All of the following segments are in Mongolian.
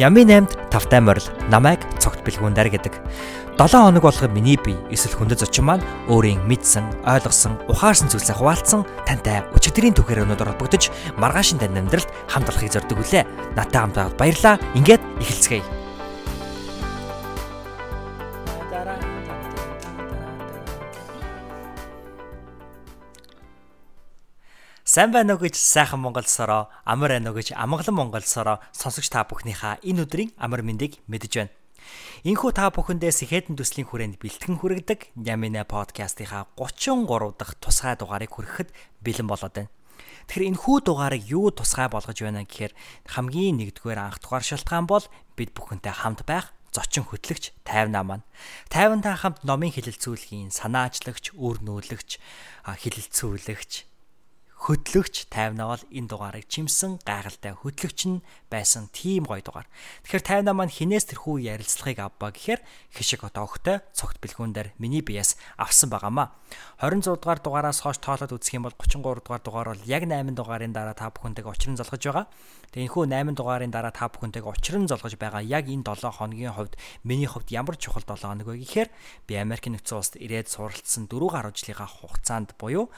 Нямын 8-д тавтай морил намайг цогт бэлгүүндэр гэдэг. 7 хоног болгоо миний бие эсвэл хүндэт зочин маань өөрийн мэдсэн, ойлгосон, ухаарсан зүйлсээ хуваалцсан тантай өчигдрийн түүхээр өнөдөр холбогдож маргаашин тань амьдралд хамт олохыг зорддог үлээ. Натаа хамт байгаад баярлаа. Ингээд эхэлцгээе. Сайн байна уу гэж сайхан Монголсороо, амар байна уу гэж амгалан Монголсороо сонсогч та бүхнийхээ энэ өдрийн амар мэндийг мэдэж байна. Инхүү та бүхэндээ Сэхэдэн төслийн хүрээнд бэлтгэн хүргэдэг Ямина подкастынхаа 33 дахь тусгай дугаарыг хүрэхэд бэлэн болоод байна. Тэгэхээр энэхүү дугаарыг юу тусгай болгож байна гэхээр хамгийн нэгдүгээр анх дугаар шалтгаан бол бид бүхэнтэй хамт байх зочин хөтлөгч тайвнаа маань. Тайвантай хамт номын хилэлцүүлгийн санаачлагч, үр нүүлэгч, хилэлцүүлэгч хөтлөгч тайвнаа бол энэ дугаарыг чимсэн гайхалтай хөтлөгч нь байсан тийм гоё дугаар. Тэгэхээр тайвнаа маань хинээс тэрхүү ярилцлагыг авбаа гэхээр хишиг одоо өгтөй цогт бэлгүүн дээр миний биес авсан байгаамаа. 26 дугаар дугаараас хойш тоолоод үзэх юм бол 33 дугаар дугаар бол яг 8 дугаарын дараа та бүхэнтэйг учран залгаж байгаа. Тэгээ энэхүү 8 дугаарын дараа та бүхэнтэйг учран залгаж байгаа яг энэ 7 хоногийн хувьд миний хувьд ямар чухал 7 хоног вэ гэхээр би Америк нэгдсэн улсад ирээд суралцсан 4 гаруй жилийнхаа хугацаанд буюу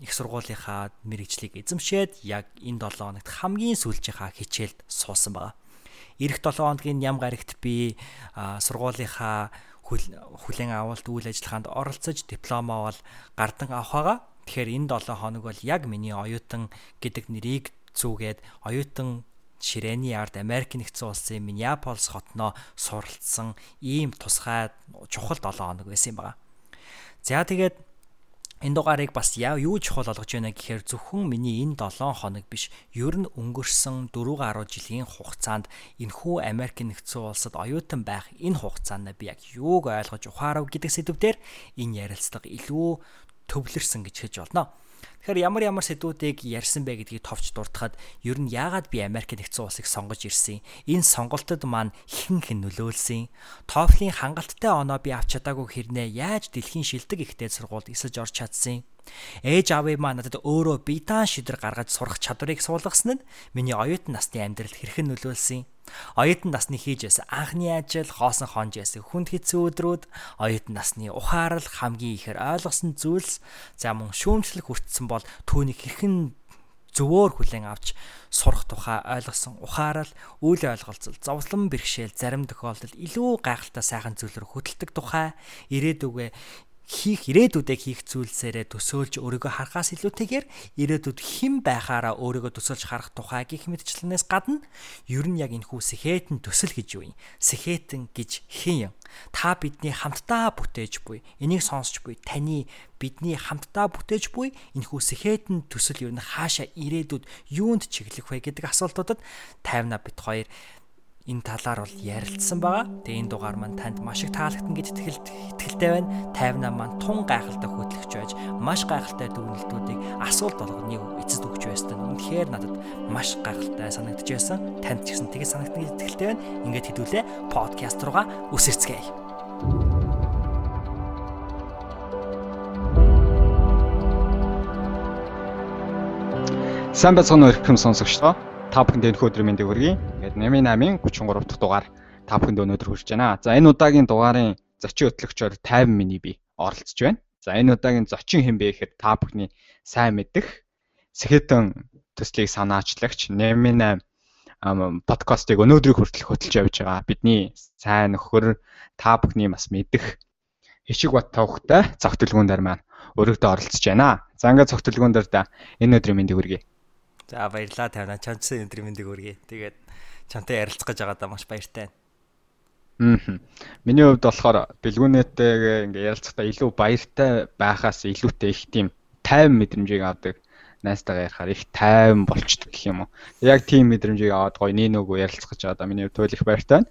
их сургуулийнхаа мэрэгжлийг эзэмшээд яг энэ 7 хоногт хамгийн сүүлжийнхаа хичээлд суусан байгаа. Ирэх 7 хоногийн ям гарагт би сургуулийнхаа хүлэн авалт үйл ажиллагаанд оролцож дипломоо бол гардан авах байгаа. Тэгэхээр энэ 7 хоног бол яг миний оюутан гэдэг нэрийг зүүгээд оюутан ширээний ард Америк нэгдсэн улсын Миннеаполис хотноо суралцсан ийм тусгай чухал 7 хоног байсан юм байна. За тэгээд энэ дугаарыг бас яа юу чухал болгож байна гэхээр зөвхөн миний энэ 7 хоног биш ер нь өнгөрсөн 4 гаруй жилийн хугацаанд энэхүү Америк нэгдсэн улсад оюутан байх энэ хугацаанд би яг юуг ойлгож ухаарав гэдэг сэдвээр энэ ярилцлага илүү төвлөрсөн гэж хэлж болно. Тэгэхээр ямар ямар сэдвүүдийг ярьсан бэ гэдгийг товч дуртахад ер нь яагаад би Америк нэгдсэн улсыг сонгож ирсэн? Энэ сонголтод маань хэн хэн нөлөөлсөн? TOEFL-ийн хангалттай оноо би авч чадаагүй хэрнээ яаж дэлхийн шилдэг ихтэй сургуульд эсэж орж чадсан? Ээж аавын маа надад өөрөө биедан шийдвэр гаргаж сурах чадварыг суулгасан нь миний оюутан насны амьдралд хэрхэн нөлөөлсөн? Оюутан насны хийж байсан анхны ажил, хоосон хонж байсан хүнд хэцүү өдрүүд, оюутан насны ухаарал хамгийн ихээр ойлгосон зүйлс. За мөн шүүмжлэх хүртсэн бол түүнийг хэрхэн зөвөөр хүлээн авч сурах тухай ойлгосон ухаарал, үйл ойлголцол, зовлон бэрхшээл зарим тохиолдолд илүү гайхалтай сайхан зүйлээр хөдөлдөг тухай. Ирээдүгөө хийх ирээдүйдээ хийх зүйлсээрээ төсөөлж өөрийгөө харахаас илүүтэйгээр ирээдүйд хэн байхаараа өөрийгөө төсөөлж харах тухай гих мэдчлэнээс гадна ер нь яг энэ хүү сэхэтэн төсөл гэж юу юм? Сэхэтэн гэж хэн юм? Та бидний хамтдаа бүтээж буй, энийг сонсч буй таны бидний хамтдаа бүтээж буй энэ хүү сэхэтэн төсөл ер нь хаашаа ирээдүйд юунд чиглэх вэ гэдэг асуултуудад 50 бит хоёр энэ талаар бол ярилцсан байгаа. Тэгээ энэ дугаар маань танд маш их таалагдсан гэж итгэлтэй байна. 50 маань тун гайхалтай хөтлөгч байж маш гайхалтай дүгнэлтүүдийг асуулт болгоныг эцэст өгч байсан. Үнэхээр надад маш гайхалтай санагдаж байсан. Танд ч гэсэн тэгээ санагдсан гэж итгэлтэй байна. Ингээд хэдүүлээ подкаст руугаа үсэрцгээе. Сайн байцгаана уу хэрхэм сонсогчдоо та бүхэнд энэ өдрийн мэндийг хүргэе. Ингээд 88-ын 33 дахь дугаар та бүхэнд өнөөдөр хүрч байна. За энэ удаагийн дугаарын зочин хөтлөгчөөр 50 миний би оролцож байна. За энэ удаагийн зочин хэн бэ гэхээр та бүхний сайн мэдэх Сэхэтэн төслийг санаачлагч 88 подкастыг өнөөдрийг хүртэл хөтлж явж байгаа. Бидний сайн нөхөр та бүхний бас мэдэх Хишиг бат тавхтай цогтөлгүүн дээр маань өргөдөө оролцож байна. За ингээд цогтөлгүүн дээр да энэ өдрийн мэндийг хүргэе. За баярлалаа тавина. Чамцсан өдрийн мэндийг өргөе. Тэгээд чамтай ярилцах гэж байгаадаа маш баяртай байна. Аа. Миний хувьд болохоор бэлгүүнээтэйгээ ингээ ярилцахдаа илүү баяртай байхаас илүүтэй их тийм тайван мэдрэмжийг авдаг. Найстайгаа ярихаар их тайван болчдөг гэх юм уу. Яг тийм мэдрэмжийг аваад гоё нэг нөгөө ярилцах гэж байгаадаа миний хувьд туйл их баяртай байна.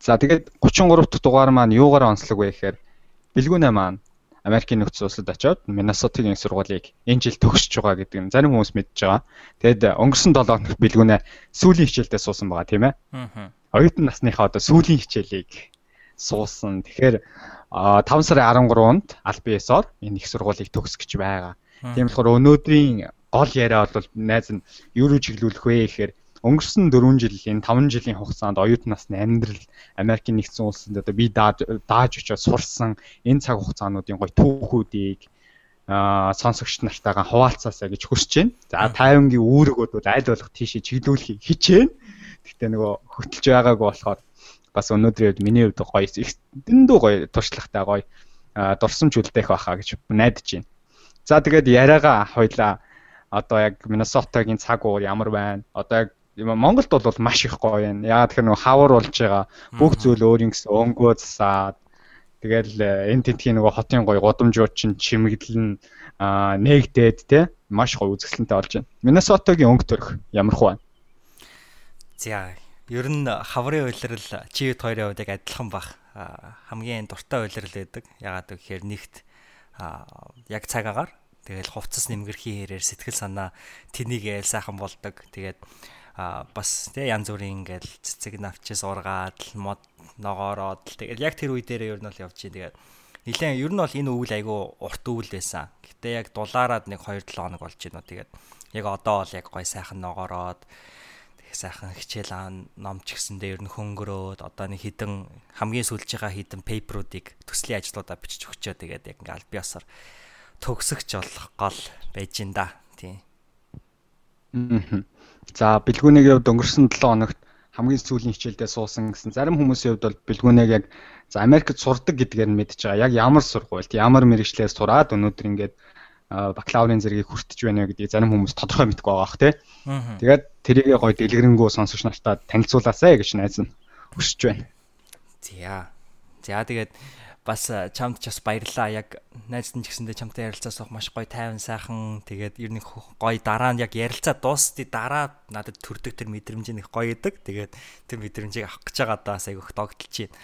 За тэгээд 33 дахь дугаар маань юугаар онцлог вэ гэхээр бэлгүүнээ маань Америкийн нөхцөл улсад очоод Миннесотагийн сургуулийг энэ жил төгсөж байгаа гэдэг нь зарим хүмүүс мэдж байгаа. Тэгэд өнгөрсөн 7 хоног бэлгүүнээ сүүлийн хичээлдээ суусан байгаа тийм ээ. Аа. Оюутан насныхаа одоо сүүлийн хичээлийг суусан. Тэгэхээр 5 сарын 13-нд аль биесээр энэ их сургуулийг төгсөх гэж байгаа. Тийм болохоор өнөөдрийн гол яриа бол найз нь юу руу чиглүүлэх вэ гэхээр өнгөрсөн 4 жилийн 5 жилийн хугацаанд оюутан насны амьдрал Америкийн нэгдсэн улсад одоо би дааж дааж очиод сурсан энэ цаг хугацаануудын гоё түүхүүдийг аа сонсогч нартайгаа хуваалцаасаа гэж хүсэж байна. За тайвангийн үүрэгүүд бол аль болох тийшээ чиглүүлэхийг хичээнэ. Гэхдээ нөгөө хөтлж байгаагүй болохоор бас өнөөдрийн үед миний хувьд гоё дэндүү гоё туршлагатай гоё дурсамж үлдээх байхаа гэж найдаж байна. За тэгээд яриагаа хойлоо одоо яг Миннесотагийн цаг уур ямар байна? Одоо яг Монголд бол маш их гоё байна. Яагаад тэгэхээр нөгөө хавар болж байгаа бүх зүйл өөрийн гэсэн өнгөө засаад Тэгэл э, энэ тентхийн нөгөө хотын гоё годомжууд чинь чимэглэн нээгдээд те маш гоё үзэсгэлэнтэй болж байна. Миннесотагийн өнгө төрх ямар хөө байна? За, ер нь хаврын уйлрал чивэд хоёрын хувьд яг адилхан бах. Хамгийн дуртай уйлрал байдаг. Ягаад гэхээр нэгт яг цаг агаар тэгэл хувцас нэмгэрхийн хэрээр сэтгэл санаа тэнийг яйл сайхан болдог. Тэгээд а бас тий янз бүрийн ингээл цэцэг навчис ургаад мод ногоороод тэгэл яг тэр үе дээр ер нь бол явж чинь тэгээд нилээн ер нь бол энэ өвөл айгүй урт өвөл байсан. Гэтэ яг дулаараад нэг 2 7 хоног болж байна. Тэгээд яг одоо бол яг гой сайхан ногоороод сайхан хичээл аан номч гэсэндээ ер нь хөнгөрөөд одоо нэг хідэн хамгийн сүүлж байгаа хідэн пейперуудыг төслийн ажлуудаа бичиж өгчөө тэгээд яг ингээл аль биесаар төгсөгч болох гол байж ин да. Тийм. Аа. За бэлгүүнийг явд өнгөрсөн 7 хоногт хамгийн сүүлийн хичээлдээ суусан гэсэн зарим хүмүүсийн хувьд бол бэлгүүнийг яг за Америкт сурдаг гэдгээр нь мэдж байгаа. Яг ямар сургуульд, ямар мэрэгчлэр сураад өнөөдөр ингээд бакалаврын зэргийг хүртэж байна гэдгийг зарим хүмүүс тодорхой мэдгүй байгаа бах тий. Тэгээд тэрийгээ гоё дэлгэрэнгүй сонсогч нартаа танилцуулаасай гэж найз нь хүсэж байна. За. За тэгээд бас чамд ч бас баярлаа. Яг найз нь ч гэсэндээ чамтай ярилцаас авах маш гоё тайван сайхан. Тэгээд ер нь гоё дараа нь яг ярилцаа дуусти дараа надад төрдөг тэр мэдрэмжийн их гоё идэг. Тэгээд тэр мэдрэмжийг авах гэж байгаа даа айгүйх догдолж байна.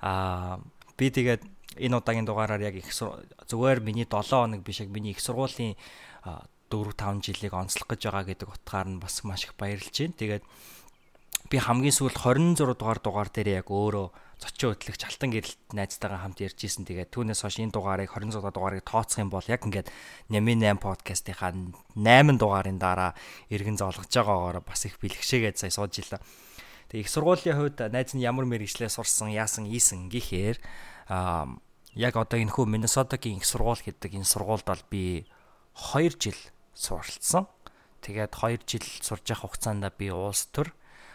Аа би тэгээд энэ удаагийн дугаараар яг их зүгээр миний 7 хоног биш яг миний их сургуулийн 4 5 жилийг онцлох гэж байгаа гэдэг утгаар нь бас маш их баярлж байна. Тэгээд би хамгийн сүүлд 26 дугаар дугаар дээр яг өөрөө зочин хөтлөгч Алтан гэрэлт найзтайгаа хамт ярьж исэн. Тэгээд түүнээс хойш энэ дугаарыг 26 дугаарыг тооцох юм бол яг ингээд Нями 8 подкастынхаа 8 дугаарын дараа иргэн зоолгож байгаагаар бас их бэлгшээгээд сая сууж илаа. Тэгээд их сургуулийн хувьд найз нь ямар мэрэгчлээ сурсан, яасан, ийсэн гэхээр аа яг одоо энэ хүү Миннесотагийн их сургууль гэдэг энэ сургуульд бол би 2 жил суралцсан. Тэгээд 2 жил сурж явах хугацаанд би улс төр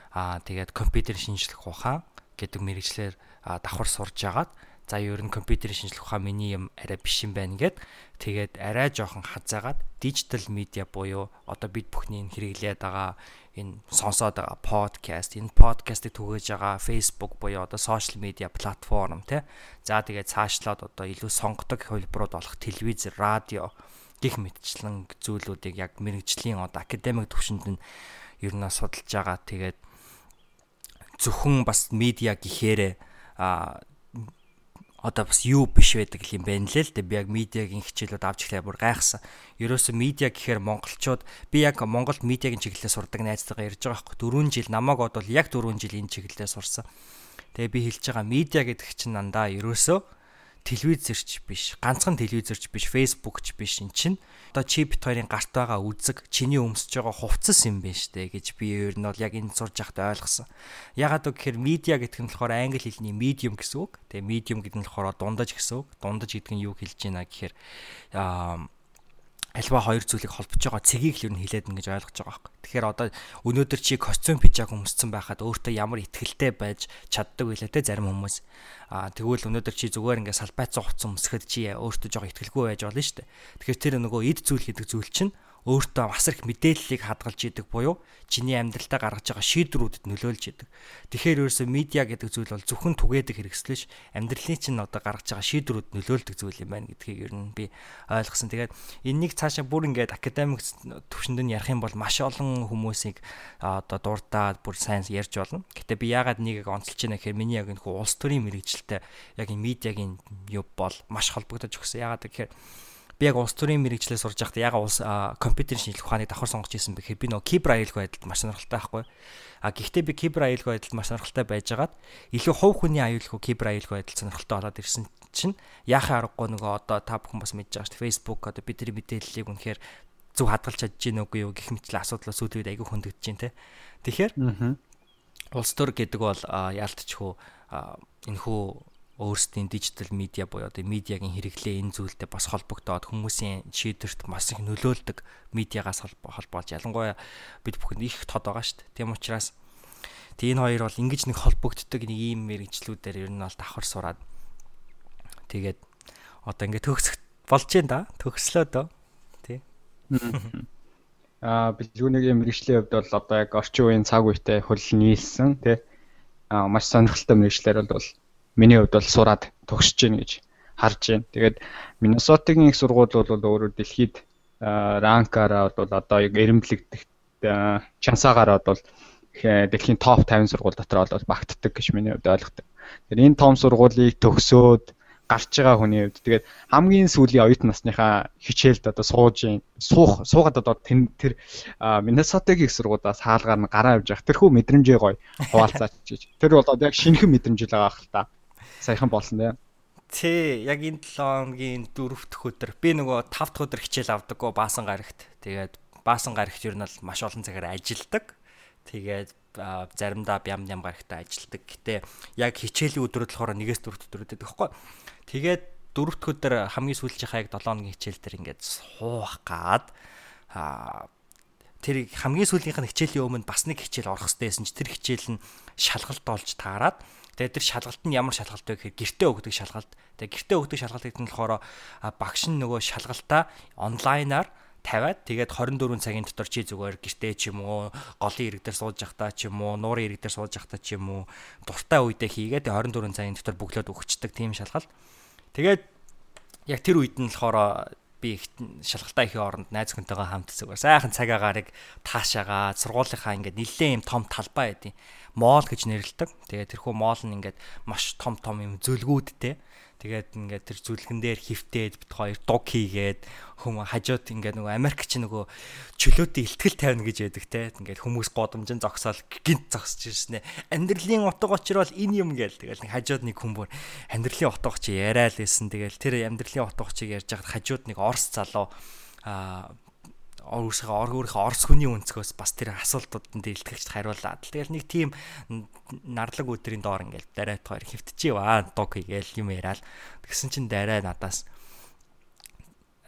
аа тэгээд компьютер шинжлэх ухаан гэдэг мэрэгчлэр давхар сурж агаад за ер нь компьютерийн шинжлэх ухаан миний юм арай биш юм байна гэд тэгээд арай жоохон хазаагаад дижитал медиа буюу одоо бид бүхний энэ хэрэглээд байгаа энэ сонсоод байгаа подкаст энэ подкастыг түгээж байгаа Facebook буюу одоо сошиал медиа платформ тий за тэгээд цаашлаад одоо илүү сонгодог хөлбрууд болох телевиз радио гих мэтчлэн зүйлүүдийг яг мэрэгжлийн одоо академик төвшөнд нь ер нь судалж байгаа. Тэгээд зөвхөн бас медиа гэхээрээ а одоо бас юу биш байдаг юм байна лээ л дээ. Би яг медиагийн хичээлүүд авч ихлээр бүр гайхсан. Ерөөсө медиа гэхээр монголчууд би яг Монголд медиагийн чиглэлээр сурдаг найзтайгаа ярьж байгаа байхгүй. 4 жил намайг бодвол яг 4 жил энэ чиглэлээр сурсан. Тэгээ би хэлж байгаа медиа гэдэг чинь дандаа ерөөсөө телевизэрч биш, ганцхан телевизэрч биш, фейсбુકч биш эн чинь одоо чи бит хоёрын гарт байгаа үзэг чиний өмсөж байгаа хувцас юм байна штэ гэж би ер нь бол яг энэ сурж байхдаа ойлгосон. Ягаад гэвэл медиа гэдэг нь болохоор англи хэлний medium гэсэн үг. Тэгээ medium гэдэг нь болохоор дундаж гэсэн үг. Дундаж гэдэг нь юу хэлж байна гэхээр аа альва хоёр зүйлийг холбож байгаа цэгийг л юу хэлээд ингэж ойлгож байгаа байхгүй. Тэгэхээр одоо өнөөдөр чи костюм пижак өмссөн байхад өөртөө ямар ихтгэлтэй байж чаддаг вэ те зарим хүмүүс. Аа тэгвэл өнөөдөр чи зүгээр ингээд салбайцсан хувцас өмсөхөд чи өөртөө жоо ихтгэлгүй байж болно шүү дээ. Тэгэхээр тэр нөгөө эд зүйл гэдэг зүйл чинь өөртөө асар их мэдээллийг хадгалж идэг буюу чиний амьдралтаа гаргаж байгаа шийдвэрүүдэд нөлөөлж идэг. Тэгэхээр ерөөсөө медиа гэдэг зүйл бол зөвхөн түгээдэг хэрэгслэж амьдралын чинь одоо гаргаж байгаа шийдвэрүүд нөлөөлдөг зүйл юм байна гэдгийг ер нь би ойлгосон. Тэгээд энэнийг цаашаа бүр ингээд академик төвшөнд нь ярих юм бол маш олон хүмүүсийг одоо дурдаад бүр сайн ярьж болно. Гэтэ би яагаад нэгийг онцолж байна гэхээр миний яг энэ хүү улс төрийн мэрэгчлэлтэй яг энэ медиагийн юу бол маш холбогдож өгсөн. Яагаад гэхээр би яг улс төрийн мэрэгчлээ сурж байхдаа яг улс компьютерийн шинжилгээ ухааныг давхар сонгож ирсэн бэхээр би нөгөө кибер аюулгүй байдалд маш сонирхолтой байхгүй. А гэхдээ би кибер аюулгүй байдалд маш сонирхолтой байжгаад илүү хувь хүний аюулгүй кибер аюулгүй байдал сонирхолтой болоод ирсэн чинь яахаа аргагүй нөгөө одоо та бүхэн бас мэдж байгаа шүү Facebook одоо бидний мэдээллийг үнэхээр зөв хадгалж чадж гин үгүй юу гэх мэтлээ асуудлаа сүүлийн үед айгүй хөндөгдөж гин те. Тэгэхээр улс төр гэдэг бол яалтчгүй энэхүү өөрсдийн дижитал медиа буюу одоо медиагийн хэрэглээ энэ зүйлтэй бас холбогдоод хүмүүсийн шийдвэрт маш их нөлөөлдөг медиагаас холбоож ялангуяа бид бүхэнд их тод байгаа шүү дээ. Тийм учраас тэг энэ хоёр бол ингэж нэг холбогддог нэг ийм мэрэгчлүүдээр ер нь бол давхар сураад тэгээд одоо ингээд төгсөх болж байна да. Төгслөө дөө. Тий. Аа бэлгүүний мэрэгчлийн хувьд бол одоо яг орчин үеийн цаг үетэй хөл нийлсэн тий. Аа маш сонирхолтой мэрэгчлэр бол миний хувьд бол сураад төгсөж гин гэж харж байна. Тэгээд Миннесотагийн их сургууль бол өөрөө дэлхийд ранкаараа бол одоо яг эренблэгдэх чансаагаараа бол дэлхийн топ 50 сургууль дотор бол багтдаг гэж миний хувьд ойлгодог. Тэгэхээр энэ том сургуулийг төгсөөд гарч байгаа хүний хувьд тэгээд хамгийн сүүлийн оюутан насныхаа хичээлд одоо сууж суух суугаад одоо тэр Миннесотагийн их сургуулиас хаалгаар нь гараа авч явах тэрхүү мэдрэмжээ гоё хуваалцаач гэж. Тэр бол одоо яг шинэхэн мэдрэмж л байгаа хэл та саяхан болсон дээ. Тий, яг энэ 7 хоногийн 4 дахь өдөр би нөгөө 5 дахь өдөр хичээл авдаггүй баасан гарагт. Тэгээд баасан гарагт ер нь бол маш олон цагаар ажилдаг. Тэгээд заримдаа бям бям гарагтаа ажилдаг. Гэтэ яг хичээлийн өдрүүд болохоор нэгээс дөрөвт өдрүүдэд гэхгүй. Тэгээд дөрөв дахь өдөр хамгийн сүүлчийнхаа яг 7 хоногийн хичээл дээр ингээд суух гад аа тэр хамгийн сүүлийнх нь хичээлийн өмнө бас нэг хичээл орох хэрэгтэйсэн чи тэр хичээл нь шалгалт олж таарад Тэгээ тэр шалгалт нь ямар шалгалт вэ гэхээр гэртээ өгдөг шалгалт. Тэгээ гэртээ өгдөг шалгалт гэдэг нь болохоор багш нь нөгөө шалгалтаа онлайнаар тавиад тэгээд 24 цагийн дотор чи зүгээр гэртээ ч юм уу голын ирэг дээр сууж явахдаа ч юм уу нуурын ирэг дээр сууж явахдаа ч юм уу дуртай үедээ хийгээд 24 цагийн дотор бөглөөд өгчдөг тийм шалгалт. Тэгээд яг тэр үед нь болохоор би их шалгалтаа ихийн оронд найз хүнтэйгээ хамт зүгээр сайхан цаг агаарыг таашаагаа сургуулийнхаа ингээд нэлээд юм том талбай байдیں۔ Моол гэж нэрлэдэг. Тэгээд тэрхүү моол нь ингээд маш том том юм зөвлгүүдтэй. Тэгээд ингээд тэр зүлгэн дээр хөвтээд бит хоёр дуг хийгээд хүм хажууд ингээд нөгөө Америк чи нөгөө чөлөөтэй ихтгэл тавина гэж яддаг те. Ингээд хүмүүс годомжин зогсоол гинт зогсож ирсэн ээ. Амьдралын утга учир бол энэ юм гээл. Тэгэл нэг хажууд нэг хүн бүр амьдралын утга учир яриа л байсан. Тэгэл тэр амьдралын утга учирыг ярьж хахад хажууд нэг Орс залуу а өөрийнхөө өөрийнхөө орс хүний өнцгөөс бас тэр асуултууданд илтгэгчд хариулаад. Тэгэл нэг тийм нарлаг өдрийн доор ингээл дарайт хоёр хөвтчихээ дог хийгээл юм яриад. Тэгсэн чинь дарай надаас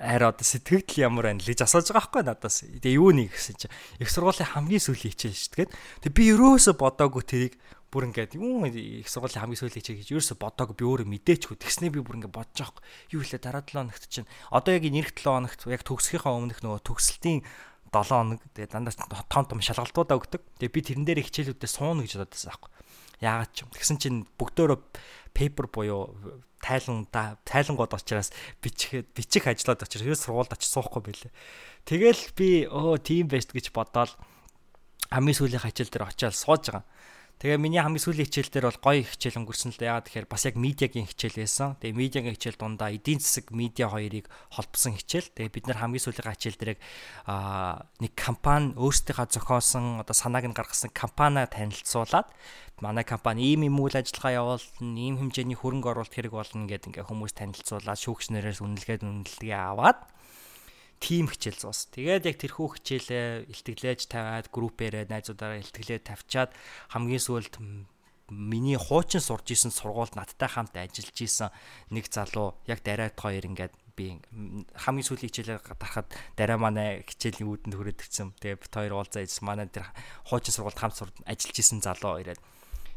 арай одоо сэтгэгдэл ямар байна л гэж асууж байгаа байхгүй надаас. Тэгээ юу нэг гэсэн чинь их сургуулийн хамгийн сүүлийн хичээл шүү дээ. Тэгээ би ерөөсө бодоогүй тэрийг бүр ингээд юу их сургуулийн хамгийн сүүлийн хичээл гэж ерөөсө бодоагүй би өөрөө мэдээчгүй. Тэгснээ би бүр ингээд бодож байгаа юу лээ дараа 7 хоногт чинь одоо яг энэ 7 хоногт яг төгсгийнхаа өмнөх нөгөө төгсөлтийн 7 хоног тэгээ дандаа том том шалгалтуудаа өгдөг. Тэгээ би тэрэн дээр хичээлүүдээ сууна гэж бодож байсан байхгүй. Яагаад ч юм. Тэгсэн чинь бүгдөө пейпер буюу тайлан тайлангууд учраас бичих бичих ажлууд учраас ерөөс сургуульд очиж суухгүй байлээ. Тэгэл би өө тийм байж гэж бодоод хамгийн сүүлийн хичээл дээр очиад сууж байгаа. Тэгээ миний хамгийн сүүлийн хичээл дээр бол гоё хичээл өнгөрсөн л да. Яагаад тэгэхээр бас яг медиагийн хичээл байсан. Тэгээ медиагийн хичээл дундаа эдийн засаг медиа хоёрыг холбосон хичээл. Тэгээ бид нар хамгийн сүүлийн хичээл дээр аа нэг компани өөрсдийнхөө зохиосон одоо санааг нь гаргасан компаниа танилцуулаад манай компани ийм юм үйл ажиллагаа явуулна, ийм хэмжээний хөрөнгө оруулалт хэрэг болно гэдэг ингээ хүмүүс танилцуулаад шүүгчнэрээс үнэлгээд үнэлгээ аваад тим хичээл зуус. Тэгээд яг тэрхүү хичээлээ илтгэлээж тавиад группээрээ найзуудаараа илтгэлээ тавьчаад хамгийн сүүлд миний хуучин сурж исэн сургуульд надтай хамт ажиллаж исэн нэг залуу яг дараад хоёр ингээд би хамгийн сүүлийн хичээлээр дарахад дараа манай хичээлийн үүдэнд хүрээд ирсэн. Тэгээ бит хоёр уулзаа ийс манай тэр хуучин сургуульд хамт ажиллаж исэн залуу ирээд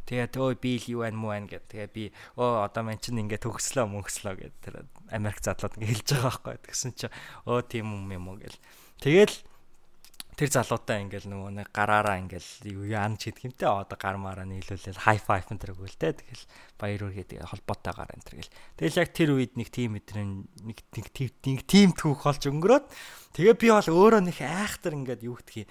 Тэгээд өө би л юу байна муу байна гэд. Тэгээ би өө одоо мэн чинь ингээд төгслөө мөнгөслөө гэд тэр Америк задлууд ингээд хэлж байгаа байхгүй. Тэгсэн чинь өө тийм юм юм уу гэл. Тэгэл тэр залуутай ингээл нөгөө нэг гараараа ингээл юу яан ч гэдэг юмтэй одоо гармаараа нийлүүлэл хай файв энэ төрөг үлдээ тэгэл баяр үргээд холбоотойгаар энэ төр гэл тэгэл яг тэр үед нэг тим мэдрэн нэг нэг тим түүх болж өнгөрөөд тэгээ би бол өөрөө нэг айхтар ингээд юу гэдгийг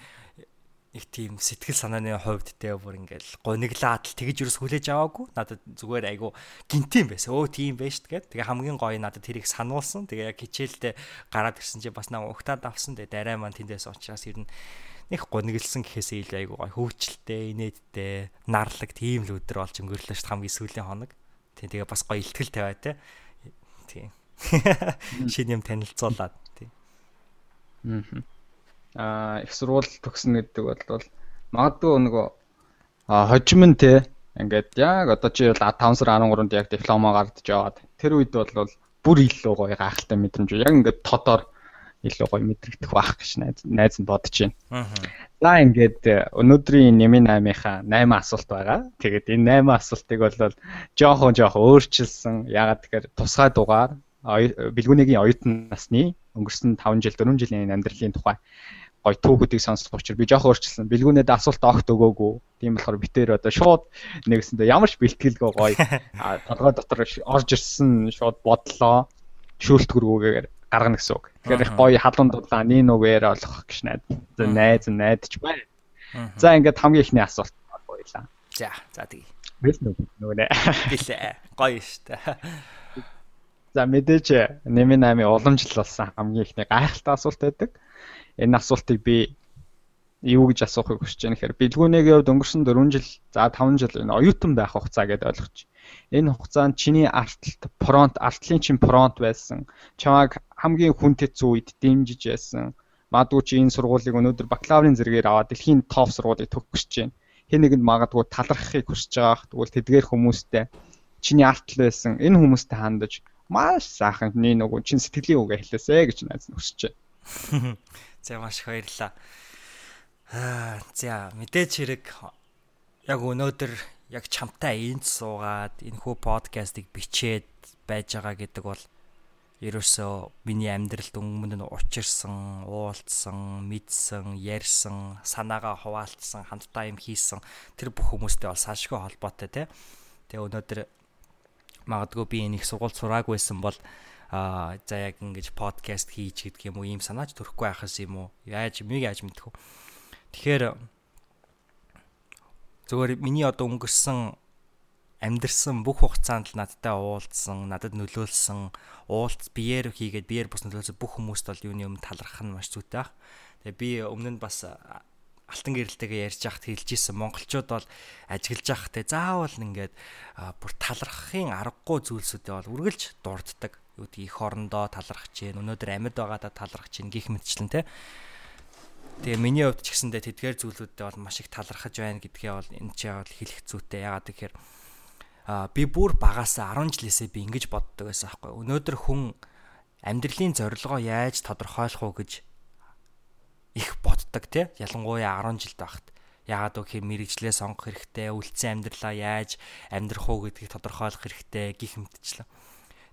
их тийм сэтгэл санааны хувьд те бүр ингээл гониглаад л тэгэж юус хүлээж аваагүй. Надад зүгээр айгу гинтийн байсан. Өө тийм байж тэгээд тэгээ хамгийн гоё надад тэрийг сануулсан. Тэгээ яг хичээлдээ гараад ирсэн чи бас нэг угтаад авсан. Тэгээ дараа маань тэндээс учраас ер нь нэг гониглсан гэхээсээ илүү айгу гоё. Хөвчлөлтэй инээдтэй нарлаг тийм л өдөр болж өнгөрлөө шүү хамгийн сүүлийн хоног. Тийм тэгээ бас гоё ихтгэл тавиа те тийм шинэ юм танилцуулаад тийм аа аа их сургууль төгснө гэдэг бол магадгүй нөгөө хожим нь те ингээд яг одоо чи бол 5 сар 13-нд яг дипломо гардж яваад тэр үед бол бүр илүү гоё гайхалтай мэдрэмж яг ингээд тодор илүү гоё мэдрэгдэх байх гэж найз найз нь бодож байна. За ингээд э, өнөөдрийн нэмийн 8-ынхаа 8 асуулт байгаа. Тэгээд энэ 8 асуултыг бол жоохон жоохон өөрчилсөн. Ягаад тэгэхээр тусгай дугаар бэлгүүнийгийн оюутан насны өнгөрсөн 5 жил 4 жилийн амьдралын тухай гоё түүхүүдийг сонсох учраас би жоохон өөрчилсөн. Бэлгүүнээд асуулт огт өгөөгүй. Тийм болохоор битээр одоо шууд нэгсэндээ ямар ч бэлтгэлгүй гоё толгой дотор орж ирсэн шууд бодлоо шүүлтгүргүүгээр гаргана гэсэн үг. Тэгэхээр их гоё халуун дулаан нин үгээр олох гэж найд. За найз найдаж байна. За ингээд хамгийн ихний асуулт боёлаа. За за тэгье. Бэл нөгөө нэ. Билээ. Гоё штэ. За мэдээж нэмийн 8 уламжлал болсон хамгийн ихний гайхалтай асуулт байдаг. Энэ асуултыг би юу гэж асуухыг хүсэж байна гэхээр бэлгүүнээгийн хувьд өнгөрсөн 4 жил за 5 жил энэ оюутан байх хугацаа гэдээ ойлгож. Энэ хугацаанд чиний арталт фронт артлын чин фронт байсан. Чамайг хамгийн зүй үед дэмжиж байсан. Магадгүй чи энэ сургуулийг өнөөдөр бакалаврын зэрэгээр аваад дэлхийн топ сургуулийг төгсөж байна. Хэн нэгэнд магадгүй талархахыг хүсэж байгаа тэгвэл тэдгээр хүмүүстэй чиний артл байсан. Энэ хүмүүстэй хандаж маш сайхан нэг нөгөө чин сэтгэлийн үгээ хэлээсэ гэж найз нь хүсэж байна. За маш их баярлалаа. Аа за мэдээч хэрэг яг өнөөдөр яг чамтай энд суугаад энэ хүү подкастыг бичээд байж байгаа гэдэг бол ерөөсөө миний амьдралд өмнө нь учирсан, уулзсан, мэдсэн, ярьсан, санаагаа хуваалцсан, хамтдаа юм хийсэн тэр бүх хүмүүстэй бол салшгүй холбоотой тий. Тэгээ өнөөдөр магадгүй би энийг сургууль сураагүйсэн бол аа за яг ингэж подкаст хийж гэдэг юм уу ийм санаач төрөхгүй байхаас юм уу яаж мийг яаж мэдэх вэ Тэгэхээр зөвөр миний одоо өнгөрсөн амьдрсан бүх хугацаанд л надтай уулзсан, надад нөлөөлсөн, уулз биеэр хийгээд биеэр бус нөлөөлсөн бүх хүмүүст бол юуны өмнө талархах нь маш зүйтэй баг. Тэгээ би өмнө нь бас алтан гэрэлтэйгээ ярьж яхад хэлж исэн монголчууд бол ажиглаж яхад заавал ингээд бүр талархахын аргагүй зүйлсүүдээ бол үргэлж дурддаг. Юу гэдгийг хорондоо талархаж гин өнөөдөр амьд байгаадаа талархаж гин гих мэтчлэн те Тэгээ миний хувьд ч гэсэндээ тэдгээр зүйлүүдэд бол маш их талархаж байна гэдгээ бол энэ ч бол хэлэх зүйтэй. Ягаад гэхээр а би бүр багасаа 10 жилээсээ би ингэж боддог байсан аахгүй. Өнөөдөр хүн амьдралын зорилгоо яаж тодорхойлох уу гэж их боддог тий. Ялангуяа 10 жилд байхад. Яагаад гэхээр мэрэгжлээ сонгох хэрэгтэй, үлдсэн амьдралаа яаж амьдрах уу гэдгийг тодорхойлох хэрэгтэй гих мэтчлээ.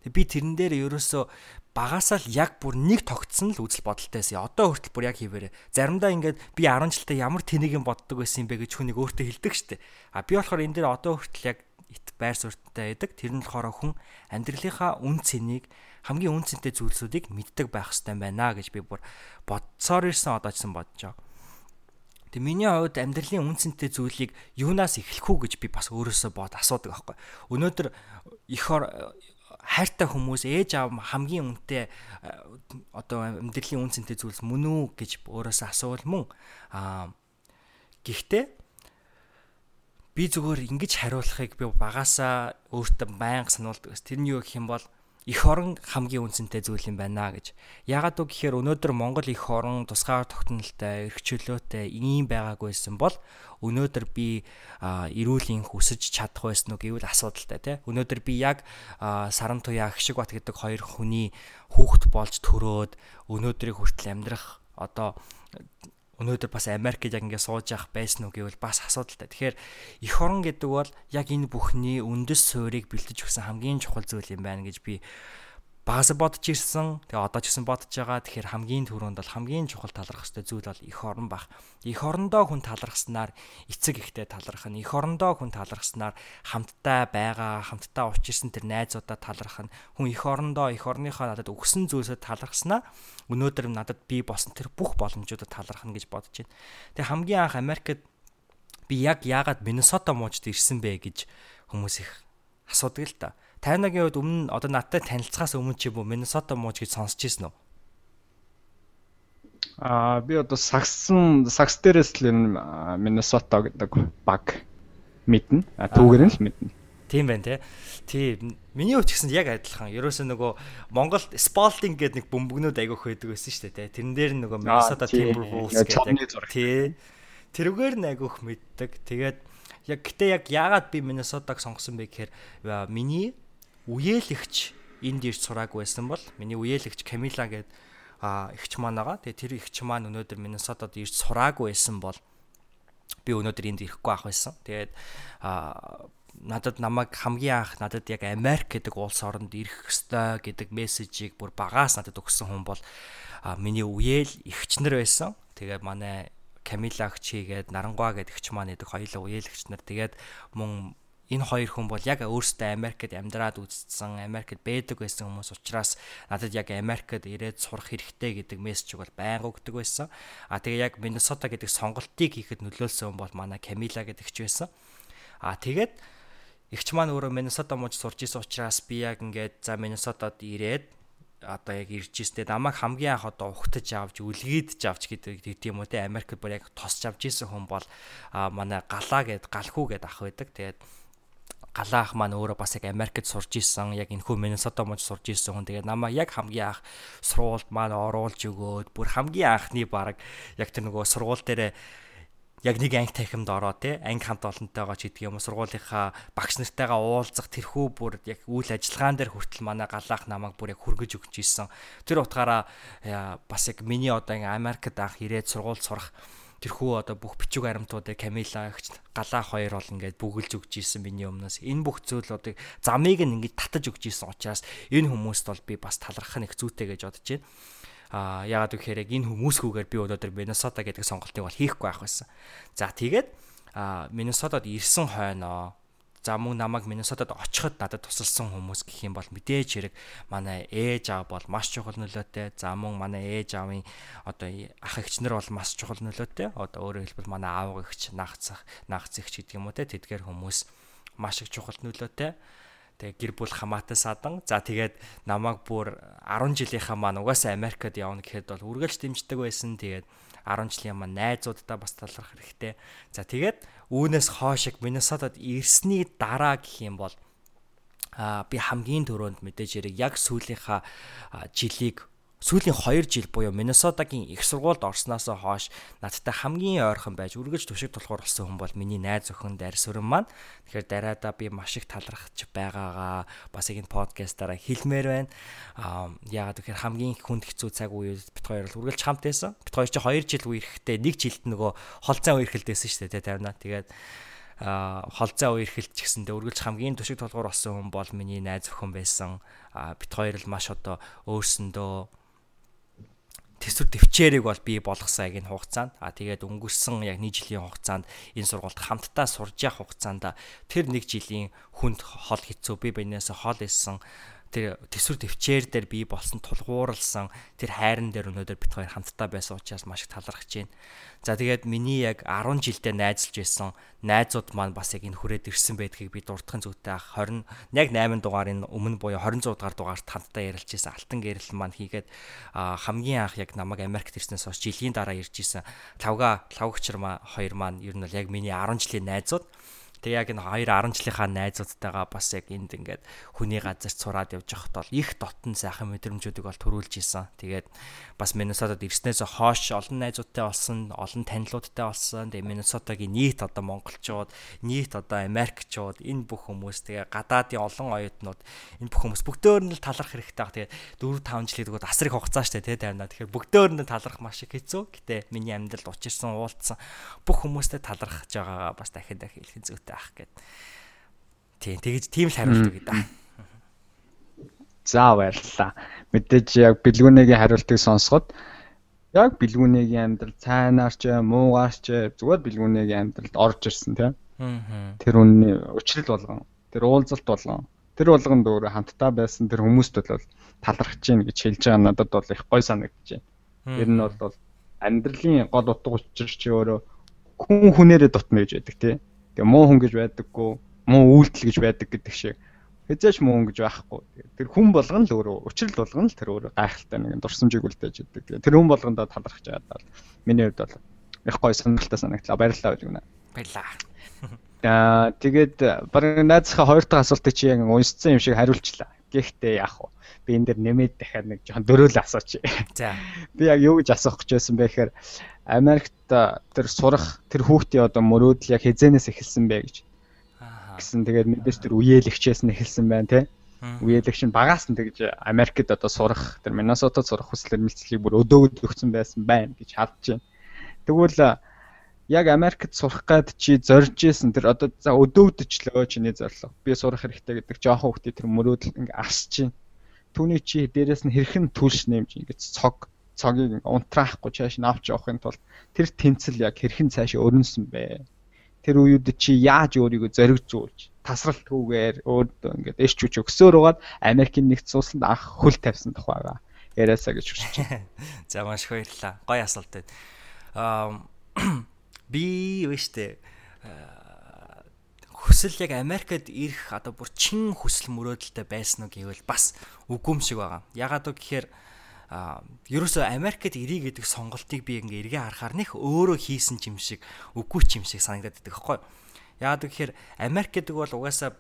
Тэг би тэрэн дээр ерөөсөө багасаа л яг бүр нэг тогтсон л үзэл бодолтойсэн. Одоо хүртэл бүр яг хийвэрэ. Заримдаа ингээд би 10 жилдээ ямар тэнийгэн боддог байсан юм бэ гэж хүнийг өөртөө хэлдэг штэ. А би болохоор энэ дээр одоо хүртэл яг ит байр суурьтай байдаг. Тэр нь болохоор хүн амьдралынхаа үн цэнийг хамгийн үн цэнтэй зүйлсүүдийг мэддэг байх хэрэгтэй байна гэж би бүр бодсоор ирсэн одоо ч гэсэн бодож байгаа. Тэг миний хувьд амьдралын үн цэнтэй зүйлийг юунаас эхлэх үү гэж би бас өөрөөсөө бод асуудаг аахгүй. Өнөөдөр их хайртай хүмүүс ээж аав хамгийн үнэтэй э, одоо амьдралын үнцэнтэй зүйлс мөн үү гэж өөрөөсөө асуувал мөн аа гэхдээ би зүгээр ингэж хариулахыг би багасаа өөртөө байнга сануулдаг. Тэр нь юу гэх юм бол эх орон хамгийн үнцэнтэй зүйл юм байна гэж. Ягаад үг гэхээр өнөөдөр Монгол эх орон тусгаар тогтнолтой, эрх чөлөөтэй ийм байгаагүйсэн бол өнөөдөр би эрүүлийн хүсэж чадах байсан уу гэвэл асуудалтай тий. Өнөөдөр би яг Саран туяа Агшиг бат гэдэг хоёр хүний хүүхэд болж төрөөд өнөөдрийг хүртэл амьдрах одоо өнөөдөр бас Америкт яг ингээд сууж явах байсан уу гэвэл бас асуудалтай. Тэгэхээр эх орон гэдэг бол яг энэ бүхний үндэс суурийг бэлдэж өгсөн хамгийн чухал зүйл юм байна гэж би багасаа бодож ирсэн. Тэгээ одоо ч гэсэн бодож байгаа. Тэгэхээр хамгийн түрүүнд бол хамгийн чухал талархах ёстой зүйл бол эх орон бах. Эх орондоо хүн талархснаар эцэг ихтэй талархах нь. Эх орондоо хүн талархснаар хамтдаа байгаа, хамтдаа учирсан тэр найзуудаа талархах нь. Хүн эх орондоо эх орныхоо надад өгсөн зүйлсөд талархснаа өнөөдөр надад би болсон тэр бүх боломжуудад талархах нь гэж бодож байна. Тэгээ хамгийн анх Америкт би яг яагаад Миннесота муужд ирсэн бэ гэж хүмүүс их асуудаг л та. Тайнагийн үед өмнө одоо надтай танилцахаас өмнө ч юм уу Миннесота мууж гэж сонсч ирсэн үү? Аа би одоо сагсан сагс дээрээс л энэ Миннесота гэдэг баг мэднэ. Түүгээр нь л мэднэ. Тийм байна те. Тийм. Миний хувьд гэсэн яг адилхан. Ерөөсөө нөгөө Монгол Spalding гэдэг нэг бөмбөгнүүд айгүйх байдаг байсан шүү дээ те. Тэрэн дээр нөгөө Minnesota Timberwolves гэдэг. Тий. Тэрүүгээр нь айгүйх мэддэг. Тэгээд яг гэтээ яг яагаад би Minnesota-г сонгосон бэ гэхээр миний үеэлэгч энд ирж сураагүй байсан бол миний үеэлэгч Camila гэдэг а эгч маань байгаа. Тэгээ тэр эгч маань өнөөдөр Миннесотад ирж сураагүй байсан бол би өнөөдөр энд ирэхгүй ах байсан. Тэгээд а надад намайг хамгийн анх надад яг Америк гэдэг улс оронд ирэх ёстой гэдэг мессежийг бүр багаас надад өгсөн хүн бол миний үеэл эгчнэр байсан. Тэгээд манай Камила эгчигээд Нарангуа гэдэг эгч маань идэг хоёулаа үеэл эгчнэр. Тэгээд мөн энэ хоёр хүн бол яг өөрсдөө Америкт амьдраад үзсэн, Америкт байдаг байсан хүмүүс учраас надад яг Америкт ирээд сурах хэрэгтэй гэдэг мессежийг бол байнга өгдөг байсан. А тэгээ яг Миннесота гэдэг сонголтыг хийхэд нөлөөлсөн бол манай Камила гэдэг ч байсан. А тэгээд эгч маань өөрөө Миннесота мууж сурч исэн учраас би яг ингээд за Миннесотад ирээд одоо яг ирж ирстэй намайг хамгийн анх одоо ухтаж авч үлгийдж авч гэдэг тийм үү те Америкт бүр яг тосч авч исэн хүн бол манай галаа гэд галхуу гэд ах байдаг. Тэгээд галаах маань өөрөө бас яг Америкт сурж исэн, яг энэхүү Миннесота мууж сурж исэн хүн. Тэгээ намаа яг хамгийн анх сургуульд маань оруулж өгөөд бүр хамгийн анхны баг яг тэр нөгөө сургууль дээр яг нэг анги танхимд ороо тий анги хамт олонтойгоо ч гэдэг юм сургуулийнхаа багш нартайгаа уулзах тэрхүү бүр яг үйл ажиллагаан дээр хүртэл манай галаах намайг бүр яг хүргэж өгч ийсэн. Тэр утгаараа бас яг миний одоо Америкт анх ирээд сургууль сурах тэрхүү одоо бүх бичиг баримтуудыг Камила гэгч галаа хоёр бол ингээд бүгэлж өгч ийсэн миний өмнөөс энэ бүх зүйл одоо замыг нь ингээд татаж өгч ийсэн учраас энэ хүмүүст бол би бас талархах нэг зүйтэй гэж бодож байна. А яагаад гэхээр яг энэ хүмүүсгүйгээр би өнөөдөр Миннесота гэдэг сонголтыг бол хийхгүй байх байсан. За тэгээд Миннесотад ирсэн хойноо За мөн намайг Миннесотад очиход надад тусалсан хүмүүс гэх юм бол мэдээж хэрэг манай ээж аав бол маш чухал нөлөөтэй. За мөн манай ээж аавын одоо ах эгчнэр бол маш чухал нөлөөтэй. Одоо өөрөөр хэлбэл манай аав эгч, нагцах, нагц эгч гэдэг юм уу те тэдгээр хүмүүс маш их чухал нөлөөтэй. Тэгээ гэр бүл хамаатай садан. За тэгээд намайг бүр 10 жилийнхаа маань угаасаа Америкт явна гэхэд бол үргэлж дэмждэг байсан. Тэгээд 10 жилийн маань найзуудтай бас талрах хэрэгтэй. За тэгээд үүнээс хойш Миннесотад ирсний дараа гэх юм бол а би хамгийн түрүүнд мэдээж хэрэг яг сүүлийнхаа жилийг сүүлийн 2 жил буюу Миннесотагийн их сургуульд орсноос хойш надтай хамгийн ойрхон байж үргэлж түшиг тулгуур болсон хүн бол миний найз охин Дарь Сүрэн маань. Тэгэхээр дараадаа би маш их талархаж байгаагаа бас энэ подкастаараа хэлмээр байна. Аа яагаад гэхээр хамгийн хүнд хэцүү цаг үед бит хоёр л үргэлж хамт байсан. Бит хоёр чи 2 жил үерэхдээ нэг жилд нөгөө холцоо үерхэлдээсэн шүү дээ тавина. Тэгээд а холцоо үерхэлт ч гэсэндээ үргэлж хамгийн түшиг толгуур болсон хүн бол миний найз охин байсан. бит хоёр л маш одоо өөрсөндөө төсвөр төвчээрийг бол би болгосон энэ хугацаанд. А тэгээд өнгөрсөн яг нэг жилийн хугацаанд энэ сургуульд хамтдаа сурж явах хугацаанд тэр нэг жилийн хүнд хол хэцүү. Би биенээс хол исэн тэр төсвөр төвчээр дээр би болсон тулгуурлсан тэр хайран дээр өнөөдөр бит хоёр хамтдаа байсан учраас маш их талархаж байна. За тэгээд миний яг 10 жилдээ найзалж байсан найзууд маань бас яг энэ хүрээд ирсэн байдгийг би дурдхан зүйтэй ах 20 яг 8 дугаарын өмнө буюу 26 дугаар дугаарт хамтдаа ярилж байсан алтан гэрэл маань хийгээд хамгийн анх яг намайг Америкт ирснээс хойш жилийн дараа ирж исэн лавга лавгчар маа хоёр маань ер нь бол яг миний 10 жилийн найзууд Тэгээ яг энэ 2 10 жилийнхаа найзуудтайгаа бас яг энд ингээд хүний газар цураад явж байхад бол их дотн сайхан мэдрэмжүүдийг бол төрүүлж исэн. Тэгээд бас Миннесотад ирснээс хойш олон найзуудтай болсон, олон танилуудтай болсон. Тэгээ Миннесотагийн нийт одоо монголчууд, нийт одоо Америкчууд энэ бүх хүмүүс тэгээ гадаадын олон оюутнууд энэ бүх хүмүүс бүгдөө нь таларх хэрэгтэй баг. Тэгээ 4 5 жилийн дэгүүд асрыг хугацаа штэ тий таймнаа. Тэгэхээр бүгдөө нь таларх маш их хэцүү. Гэтэ миний амьдралд учирсан уулцсан бүх хүмүүстэй талархаж байгаагаа бас дахин дахин хэлэх зүйтэй хэрэгтэй ах гэд. Тийм тэгэж тийм л хариулт өгье да. За баярлалаа. Мэдээж яг бэлгүүнийгийн хариултыг сонсоход яг бэлгүүнийгийн амьдрал цайнаарч муугаарч зүгээр бэлгүүнийгийн амьдралд орж ирсэн тийм. Тэр үнний учрал болгон тэр уулзалт болгон тэр болгонд өөр хамтдаа байсан тэр хүмүүст бол талархаж гин гэж хэлж байгаа надад бол их гой санагдаж байна. Тэр нь бол амьдралын гол утга учир чи өөрөө хүн хүнээрээ дутна гэж байдаг тий. Тэгээ муу хүн гэж байдаггүй, муу үйлдэл гэж байдаг гэдэг шиг хязгаарч муу хүн гэж байхгүй. Тэр хүн болгон л өөрөө учрал болгон л тэр өөрөө гайхалтай нэг дурсамжийг үлдээж. Тэгээ тэр хүн болгондоо талархаж даа. Миний хувьд бол их гоё сонирхолтой санагдлаа. Баярлалаа гэж гэнэ. Баярлалаа. Аа тэгээд бараг найзынхаа хоёр дахь асуултыг чи яг уншсан юм шиг хариулчлаа. Гэхдээ яах вэ? Би энэ дэр нэмээд дахиад нэг жоохон дөрөөл асууч. За. Би яг юу гэж асуух гэж байсан бэ гэхээр Америкт тэр сурах тэр хүүхдийн одоо мөрөөдөл яг хизэнээс эхэлсэн бэ гэж. Гэсэн тэгээд мэдээж тэр үеэлэгчээс нь эхэлсэн байна те. Үеэлэгч нь багаас нь тэгж Америкт одоо сурах тэр Миннесотад сурах хүсэл эрмэлзлийг бүр өдөөгд өгсөн байсан байна гэж хадж байна. Тэгвэл яг Америкт сурах гад чи зорж исэн тэр одоо за өдөөгдөжлөө чиний зорилго. Би сурах хэрэгтэй гэдэг жоохон хүүхдээ тэр мөрөөдөл ингээ асч чинь. Түүний чи дээрэс нь хэрхэн түлш нэмж ингээ цог цогийг унтраахгүй чааш нь авч явахын тулд тэр тэнцэл яг хэрхэн цааш өрнөсөн бэ? Тэр үеуд чи яаж өөрийгөө зоригжуулж тасралт түүгээр өөртөө ингээд эш чүч өгсөөр угаад Америкийн нэгдсэн улсанд анх хөл тавьсан тухайга яриасаа гэж хүсэж байна. За маш их баярлалаа. Гоё асуулт байна. Аа би юу штэ хүсэл яг Америкт ирэх одоо бүр чин хүсэл мөрөөдөлтэй байсан уу гэвэл бас үгүй юм шиг байгаа. Ягаад а ерөөсөө Америкт ирээ гэдэг сонголтыг би ингээ эргээ харахаар нэх өөрөө хийсэн юм шиг үгүй юм шиг санагдаад байдаг юу. Яагаад гэхээр Америк гэдэг бол угаасаа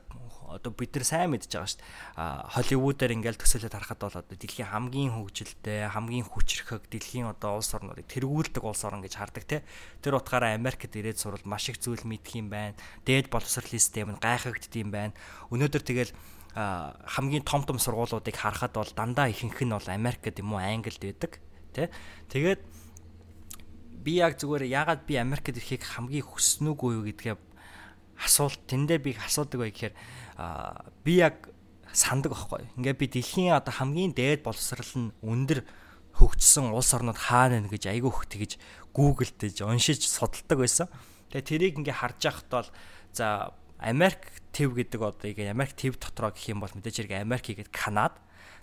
одоо бид нар сайн мэдж байгаа шүү дээ. А Холливуудаар ингээл төсөөлөд харахад бол одоо дэлхийн хамгийн хөгжилтэй, хамгийн хүчрхэг дэлхийн одоо улс орнуудыг тэргүүлдэг улс орн гэж хардаг те. Тэр утгаараа Америкт ирээд сурвал маш их зүйл мэдх юм байна. Дээд боловсролын систем нь гайхагдд юм байна. Өнөөдөр тэгэл хамгийн том том сургуулиудыг харахад бол дандаа ихэнх нь бол Америк гэдэг юм уу Англид байдаг тий. Тэгээд би яг зүгээр ягаад би Америкт ирэхийг хамгийн хүснэ үгүй юу гэдгээ асуулт тэн дээр би асуудаг бай гэхээр би яг сандаг байхгүй. Ингээ би дэлхийн одоо хамгийн дээд боловсрал нь өндөр хөгжсөн улс орнууд хаана нэ гэж айгүйх тэгж гуглдэж уншиж судалдаг байсан. Тэгээ тэрийг ингээ харж байхад бол за Америк төв гэдэг одоо яг Америк төв дотроо гэх юм бол мэдээж хэрэг Америк гэдэг Канад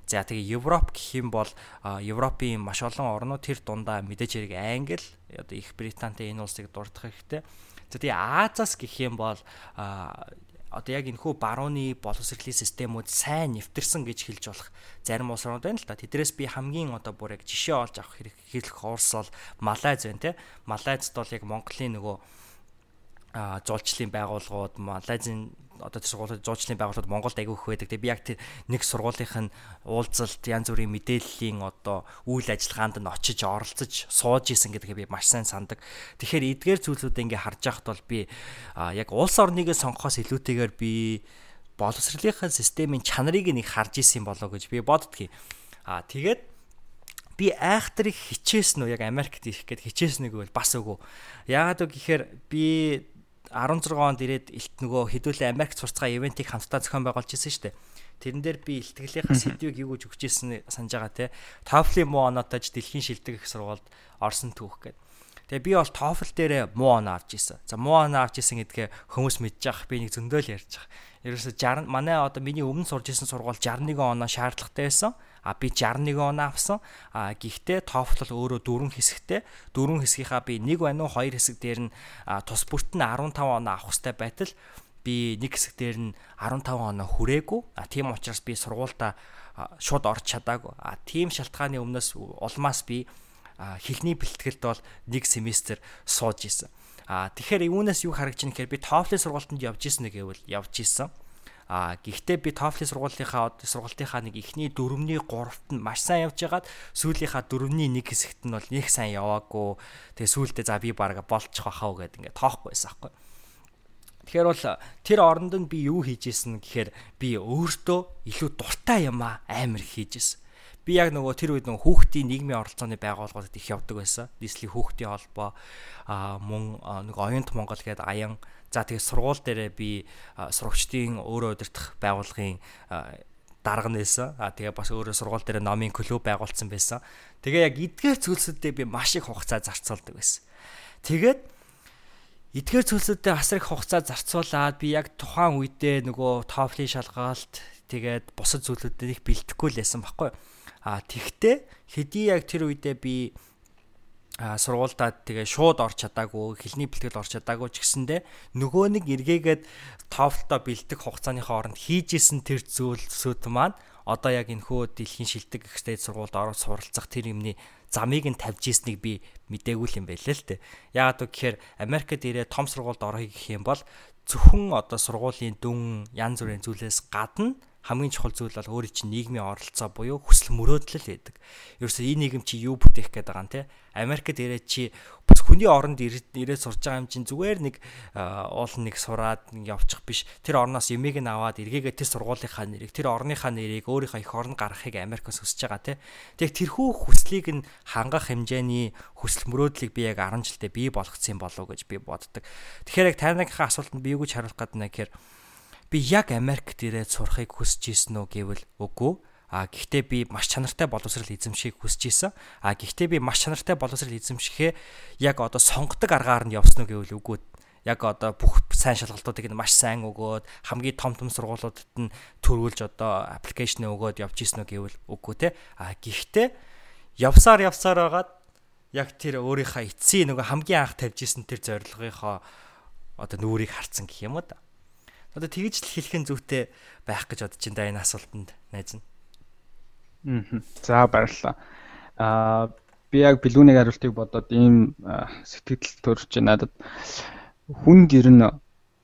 За тэгээ Европ гэх юм бол Европын маш олон орнууд тэр дундаа мэдээж хэрэг Англи одоо Их Британтай энэ улсыг дурдах хэрэгтэй. За тэгээ Азаас гэх юм бол одоо яг энэхүү барууны боловсролын системүүд сайн нэвтэрсэн гэж хэлж болох зарим улс орнууд байна л да. Тэдрээс би хамгийн одоо бүр яг жишээ олж авах хэрэг хэлэх Орос бол Малайз байна те. Малайзд бол яг Монголын нөгөө зуулчлалын байгууллагууд Малайзын одоо тэр сургуулиуд зуучлалын байгууллагууд Монголд аягүй их байдаг. Тэгээ би яг тэр нэг сургуулийнх нь уулзалт янз бүрийн мэдээллийн одоо үйл ажиллагаанд нь очиж оролцож сууж исэн гэдгээ би маш сайн сандаг. Тэгэхээр эдгээр зүйлсүүдээ ингээ харж байхад бол би яг улс орныг сонгохоос илүүтэйгээр би боловсролынхаа системийн чанарыг нэг харж исэн болоо гэж би боддгийг. Аа тэгээд би айхтрыг хичээсэн үү яг Америкт ирэх гээд хичээсэн нэг бол бас үгүй. Яагаад вэ гэхээр би 16 онд ирээд илт нөгөө хэдүүлээ Америк сурцгаа ивентийг хамтдаа зохион байгуулж ирсэн шүү дээ. Тэрэн дээр би илтгэлийнхаа сэдвийг юу гэж өгч ирсэн санаж байгаа те. TOEFL муу оноотойж дэлхийн шилдэг их сургуульд орсон түүх гэдэг. Тэгээ би бол TOEFL дээр муу оноо авч ирсэн. За муу оноо авч ирсэн гэдгээ хүмүүс мэдж байгаа. Би нэг зөндөөл ярьж байгаа. Ерөөсө 60 манай одоо миний өмнө сурж исэн сургууль 61 оноо шаардлагатай байсан. А би 61 оноо авсан. А гэхдээ TOEFL өөрөө дөрвөн хэсэгтэй. Дөрвөн хэсгийнхаа би нэг байна уу хоёр хэсэг дээр нь тус бүрт нь 15 оноо авах хэрэгтэй байтал би нэг хэсэг дээр нь 15 оноо хүрээгүй. А тийм учраас би сургуультай шууд орж чадаагүй. А тийм шалтгааны өмнөөс улмаас би хэлний бэлтгэлд бол нэг семестр сууж исэн. А тэгэхээр юунаас юу харагч юм гэхээр би TOEFL-ийн сургуультанд явж исэн гэвэл явж исэн. А гэхдээ би TOEFL сургуулийнхаа сургуулийнхаа нэг эхний дөрөвний 3-т нь маш сайн явж байгаад сүүлийнхаа дөрөвний нэг хэсэгт нь бол нэг сайн яваагүй. Тэгээ сүүлдээ за би бараг болчих واخаа гэд ингээд тоохгүй байсан аахгүй. Тэгэхээр бол тэр оронд нь би юу хийжсэн гэхээр би өөртөө илүү дуртай юм амар хийжсэн. Би яг нөгөө тэр үед нөгөө хүүхдийн нийгмийн оролцооны байгууллагуудад их явдаг байсан. Нийслэлийн хүүхдийн холбоо, мөн нөгөө оюунт Монгол гэдэг аян За тэгээ сургууль дээрээ би сурагчдын өөрөө удирдах байгууллагын дарга нээсэн. А тэгээ бас өөрөө сургууль дээр номын клуб байгуулсан байсан. Тэгээ яг эдгээр зүйлсүүдэд би маш их хугацаа зарцуулдаг байсан. Тэгээд эдгээр зүйлсүүдэд асар их хугацаа зарцуулаад би яг тухайн үедээ нөгөө TOEFL-ийн шалгалт тэгээд бусад зүйлүүдэд их бэлтгэхгүй л байсан байхгүй. А тэгтээ хэдий яг тэр үедээ би сургуультад тэгээ шууд орч чадаагүй хэлний бэлтгэл орч чадаагүй ч гэсэндэ нөгөө нэг эргээгээд TOEFL-тоо бэлдэх хугацааны хооронд хийж исэн тэр зүйлсүүд маань одоо яг энэхүү дэлхийн шилдэг их стэйд сургуульд ороод суралцах тэр юмны замыг нь тавьж ийснийг би мдээгүй юм байлаа л дээ. Яагаад вэ гэхээр Америкт ирээ том сургуульд орохыг гэх юм бол зөвхөн одоо сургуулийн дүн янз бүрийн зүйлээс гадна хамгийн чухал зүйл бол өөрийн чинь нийгмийн оролцоо буюу хүсэл мөрөөдөл байдаг. Ерөөсөө энэ нийгэм чи юу бүтээх гээд байгаа юм те. Америкт ирээд чи бас хүний оронд ирээд сурж байгаа юм чинь зүгээр нэг уул нэг сураад явчих биш. Тэр орноос юмыг нь аваад эргээгээ тэр сургуулийнхаа нэрийг, тэр орныхаа нэрийг өөрийнхөө их орнд гаргахыг Америкос хүсэж байгаа те. Тэг тэрхүү хүслийг нь хангах хэмжээний хүсэл мөрөөдлийг би яг 10 жилдээ бий болгоцсон болов уу гэж би боддог. Тэгэхээр яг танайхаа асуултанд би юу гэж хариулах гэдэг нь гэхээр би яг Америкт ирээд сурахыг хүсэж ийсэн үү гэвэл үгүй. А гэхдээ би маш чанартай боловсрал эзэмшихийг хүсэж ийсэн. А гэхдээ би маш чанартай боловсрал эзэмшихээ яг одоо сонгодог аргаар нь явсан уу гэвэл үгүй. Яг одоо бүх сайн шалгалтуудыг нь маш сайн өгөөд хамгийн том том сургуулиудад нь төрүүлж одоо аппликейшн өгөөд явж ийсэн үү гэвэл үгүй те. А гэхдээ явсаар явсаар байгаад яг тэр өөрийнхөө эцсийн нөгөө хамгийн анх тавьж исэн тэр зорилгынхоо одоо нүрийг харцсан гэх юм уу да. Одоо тэгж л хэлэх нь зүйтэй байх гэж бодож байна да энэ асуултанд найз нь. Аа. За баярлалаа. Аа би яг бэлгүүнийг хариултыг бодоод ийм сэтгэл төрж байна надад. Хүнд ирнэ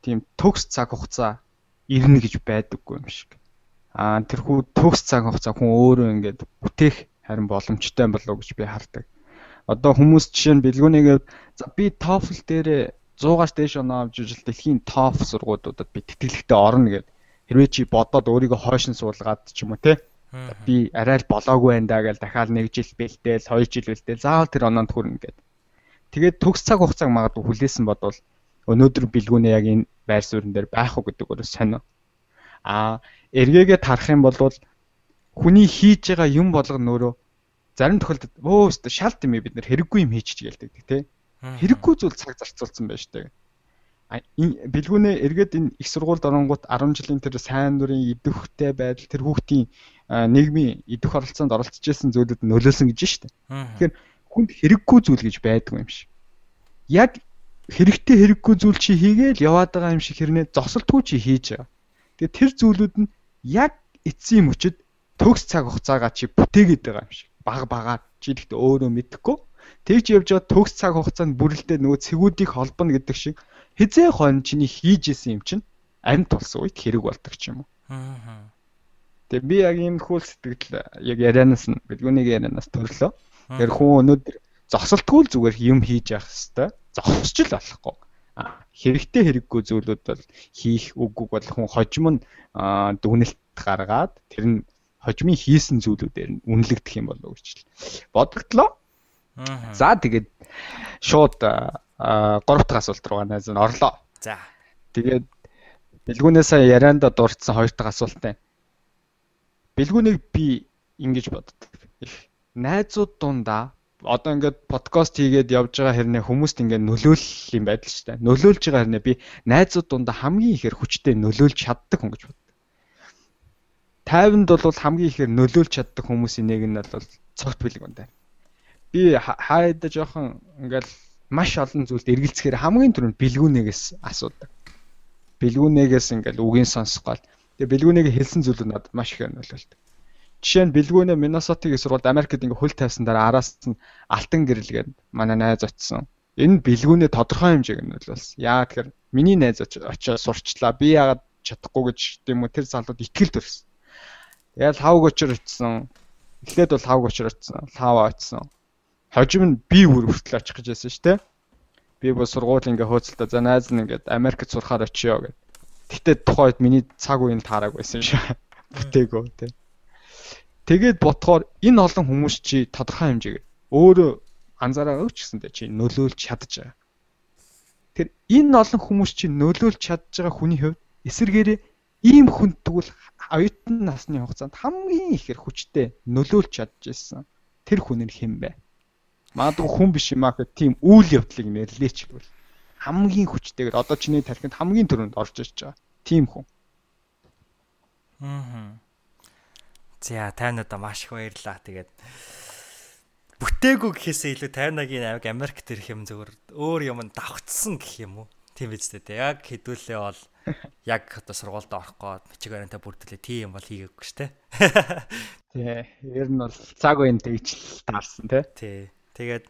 тийм төгс цаг хугацаа ирнэ гэж байдаггүй юм шиг. Аа тэрхүү төгс цаг хугацаа хүн өөрөө ингээд бүтээх харин боломжтой болов гэж би хардаг. Одоо хүмүүс жишээ нь бэлгүүнийг за би TOEFL дээрээ 100-аас дээш оноо авч ижил дэлхийн топ сургуулиудад би тэтгэлэгтэй орно гэд хэрвээ чи бодоод өөрийгөө хойш нь суулгаад ч юм уу те би арай л болоогүй байна да гэж дахиад нэг жил бэлдээл 2 жил бэлдээл заавал тэр оноонд хүрнэ гэд. Тэгээд төгс цаг хугацааг магадгүй хүлээсэн бодвол өнөөдөр бэлгүүнээ яг энэ байр суурин дээр байх уу гэдэг өөрөө сонио. Аа эргээгээ тарах юм бол хүний хийж байгаа юм болгоно нөрөө зарим тохиолдолд өө шалт юм бид нэр хэрэггүй юм хийчих гэлдэг тий Хэрэггүй зүйл цаг зарцуулсан байж таг. Бэлгүүнээ эргээд энэ их сургуульд оронгууд 10 жилийн тэр сайн дурын идэвхтэй байдал тэр хүүхдийн нийгмийн идэх оролцоонд оролцож исэн зүйлүүд нөлөөлсөн гэж шүү дээ. Тэгэхээр хүнд хэрэггүй зүйл гэж байдгүй юм шиг. Яг хэрэгтэй хэрэггүй зүйл чи хийгээл яваад байгаа юм шиг хэрнээ зогсолтгүй чи хийж байгаа. Тэгээ тэр зүйлүүд нь яг эцсийн мөчөд төгс цаг хугацаагаа чи бүтээгээд байгаа юм шиг. Баг багаар чи гэхдээ өөрөө мэдэхгүй Тэгж явж байгаа төгс цаг хугацаанд бүрэлдээ нөгөө цэгүүдийг холбоно гэдэг шиг хизээ хон чиний хийж исэн юм чинь амьд болсон үед хэрэг болдог ч юм уу. Аа. Тэгээ би яг ийм хөл сэтгэл яг ярианаас нь бэлгүүнийг ярианаас төрлөө. Тэр хүн өнөөдөр зогсолтгүй л зүгээр юм хийж явах хэвээр зогсож л болохгүй. Хэрэгтэй хэрэггүй зүйлүүд бол хийх үггүй бол хүн хожим нь дүгнэлт гаргаад тэр нь хожимын хийсэн зүйлүүдээр нь үнэлэгдэх юм болов уу гэж бодогдлоо. За тэгээд шууд 3 дахь асуулт руу найз нь орлоо. За. Тэгээд бэлгүүнээсээ ярианда дурдсан 2 дахь асуулт байна. Бэлгүүнийг би ингэж боддог. Найзууд дундаа одоо ингээд подкаст хийгээд явж байгаа хэрнээ хүмүүст ингээд нөлөөлөл юм байдал шүү дээ. Нөлөөлж байгаа хэрнээ би найзууд дундаа хамгийн ихээр хүчтэй нөлөөлж чаддаг хүн гэж боддог. Тайванд бол хамгийн ихээр нөлөөлж чаддаг хүмүүсийн нэг нь бол цогт бэлгүүн дээр би хаяада жоохон ингээл маш олон зүйлд эргэлзэхээр хамгийн түрүүнд бэлгүүнээс асуудаг. Бэлгүүнээс ингээл үгийн сонсгоол. Тэгээ бэлгүүнийг хэлсэн зүйлүүд надад маш их нөлөөлдөг. Жишээ нь бэлгүүнээ Миннесотагийн сургуульд Америкт ингээ хөл тавьсан дараа араас нь алтан гэрэлгээд манай найз очсон. Энэ бэлгүүнээ тодорхой хэмжээг нөлөөлсөн. Яа тэгэхээр миний найз очиод сурчлаа. Би яагаад чадахгүй гэж тийм үү тэр залууд итгэл төрсөн. Тэгэл хавг очир очсон. Эхлээд бол хавг очир очсон. Лава очсон хожим нь би бүр хүртэл очих гэж байсан шүү дээ. Би бол сургууль ингээ хөөцөлтөө за найз нь ингээд Америкт сурахаар очиё гэд. Гэтэ тухайд миний цаг үеийн таараг байсан шүү. Бүтээгөө тий. Тэгээд ботхоор энэ олон хүмүүс чи тодорхой хэмжээгээр өөрөө анзаараа өгч гэсэндээ чи нөлөөлж чадж байгаа. Тэр энэ олон хүмүүс чи нөлөөлж чадж байгаа хүний хувьд эсэргээрээ ийм хүн тэгвэл оюутан насны хугацаанд хамгийн ихээр хүчтэй нөлөөлж чадж ирсэн. Тэр хүн нь хэн бэ? Магадгүй хүн биш юм аа гэх тийм үйл явдлыг нэрлээ ч гэвэл хамгийн хүчтэйгээр одоо чиний тархинд хамгийн түрүүнд орж ирж байгаа. Тийм хүн. Аа. За тайнада маш их баярлаа. Тэгээд бүтээгүү гэхээсээ илүү тайнагийн аймаг Америкт ирэх юм зөвөр өөр юм давхцсан гэх юм уу? Тийм биз дээ. Яг хэдүүлээ бол яг одоо сургуульд орох гээд мичиг ориентай бүрдүүлээ тийм бол хийгээгүй шүү дээ. Тий. Ер нь бол цаг үеийн тэгж таарсан тий. Тий. Тэгээд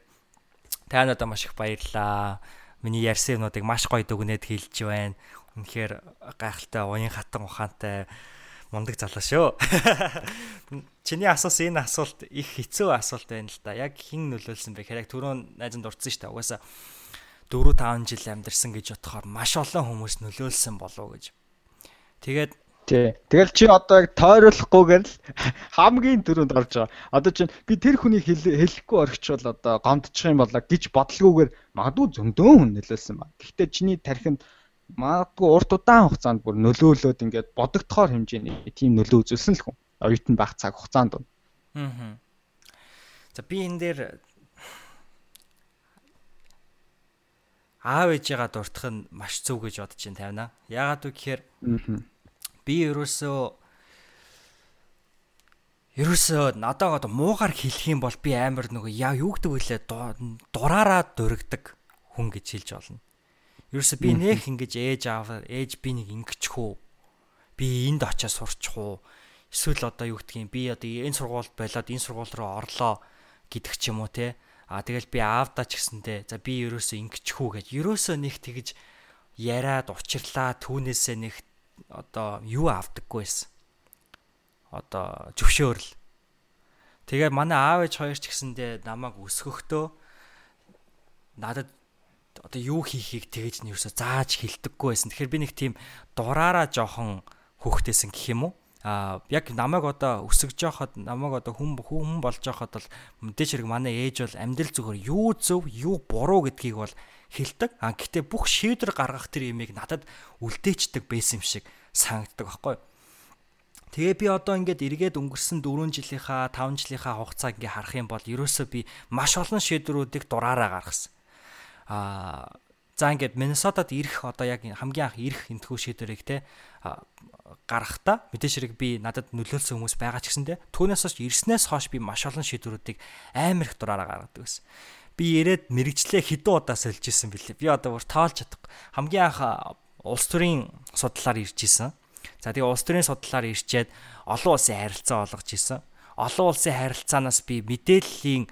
тань одоо маш их баярлаа. Миний ярьсан юмнуудыг маш гоё дүгнээд хэлж байна. Үнэхээр гайхалтай уян хатан ухаантай мундаг залуу шүү. Чиний асуусан энэ асуулт их хэцүү асуулт байна л да. Яг хэн нөлөөлсөн бэ гэхээр яг түрүүн найзанд дурдсан шүү дээ. Угаасаа 4 5 жил амьдарсан гэж бодохоор маш олон хүмүүс нөлөөлсөн болов гэж. Тэгээд Тий. Тэгэл чи одоо яг тойруулахгүйгээр л хамгийн түрүүнд орж байгаа. Одоо чинь би тэр хүнийг хэлэхгүй орхичвол одоо гомдчих юм болоо гэж бодлогоогоор магадгүй зөндөөн хүн нөлөөлсөн ба. Гэхдээ чиний тархинд магадгүй урт удаан хугацаанд бүр нөлөөлөд ингээд бодогдохоор хэмжээний тийм нөлөө үзүүлсэн л хүн. Оюутан байх цаг хугацаанд. Аа. За би энэ дээр аав ээжигээ дуртах нь маш зөв гэж бодож байна тавина. Яагаад вэ гэхээр би ерөөсөө ерөөсөө надад одоо муугар хэлэх юм бол би амар нөгөө яа юу гэдэг вүлээ дураараа дурагдаг хүн гэж хэлж болно. Ерөөсөө би нэх ингэж ээж аав ээж би нэг ингэчих үү? Би энд очиж сурчих уу? Эсвэл одоо юу гэдгийг би одоо энэ сургуульд болоод энэ сургууль руу орлоо гэдэг ч юм уу те. А тэгэл би аавдаа ч гэсэндээ за би ерөөсөө ингэчих үү гэж ерөөсөө нэг тэгж яриад учирлаа түүнээсээ нэг одоо юу авдаггүй байсан. Одоо зөвшөөрөл. Тэгээ манай аав ээж хоёр ч гэсэндээ намайг өсгөхдөө надад одоо юу хийхийг тэгэж нь юусоо зааж хэлдэггүй байсан. Тэгэхээр би нэг тийм дураараа жоохон хөөхтэйсэн гэх юм уу? а яг намайг одоо өсөж жоход намайг одоо хүн хүн болж жоход бол мэдээж хэрэг манай ээж бол амьдрал зүгээр юу зөв юу буруу гэдгийг бол хэлдэг. А гэтээ бүх шийдвэр гаргах тэр имийг надад үлдээчдэг байсан юм шиг санагддаг байхгүй. Тэгээ би одоо ингээд эргээд өнгөрсөн 4 жилийнхаа 5 жилийнхаа хугацааг ингээ харах юм бол ерөөсөө би маш олон шийдвэрүүдийг дураараа гаргасан. Аа за ингээд Миннесотад ирэх одоо яг хамгийн анх ирэх энтхүү шийдвэрийг те гаргахтаа мэдээж хэрэг би надад нөлөөлсөн хүмүүс байгаа ч гэсэндэ түүнээс хойш ирснээс хойш би маш олон шийдвэрүүдийг амар их дураараа гаргадаг гэсэн. Би ирээд мэрэгчлээ хэдэн удаа сольж исэн бэлээ. Би одоо бүр тоолж чадахгүй. Хамгийн анх улс төрийн судлаар ирж исэн. За тэгээ улс төрийн судлаар ирчээд олон улсын харилцаа олгож исэн. Олон улсын харилцаанаас би мэдээллийн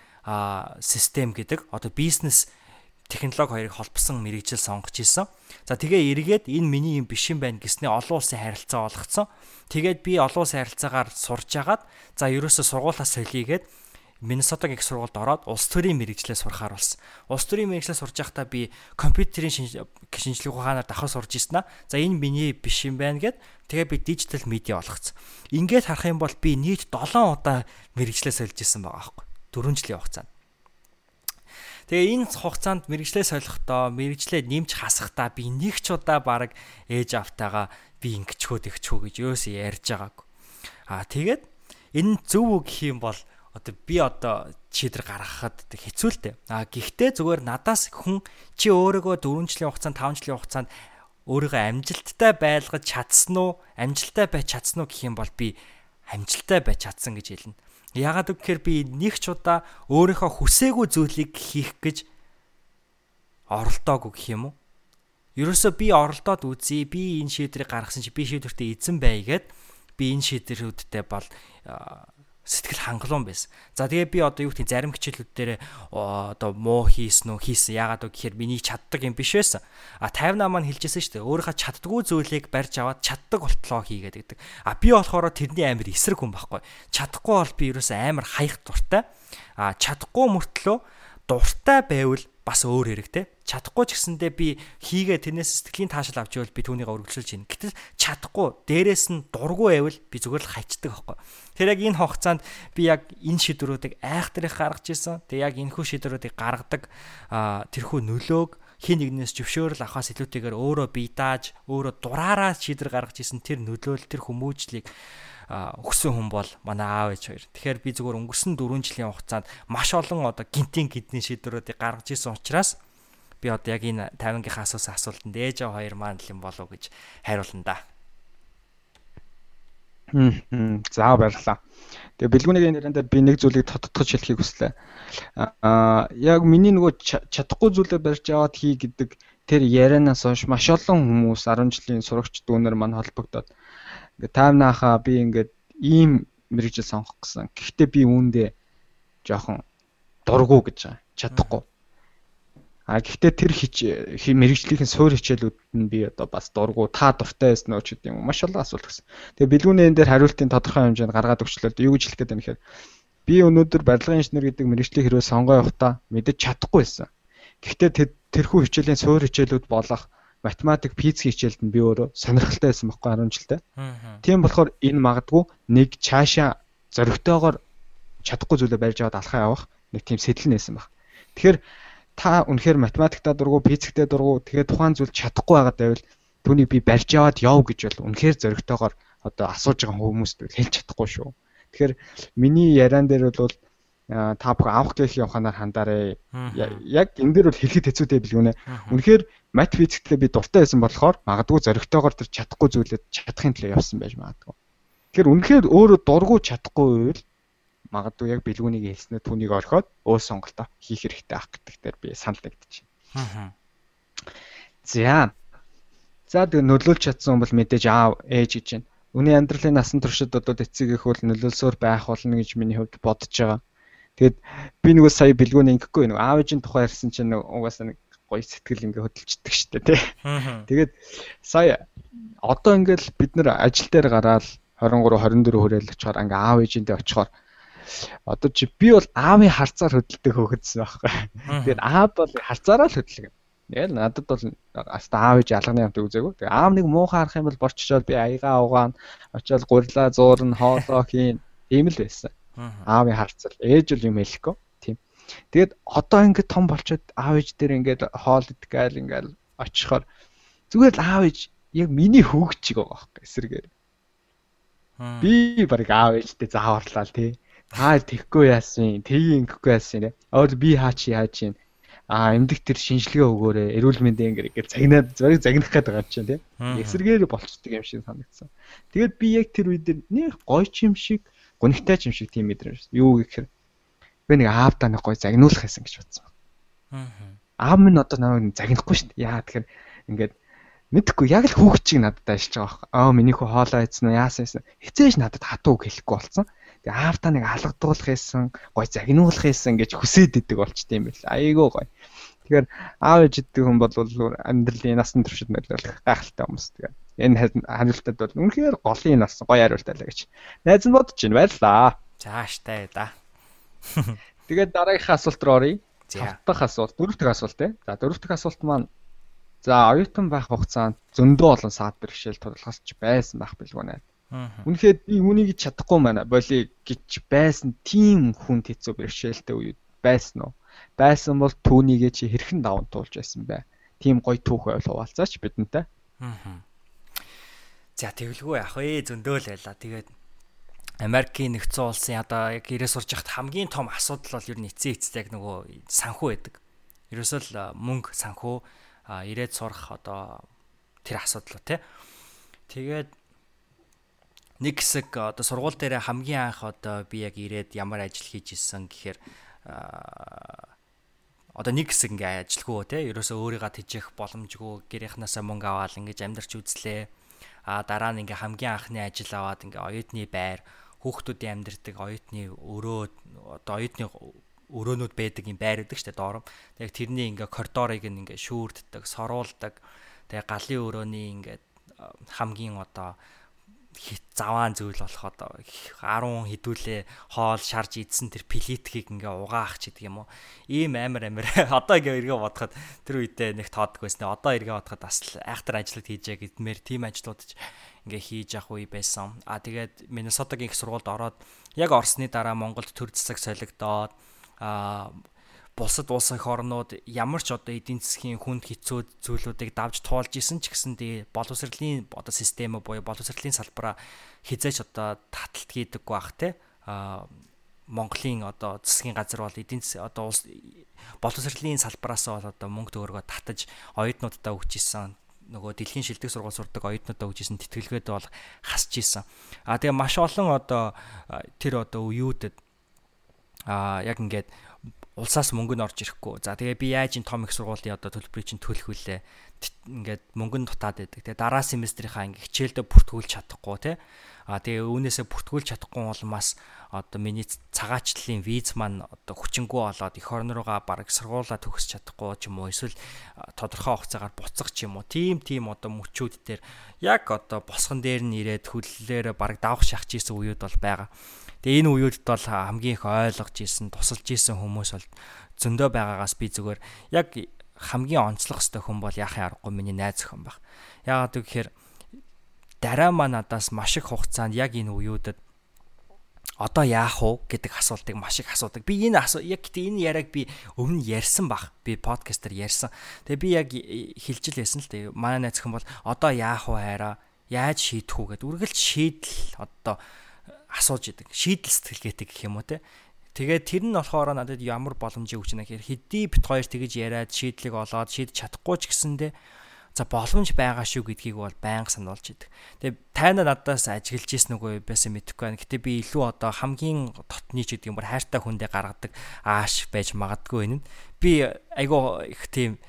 систем гэдэг одоо бизнес технологи хоёрыг холбосон мэрэгжил сонгож исэн. За тэгээ эргээд энэ миний юм биш юм байна гэснээр олон улсын харилцаа олгоцсон. Тэгээд би олон улсын харилцаагаар сурж агаад за ерөөсө сургуулаас солигээд Миннесотагийн их сургуульд ороод улс төрийн мэрэгчлээ сурахаар болсон. Улс төрийн мэрэгчлээ сурж байхдаа би компьютерийн шинжилгээ ухаанаар давхар сурж ирсэн аа. За энэ миний биш юм байна гэд тэгээ би дижитал медиа олгоцсон. Ингээд харах юм бол би нийт 7 удаа мэрэгчлээ сольж ирсэн байгаа байхгүй. 4 жилийн хугацаанд. Тэгээ энэ хугацаанд мэрэгчлээ солихдоо мэрэгчлээ нэмж хасахдаа би нэг ч удаа баг ээж автайгаа би ингэчхөө тэгчхөө гэж өөсөө ярьж байгаагүй. Аа тэгээд энэ зөв үг гэх юм бол одоо би одоо шийдвэр гаргахад хэцүү л дээ. А гэхдээ зүгээр надаас хүн чи өөрийгөө 4 жилийн хугацаанд 5 жилийн хугацаанд өөрийгөө амжилттай байлгаж чадсан уу? Амжилттай байж чадсан уу гэх юм бол би амжилттай байж чадсан гэж хэлнэ. Ягаад гэвэл би нэг ч удаа өөрийнхөө хүсээгүй зүйлийг хийх гэж оролдоогүй гэх юм уу? Ерөөсөө би оролдоод үзье. Би энэ шийдвэрийг гаргасан чи би шийдвэртээ эзэн байгээд би энэ шийдвэрүүдтэй бол сэтгэл хангалуун байсан. За тэгээ би одоо юу гэх зарим хичээлүүд дээр одоо муу хийсэн үү хийсэн яагаад вэ гэхээр миний чаддаг юм биш байсан. А 58 маань хэлжсэн шүү дээ. Өөрийнхөө чаддгүй зүйлийг барьж аваад чаддаг болтлоо хийгээд гэдэг. А би болохоор тэрний амир эсрэг хүн байхгүй. Чадахгүй бол би ерөөсөө амир хаях дуртай. А чадахгүй мөртлөө дуртай байвал бас өөр хэрэгтэй. Чадахгүй ч гэсэндээ би хийгээ тэрнээс сэтгэлийн таашаал авч ивэл би түүнийг өргөжлөж чинь. Гэтэл чадахгүй дээрээс нь дургүй байвал би зүгээр л хайчдаг аахгүй. Тэр яг энэ хугацаанд би яг энэ шийдвэрүүдийг айхтрих гаргаж ирсэн. Тэг яг энэхүү шийдвэрүүдийг гаргадаг тэрхүү нөлөөг хин нэгнээс зөвшөөрөл авахаас илүүтэйгээр өөрөө бие дааж, өөрөө дураараа шийдвэр гаргаж ирсэн тэр нөлөөл тэр хүмүүжлийг өгсөн хүн бол манай аав ээж хоёр. Тэгэхээр би зүгээр өнгөрсөн 4 жилийн хугацаанд маш олон одоо гинтийн гидний шийдвэрүүдийг гаргаж ирсэн учраас би одоо яг энэ 50-гийн асуусан асуултанд ээж аваа хоёр маань л юм болов гэж хариулна да. За баярлалаа. Тэгээ бэлгүүнийг нэрэндээ би нэг зүйлийг тодтогч хэлхийг хүслээ. Аа яг миний нөгөө чадахгүй зүйлээ барьж аваад хий гэдэг тэр ярианаас хойш маш олон хүмүүс 10 жилийн сурагч дүүнер маань холбогдоод Ингээ таймнахаа би ингээд ийм мэрэгжил сонгох гэсэн. Гэхдээ би үүндээ жоохон дургу гэж байгаа. Чадахгүй. А гэхдээ тэр хич мэрэгжлийн суур хичээлүүд нь би одоо бас дургу та дуртай байсан уу ч гэдэг юм маш олон асуулт гэсэн. Тэгээ бэлгүүний энэ дээр хариултын тодорхой хэмжээнд гаргаад өгчлөө. Юу гэж хэлэх гээд байна гэхээр би өнөөдөр барилгын инженер гэдэг мэрэгжлийн хэрвээ сонгоо явахдаа мэдэж чадахгүй байсан. Гэхдээ тэрхүү хичээлийн суур хичээлүүд болох математик, физик хичээлд нь би өөрөө сонирхолтой байсан байхгүй 10 жилдээ. Тийм болохоор энэ магадгүй нэг цаашаа зөрөгтэйгоор чадахгүй зүйлээ барьж аваад алхаа явах нэг тийм сэтэл нээсэн баг. Тэгэхээр та үнэхээр математиктаа дургу, физиктэй дургу тэгээд тухайн зүйл чадахгүй байгаад байвал түүнийг би барьж аваад яв гэж бол үнэхээр зөрөгтэйгоор одоо асууж байгаа хүмүүст хэлж чадахгүй шүү. Тэгэхээр миний яриан дээр бол та бүхэн авах гэх яваханаар хандаарэ. Яг энэ дээр бол хэлэхэд хэцүүтэй билгүнэ. Үнэхээр мат физиктэй би дуртай байсан болохоор магадгүй зоригтойгоор тэр чадахгүй зүйлээд чадахын төлөө явсан байж магадгүй. Тэгэхээр үнэхээр өөрөө дургу чадахгүй байвал магадгүй яг бэлгүүнийг хэлснээр түүнийг орхиод өөр сонголтоо хийх хэрэгтэй ах гэдэг дээр би санал нэгдэж байна. За. За тэгээ нөлөөлж чадсан бол мэдээж аав ээж гэж байна. Үний амьдралын насан туршид одоо эцэг их бол нөлөөлсөөр байх болно гэж миний хувьд бодож байгаа. Тэгэд би нөгөө сая бэлгүүний ингэхгүй нөгөө аав ээжийн тухай ярьсан чинь нөгөө угаасаа нэг гоё сэтгэл ингээ хөдөлчдөг штэ тий. Тэгээд сая одоо ингээл бид нэр ажил дээр гараад 23 24 хүрээл очихоор ингээ аав ээжиндээ очихоор одоо чи би бол аавын харцаар хөдөлдөг хөхөдсөн байхгүй. Тэгээд аав бол харцаараа л хөдөлгөн. Тэгэл надад бол аста аав ээж алганы юмтай үзээгүй. Тэгээ аав нэг муухай харах юм бол борччоод би аягаа угаана. Очоод гурилаа зуурна, хоолоо хийн. Ийм л байсан. Аавын харцал. Ээж бол юм хэлэхгүй. Тэгээд одоо ингээд том болчоод аав ээж дээр ингээд хоол идгээл ингээд очихоор зүгээр л аав ээж яг миний чиг байгаа байхгүй эсрэгээр. Би баг аав ээжтэй зааварлаа л тий. Та тэгхгүй яасан, тгий ингэхгүй яасан тий. Өөр би хаа чи хаа чи а эмдэх тэр шинжилгээ өгөөрэй. Эрүүл мэндийн ингээд загнаад зургийг загнах гээд байгаа чинь тий. Эсрэгээр болцдог юм шиг санагдсан. Тэгээд би яг тэр үед нэг гоё ч юм шиг, гонигтай ч юм шиг тийм мэдрэмж. Юу гэхээр би нэг аавдаа нэг гой загнуулах байсан гэж бодсон. Аа. Аав минь одоо намайг загнахгүй шүү дээ. Яа тэгэхээр ингээд мэдхгүй яг л хүүхд чиг надад ажиллаж байгаа байхгүй. Аа миний хүү хоолоо идсэн үү яасан юм. Хизээж надад хатуу хэлэхгүй болсон. Тэгээ аавдаа нэг алгадуулах байсан, гой загнуулах байсан гэж хүсээд идэг болчтой юм байл. Айгуу гой. Тэгэхээр аав ээждэг хүн бол амьдралын насан туршид нөлөөлөх гайхалтай хүмүүс. Тэгээ энэ хариултад бол үнэхээр голын нас гоё хариултаа л гэж найз нь бодож байна. Баярлаа. Зааштай да. Тэгээд дараагийнхаа асуулт руу оръё. Тавт дахь асуулт, дөрөв дэх асуулт те. За дөрөв дэх асуулт маань за оюутан байх хугацаанд зөндөө олон саад бэрхшээл тулгарч байсан байх билгүй нэ. Үнэхээр би үнийг чадахгүй байна. Боли гэж байсан тийм хүн хэцүү бэрхшээлтэй үед байсан уу? Байсан бол түүнийгээ чи хэрхэн даван туулж байсан бэ? Тийм гоё түүх байвал хуваалцаач бидэнтэй. Аа. За тэгэлгүй ах ээ зөндөө л байла. Тэгээд Америкийн нэгдсэн улсын одоо яг ирээ сурж яхад хамгийн том асуудал бол ер нь эцсийн эцэст яг нөгөө санхүү байдаг. Ерөөсөө л мөнгө санхүү ирээд сурах одоо тэр асуудал тий. Тэгээд нэг хэсэг одоо сургууль дээр хамгийн анх одоо би яг ирээд ямар ажил хийж исэн гэхээр одоо нэг хэсэг ингээ ажилгүй те ерөөсөө өөрийгөө тижих боломжгүй гэрийнхнаасаа мөнгө аваад ингэж амьдарч үзлээ а дараа нь ингээ хамгийн анхны ажил аваад ингээ оюутны байр хүүхдүүдийн амьдардаг оюутны өрөө одоо оюутны өрөөнүүд байдаг юм байр гэдэг штэ доором. Яг тэрний ингээ коридорыг ингээ шүүрддэг, соруулдаг. Тэгээ галын өрөөний ингээ хамгийн одоо заваан зүйл болох одоо 10 хідүүлээ хоол шарж идсэн тэр плитгийг ингээ угаах ч гэдэг юм уу. Ийм амар амар одоо ингээ эргээ бодоход тэр үедээ нэг тоодгүй байсан. Одоо эргээ бодоход бас айхтар ажиллаж хийжээ гэдмээр тийм ажлууд ингээ хийж явах үе байсан. А тэгээд Миннесотагийн их сургуульд ороод яг орсны дараа Монголд төр засаг солигдоод а бусад улс их орнууд ямар ч одоо эдийн засгийн хүнд хэцүү зүйлүүдийг давж туулж исэн ч гэсэн тий боловсролын одоо систем буюу боловсролын салбараа хизээч одоо таталт хийдэг байх те а Монголын одоо засгийн газар бол эдийн одоо улс боловсролын салбараас бол одоо мөнгө төгрөгөө татаж оюутнуудаа өгч исэн нөгөө дэлхийн шилдэг сургууль сурдаг оюутнуудаа исэн тэтгэлгээд бол хасж исэн. А тэгээ маш олон одоо тэр одоо үеүүдэд аа яг ингээд улсаас мөнгө нь орж ирэхгүй. За тэгээ би яаж энэ том их сургуулийн одоо төлбөрийг чинь төлөх вүлээ. Ингээд мөнгө нь дутаад байдаг. Тэгээ дараа семестрийнхаа ингээ хичээлдээ бүртгүүлж чадахгүй тий. А тэгээ үүнээсээ бүртгүүлж чадахгүй улмаас одоо миний цагаачлалын виз маань одоо хүчингү болоод эх орн руугаа бараг сургуулаа төгсөж чадахгүй ч юм уу эсвэл тодорхой хугацаагаар буцах ч юм уу. Тим тим одоо мөчүүд дээр яг одоо босгон дээр нь ирээд хүллээрээ бараг давах шахаж исэн үеуд бол байгаа. Тэгээ энэ үеүдд бол хамгийн их ойлгож исэн, тусалж исэн хүмүүс бол зөндөө байгаагаас би зүгээр яг хамгийн онцлог хэвээр хүн бол яахын аргагүй миний найз охин баг. Яагаад гэвэл дараа маа надаас маш их хугацаанд яг энэ үеүдэд одоо яах вэ гэдэг асуултыг маш их асуудаг. Би энэ асуу яг гэдэг энэ яриаг би өмнө ярьсан баг. Би подкастер ярьсан. Тэгээ би яг хэлж л байсан л дээ. Манай найз хэн бол одоо яах вэ хайраа? Яаж шийдэх үү гэдэг үргэлж шийдэл одоо асууж идэг. Шийдэл сэтгэлгээтэй гэх юм уу те. Тэгээд тэр нь болохоор надад ямар боломжийг өгч байна гэхээр хэдий бит хоёр тэгэж яриад шийдлийг олоод шийдэж чадахгүй ч гэсэндээ за боломж байгаа шүү гэдгийг бол байнга сануулж идэг. Тэгээ тайна надаас ажиглаж ийсэн үгүй байсан мэдэхгүй байна. Гэтэ би илүү одоо хамгийн дотны ч гэдэг юм бар хайртай хүндээ гаргадаг ааш байж магадгүй энэ. Би айгуу их тийм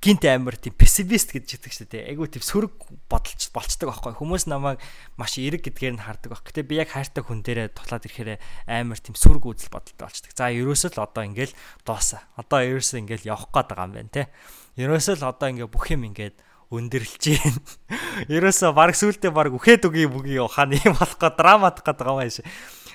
гинт амар тийм пессимист гэж хэлдэг шүү дээ. Айгу тийм сөрөг бодолч болцдог байхгүй. Хүмүүс намайг маш эерэг гэдгээр нь хардаг байх. Гэтэ би яг хайртай хүн дээрээ тулаад ирэхээр амар тийм сөрөг үзэл бодолтой болцдог. За ерөөсөө л одоо ингээл дуусаа. Одоо ерөөсөө ингээл явах гээд байгаа юм байна те. Ерөөсөө л одоо ингээ бүх юм ингээд өндөрлж гин. Ерөөсөө баг сүултээ баг үхээд үгүй бүгийн ухааны юм болох гээд драматах гээд байгаа юм шиг.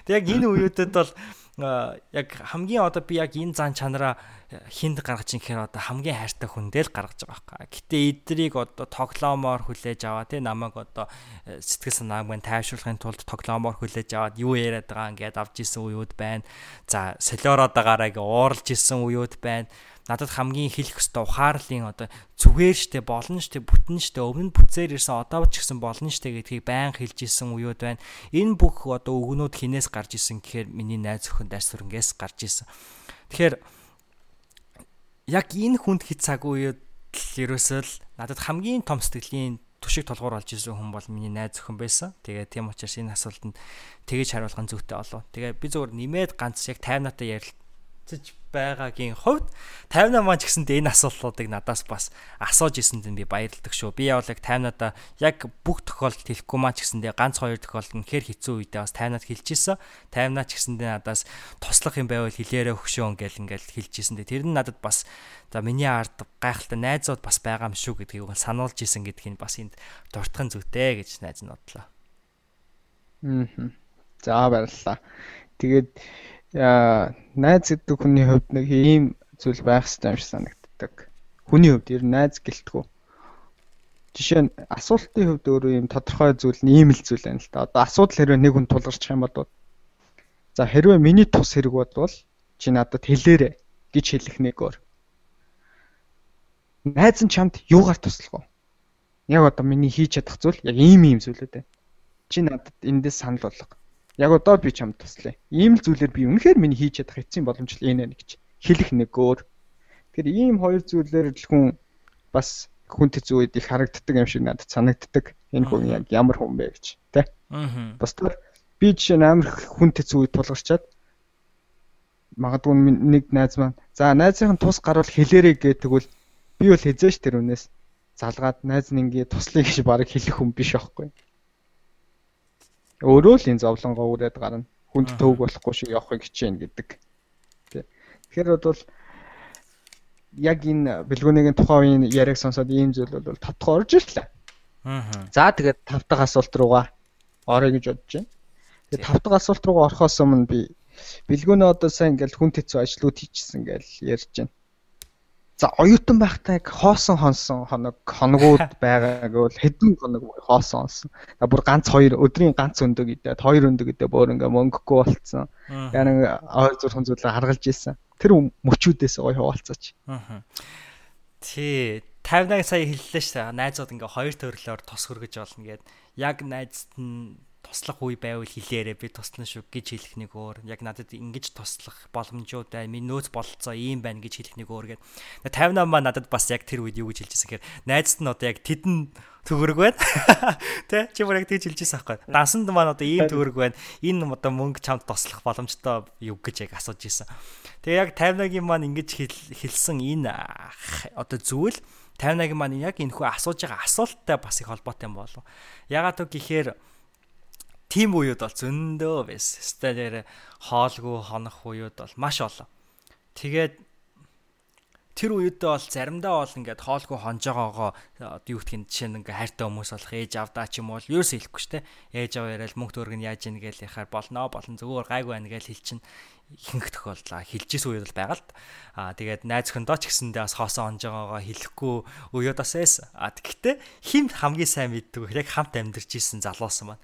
Тэг яг энэ үеүүдэд бол яг хамгийн одоо би яг энэ зан чанараа хинд гаргаж ин гэхээр одоо хамгийн хайртай хүндэл гаргаж байгаа байхгүй. Гэтэ эдрийг одоо тоглоомоор хүлээж аваа тий намайг одоо э, сэтгэл санааг мань тайвшруулахын тулд тоглоомоор хүлээж аваад юу яриад байгаа ингээд авч исэн үеуд байна. За солиороод байгаараа гээ ууралж исэн үеуд байна надад хамгийн хэлэх ёстой ухаарлын одоо зүгээр штэ болно штэ бүтэн штэ өмнө бүтсээр ирсэн одоо ч гэсэн болно штэ гэдгийг байн хэлж исэн үеуд байна. Энэ бүх одоо өгнүүд хинээс гарч исэн гэхээр миний найз өхөн дайс сүрэнгээс гарч исэн. Тэгэхээр яг энэ хүнд хит цаг үеуд ерөөсөө л надад хамгийн том сэтгэлийн түшиг толгуур олж исэн хүн бол миний найз өхөн байсан. Тэгээ тийм учраас энэ асуултанд тэгэж хариулах нь зүйтэй болов. Тэгээ би зөвөр нэмээд ганц яг таймнаатай ярилцаж байгаагийн хувьд 58 маань ч гэсэндээ энэ асуултуудыг надаас бас асууж ирсэнд нь би баярлдаг шүү. Би яг яг 58-ада яг бүх тохиолдолд хэлэхгүй маань ч гэсэндээ ганц хоёр тохиолдолд нь хэр хэцүү үедээ бас 58-ад хэлж ирсэн. 58-аа ч гэсэндээ надаас туслах юм байвал хэлээрэ өгшөө ингээл ингээл хэлж ирсэндээ тэр нь надад бас за миний ард гайхалтай найзууд бас байгаа юм шүү гэдгийг сануулж исэн гэдгийг бас энд дуртахын зүйтэй гэж найз нь бодлоо. Аа. За баярлалаа. Тэгээд найз гэдэг хүний хувьд нэг ийм зүйл байх хэрэгтэй юм шиг санагддаг. Хүний хувьд ер нь найз гэлтгүү. Жишээ нь асуултын хувьд өөрөө ийм тодорхой зүйл нь ийм л зүйл байна л да. Одоо асуудал хэрвээ нэг хүн тулгарчих юм бол за хэрвээ миний тус хэрэг бодвол чи надад хэлээрэ гэж хэлэх нэг өөр. Найз нь чамд юугаар туслах вэ? Яг одоо миний хийж чадах зүйл яг ийм ийм зүйлүүд байна. Чи надад эндээс санал болгох яг одоо би чамд туслая. Ийм л зүйлээр би үнэхээр миний хийж чадах эцсийн боломж л энэ гэж хэлэх нэг өөр. Тэгэхээр ийм хоёр зүйлээр л хүн бас хүн тэцүү үед их харагддаг юм шиг надад санагддаг. Энэ хүн яг ямар хүн бэ гэж тэ. Аа. Бусдаар би жишээ нь амар хүн тэцүү үед тулгарчаад магадгүй нэг найз маань за найзынхын тус гарвал хэлээрэй гэдэг тэгвэл би бол хизээш тэр үнээс залгаад найз нь ингээ туслая гэж баг хэлэх хүн биш аахгүй өөрөө л энэ зовлонгоо үрээд гарна. Хүнд төвөг болохгүй шиг явахыг хичээнэ гэдэг. Тэгэхээр бол яг энэ бэлгүүнийгийн тухайн үеийн яриаг сонсоод ийм зүйл бол тодтоо орж ирлээ. Аа. За тэгээд тав дахь асуулт руугаа орё гэж бодож байна. Тэгээд тав дахь асуулт руугаа орохоос өмнө би бэлгүүнээ одоо сайн ингээл хүн тэцүү ажлууд хийчихсэн гэж ярьж байна. За оюутан байхдаа яг хоосон хонсон хоног хоногуд байгаа гэвэл хэдэн хоног хоосон хонсон. Бүр ганц хоёр өдрийн ганц өндөг идээд хоёр өндөг идээ бүр ингээ мөнгөгүй болцсон. Яг нэг ойр зурхан зүйлээ харгалж ийсэн. Тэр мөчүүдээс гоё хуваалцаач. Аа. Тий 58 сая хэллээ шүү. Найзууд ингээ хоёр төрлөөр тос хөргөж болно гэд. Яг найзд нь туслах үе байвал хэлээрээ би туслана шүү гэж хэлэх нэг өөр. Яг надад ингэж туслах боломжуудаа минь нөөц бололцоо ийм байна гэж хэлэх нэг өөр гэдэг. 58 маа надад бас яг тэр үед юу гэж хэлжсэн гэхээр найзд нь одоо яг тэдэн төгөрөг байна. Тэ чи бүр яг тэгж хэлжсэн аахгүй. Дансанд маань одоо ийм төгөрөг байна. Энэ одоо мөнгө чамд туслах боломжтой юу гэж яг асууж исэн. Тэгээ яг 58-гийн маань ингэж хэлсэн энэ одоо зүйл 58 маань яг энэ хүү асууж байгаа асуулттай бас их холбоотой юм болов. Ягаад вэ тим уууд бол зөндөө байсан. Стадиэр хоолгүй хонох уууд бол маш олон. Тэгээд тэр үедээ бол заримдаа бол ингээд хоолгүй хонж байгаагаа юу гэх юм жишээ нь ингээ хайртай хүмүүс болох ээж авдаа ч юм уу ерөөсөө хэлэхгүй дээ. Ээж аваа яриад мөнгө төгрөг нь яаж ийн гэж яхаар болно болон зүгээр гайгүй байна гэж хэлчин ихэнх тохиолдлаа хилжсэн үед бол байгаа л аа тэгээд найз хөндөө ч гэсэндээ бас хоосон онж байгаагаа хэлэхгүй уяудаас эс а тэгтээ хин хамгийн сайн мэддэг яг хамт амьдарч исэн залуусан байна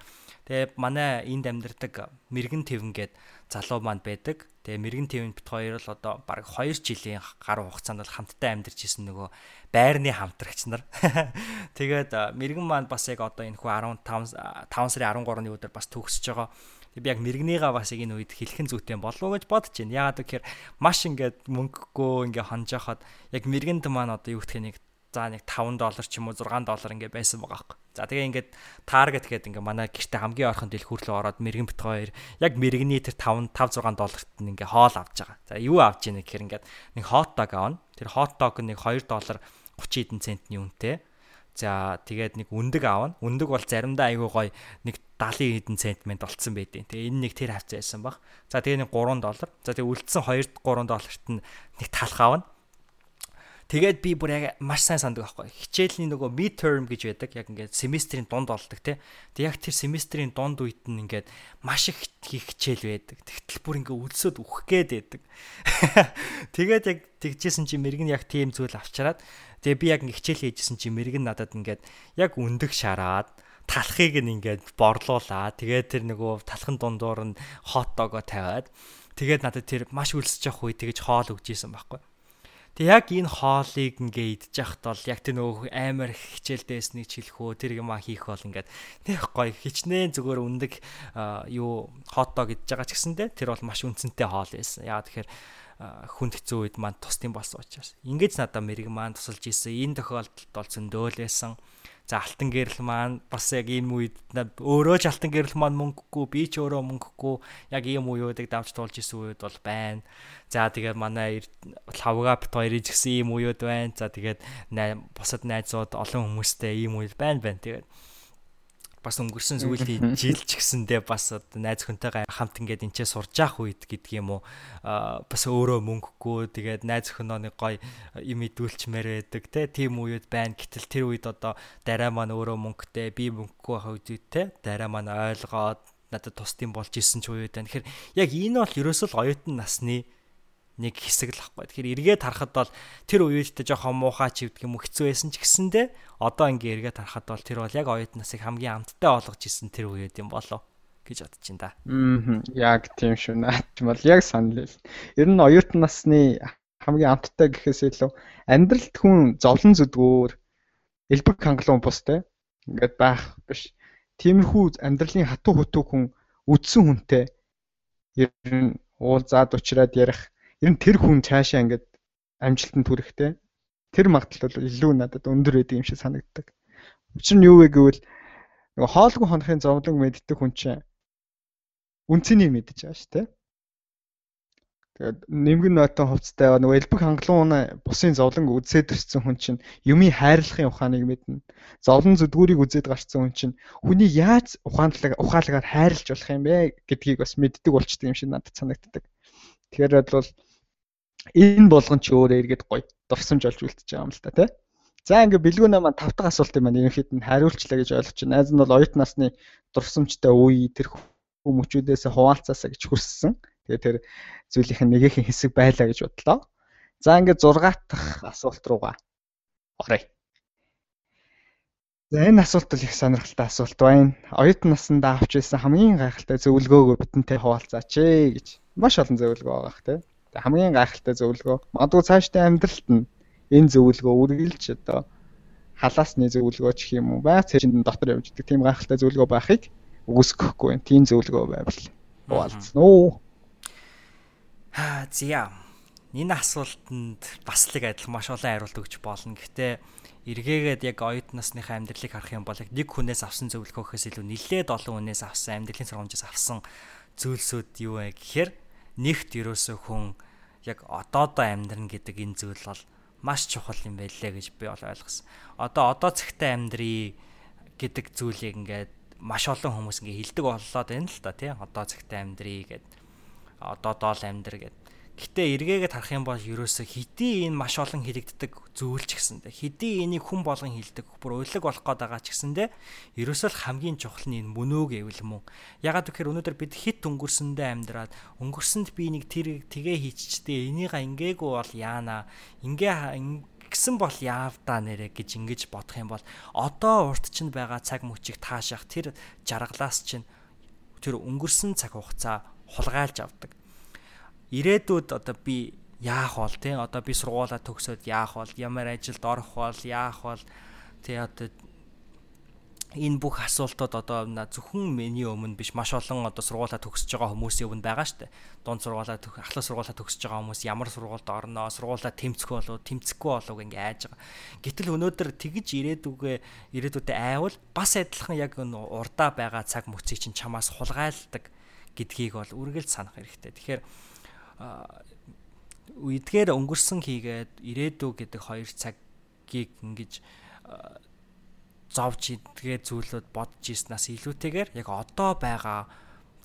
тэгээ манай энд амьдардаг мэрэгэн твэн гээд залуу манд байдаг тэгээ мэрэгэн твэн бит хоёр л одоо баг 2 жилийн гаруй хугацаанд бол хамтдаа амьдарч исэн нөгөө байрны хамтрагч нар тэгээд мэрэгэн манд бас яг одоо энэ хүү 15 5 сарын 13-ны өдөр бас төгсөж байгаа би яг мэрэгнийгаа бас яг энэ үед хэлхэн зүйтэй болов уу гэж бодож байна. Яагаад гэхээр маш ингээд мөнгөгүй ингээ хонжоход яг мэрэгэнт маань одоо юу гэх нэг за нэг 5 доллар ч юм уу 6 доллар ингээ байсан байгаа байхгүй. За тэгээ ингээд таргет гэдэг ингээ манай гэрте хамгийн ойрхон дэлх хүрлээ ороод мэрэгэн бит хоёр яг мэрэгний тэр 5 5 6 долларт нь ингээ хоол авч байгаа. За юу авч ийнэ гэхээр ингээд нэг хот дог аавна. Тэр хот дог нэг 2 доллар 30 хэдэн центний үнэтэй. За тэгээд нэг үндэг аавна. Үндэг бол заримдаа айгүй гоё нэг 70 хэдэн центмент болцсон байдیں۔ Тэгээ энэ нэг тэр хавцаа байсан баг. За тэгээ нэг 3 доллар. За тэгээ үлдсэн 2 3 долларт нь нэг талх аавна. Тэгээд би бүр яг маш сайн санддаг байхгүй. Хичээлний нөгөө mid term гэж байдаг. Яг ингээд семестрийн дунд болдог тий. Тэг яг тэр семестрийн дунд үед нь ингээд маш их хичээл байдаг. Тэгтэл бүр ингээд үлсөд үхэх гээд байдаг. Тэгээд яг тэгжсэн чи мэрэг нь яг тийм зүйл авчираад тэгээ би яг ингээд хичээл хийжсэн чи мэрэг нь надад ингээд яг өндөг шараад талхыг нь ингээд борлуулаа. Тэгээд тэр нөгөө талхын дундуур нь хот догоо тавиад тэгээд надад тэр маш үлсэж явах үе тэгэж хоол өгч исэн байхгүй. Тэг яг энэ хоолыг ингээ идчих яхад бол яг тэр нөгөө амар хичээлдээснийг чилхөө тэр юм а хийх бол ингээд нэх гоё хичнээн зүгээр үндэг юу хот дог идж байгаа ч гэсэндэ тэр бол маш үнцэнтэй хоол байсан. Яа тэгэхээр хүнд хэцүү үед маань тусдсан болсон учраас. Ингээд надад мэрэг маань тусалж исэн. Энэ тохиолдолд бол зөндөөлөөсөн. За алтан гэрэл маань бас яг ийм үед өөрөө ч алтан гэрэл маань мөнгөгүй би ч өөрөө мөнгөгүй яг ийм үеүүдийг давж туулж исэн үед бол байна. За тэгээд манай лавга бит хоёрыг гисэн ийм үеуд байна. За тэгээд бусад найзууд олон хүмүүстэй ийм үед байна байна. Тэгээд бас өнгөрсөн сүүлийн жил ч гэсэндээ бас найз хүнтэйгээ хамт ингээд энэ ч сурж явах үед гэдэг юм уу бас өөрөө мөнгөгүй тэгээд найз өхнөө нэг гой юм идүүлчмээр байдаг те тийм үед байна гэтэл тэр үед одоо дараа маань өөрөө мөнгөтэй би мөнгөгүй байх үед те дараа маань ойлгоод надад тусдим болж исэн ч үед байна. Тэгэхээр яг энэ бол ерөөсөө л оюутан насны нэг хэсэг л ахгүй. Тэгэхээр эргээд харахад бол тэр үеэлдээ жоохон муухай ч гэдэг юм хэцүү байсан ч гэсэндээ одоо ингээ эргээд харахад бол тэр бол яг оюут насыг хамгийн амттай болгож исэн тэр үед юм болов гэж бодож байна да. Аа яг тийм шүү наач бол яг санал л. Ер нь оюутан насны хамгийн амттай гэхээс илүү амьдралд хүн зовлон зүдгүүр элбэг хангалуун бустай ингээд байх биш. Тиймэрхүү амьдралын хатуу хутуу хүн үдсэн хүнтэй ер нь уулзаад уучраад ярих ер нь тэр хүн цаашаа ингээд амжилтанд хүрэхтэй тэр магадлал илүү надад өндөр байдаг юм шиг санагддаг. Учир нь юу вэ гэвэл нөгөө хоолгүй хонохын зовлон мэддэг хүн чинь үнцнийг мэдэж байгаа шүү дээ. Тэгээд нэмгэн нойтон хувцтай нөгөө элбэг хангалуун бусын зовлон үзээд өссөн хүн чинь юмыг хайрлахын ухааныг мэднэ. Зовлон зүдгүүрийг үзээд гарцсан хүн чинь хүний яаж ухаанлаг ухаалгаар хайрлаж болох юм бэ гэдгийг бас мэддэг болчтой юм шиг надад санагддаг. Тэгэхээр бол энэ болгон ч өөрөө эргээд гоё дурсамж олж үлдчихэж байгаа юм л та тий. За ингээ бэлгүүнээ маань тав дахь асуултыг маань ерөнхийд нь хариулчлаа гэж ойлгож байна. Найз нь бол оюут насны дурсамжтай үе тэр хүмүүчүүдээс хуваалцаасаа гэж хүссэн. Тэгээ тэр зүйлийнх нь нэгийнхэн хэсэг байлаа гэж бодлоо. За ингээ 6 дахь асуулт руугаа оръё. За энэ асуулт бол их сонирхолтой асуулт байна. Оюутан насндаа авч ирсэн хамгийн гайхалтай зөвлөгөөгөө бидэнтэй хуваалцаач ээ гэж. Маш олон зөвлөгөө байгаа хэ. Хамгийн гайхалтай зөвлөгөө. Магадгүй цаашдаа амьдралд нь энэ зөвлөгөө үргэлж одоо халаасны зөвлөгөө ч юм уу байц чинь дотор явж идэг тийм гайхалтай зөвлөгөө байхыг үгүйсэхгүй. Тийм зөвлөгөө байвал хуваалцсан уу. Аа зя. Энэ асуултанд бас л адилхан маш олон хариулт өгч болно. Гэхдээ эргээгээд яг оюут насныхаа амьдралыг харах юм бол яг нэг хүнээс авсан зөвлөгөөхөөс илүү нэлээд олон хүнээс авсан амьдралын сургамжаас авсан зүйлсүүд юу вэ гэхээр нэгт ерөөсөө хүн яг одоодоо амьдрна гэдэг энэ зүйл бол маш чухал юм байлээ гэж би бол ойлгосон. Одоо одоо цагтаа амьдрий гэдэг зүйлийг ингээд маш олон хүмүүс ингээ хилдэг боллоо байна л та тий. Одоо цагтаа амьдрий гэд одоо доол амьдр гэд. Гэтэ эргээгээд харах юм бол ерөөсө хэдий энэ маш олон хэлэгддэг зүйл ч гэсэндэ хэдий энийг хүн болгон хэлдэг бүр уйлаг болох гээд байгаа ч гэсэндэ ерөөсөө л хамгийн чухал нь энэ мөнөө гэвэл мөн. Ягаад гэхээр өнөөдөр бид хит өнгөрсөндөө амьдраад өнгөрсөнд би нэг тэр тгээ хийчихтэй энийга ингээгүй бол яана. Ингээ гэсэн бол яавдаа нэрэ гэж ингэж бодох юм бол одоо урт чинь байгаа цаг мөчийг таашаах тэр жаргалаас чинь тэр өнгөрсөн цаг хугацаа хулгайлж авдаг. Ирээдүйд одоо би яах бол тий одоо би сургуулаа төгсөөд яах бол ямар ажилд орох бол яах бол тий одоо энэ бүх асуултууд одоо зөвхөн миний өмнө биш маш олон одоо сургуулаа төгсөж байгаа хүмүүсийн өмнө байгаа штэ. Дунд сургуулаа ахлах сургуулаа төгсөж байгаа хүмүүс ямар сургуульд орноо, сургуулаа тэмцэх болов, тэмцэхгүй болов ингээ айж байгаа. Гэтэл өнөөдөр тэгж ирээдүгэ ирээдүйдээ айвал бас адилхан яг урдаа байгаа цаг мөцийг чинь чамаас хулгайлдаг гэдгийг бол үргэлж санах хэрэгтэй. Тэгэхээр үедгээр өнгөрсөн хийгээд ирээдүй гэдэг хоёр цагийг ингэж зовж идгээ зүйлүүд бодож ийснаас илүүтэйгээр яг одоо байгаа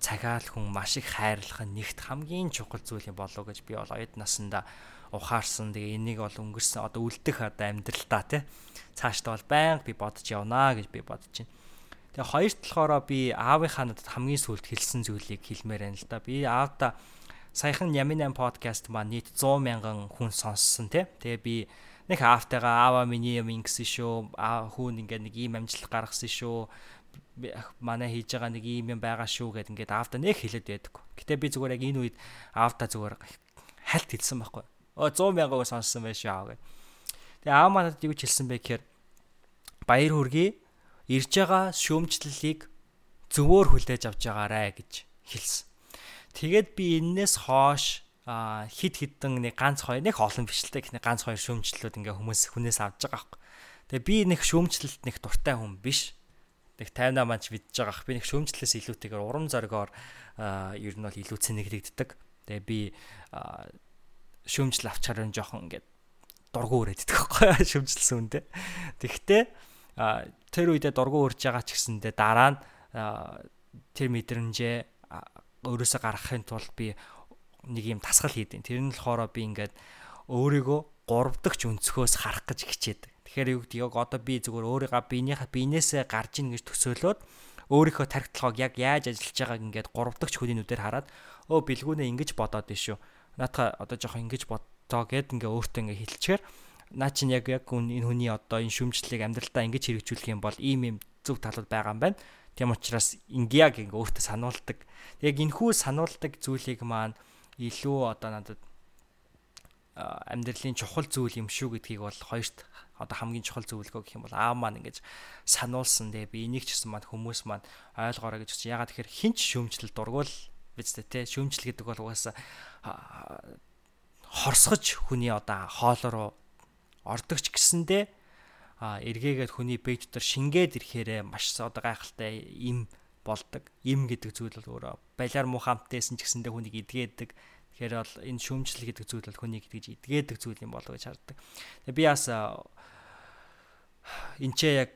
цагаал хүн маш их хайрлах нь нэгт хамгийн чухал зүйл юм болов гэж би бол оюут насанда ухаарсан. Тэгээ энийг бол өнгөрсөн одоо үлдэх одоо амьдралдаа тий цаашдаа бол байнга би бодож явнаа гэж би бодож байна. Тэгээ хоёрт болохоор би аавынхаа надад хамгийн сүүлд хэлсэн зүйлийг хэлмээр байна л да. Би аавда саяхан Ямин 8 подкаст маань нийт 100 мянган хүн сонссон тий. Тэгээ би нэг аавтайгаа аава миний юм ингэсэн шүү. Аа хүүн ингээд нэг ийм амжилт гаргасан шүү. Манай хийж байгаа нэг ийм юм байгаа шүү гэд ингээд аавтаа нэг хэлээд байдаг. Гэтэ би зүгээр яг энэ үед аавтаа зүгээр хальт хэлсэн байхгүй. Оо 100 мянгааг сонссон байж аав гэ. Тэгээ аав манад юу ч хэлсэн бэ гэхээр баяр хүргэе. Ирж байгаа шүүмжлэлийг зөвөөр хүлээж авч байгаарэ гэж хэлсэн. Тэгээд би энээс хоош а хид хідэн нэг ганц хоёр нэг олон биш л те нэг ганц хоёр шүүмжлэлүүд ингээ хүмүүс хүнээс авч байгаа байхгүй. Тэгээ би нэг шүүмжлэлт нэг дуртай хүн биш. Нэг 58 манч мэдж байгаа ах. Би нэг шүүмжлэлээс илүүтэйгээр урам зоригоор ер нь бол илүү цэнэглэгддэг. Тэгээ би шүүмжлэл авчаар нь жоохон ингээд дургу өрөөддөг байхгүй шүүмжлэлсэн үнтэй. Тэгвэл тэр үедээ дургу өрж байгаа ч гэсэндээ дараа нь тэр мэдрэмжээ өөрөөсөө гаргахын тулд би нэг юм тасгал хийдэг. Тэр нь болохоор би ингээд өөрийгөө гурав дахь өнцгөөс харах гэж хичээдэг. Тэгэхээр юу гэдэг яг одоо би зүгээр өөрийгөө биенийхээ биенээсээ гарч ийн гэж төсөөлөөд өөрийнхөө тархитлагыг яг яаж ажиллаж байгааг ингээд гурав дахь хүний нүдээр хараад өө бэлгүүнээ ингэж бодоод биш үү. Наатаа одоо жоохон ингэж бодтоо гэд ингээ өөртөө ингээ хэлчихээр наа чинь яг яг энэ хүний одоо энэ шүмжлэлийг амьдралдаа ингэж хэрэгжүүлэх юм бол ийм юм зөв талууд байгаа юм байна. Тийм учраас ингээ яг ингээ өөртөө сануулдаг. Яг энэхүү сануулдаг зүйлийг маань илүү одоо надад амьдралын чухал зүйл юм шүү гэдгийг бол хоёрт одоо хамгийн чухал зөвлөгөө гэх юм бол аав маань ингэж сануулсан дээ би энийг ч гэсэн маань хүмүүс маань ойлгоорой гэж чинь ягаад тэгэхээр хинч шөөмжлөл дургуул биз дээ те шөөмжлөл гэдэг бол угаасаа хорсгож хүний одоо хоол руу ордог ч гэсэндээ а эргээгээд хүний бэйж дотор шингээд ирэхээрээ маш одоо гайхалтай им болдог. Им гэдэг зүйл бол өөрөө балиар муу хамтайсэн ч гэсэндээ хүнийг эдгээдэг. Тэгэхээр бол энэ шүүмжлэл гэдэг зүйл бол хүнийг итгэж эдгээдэг зүйл юм болов гэж харддаг. Тэгээ би бас энэ ч яг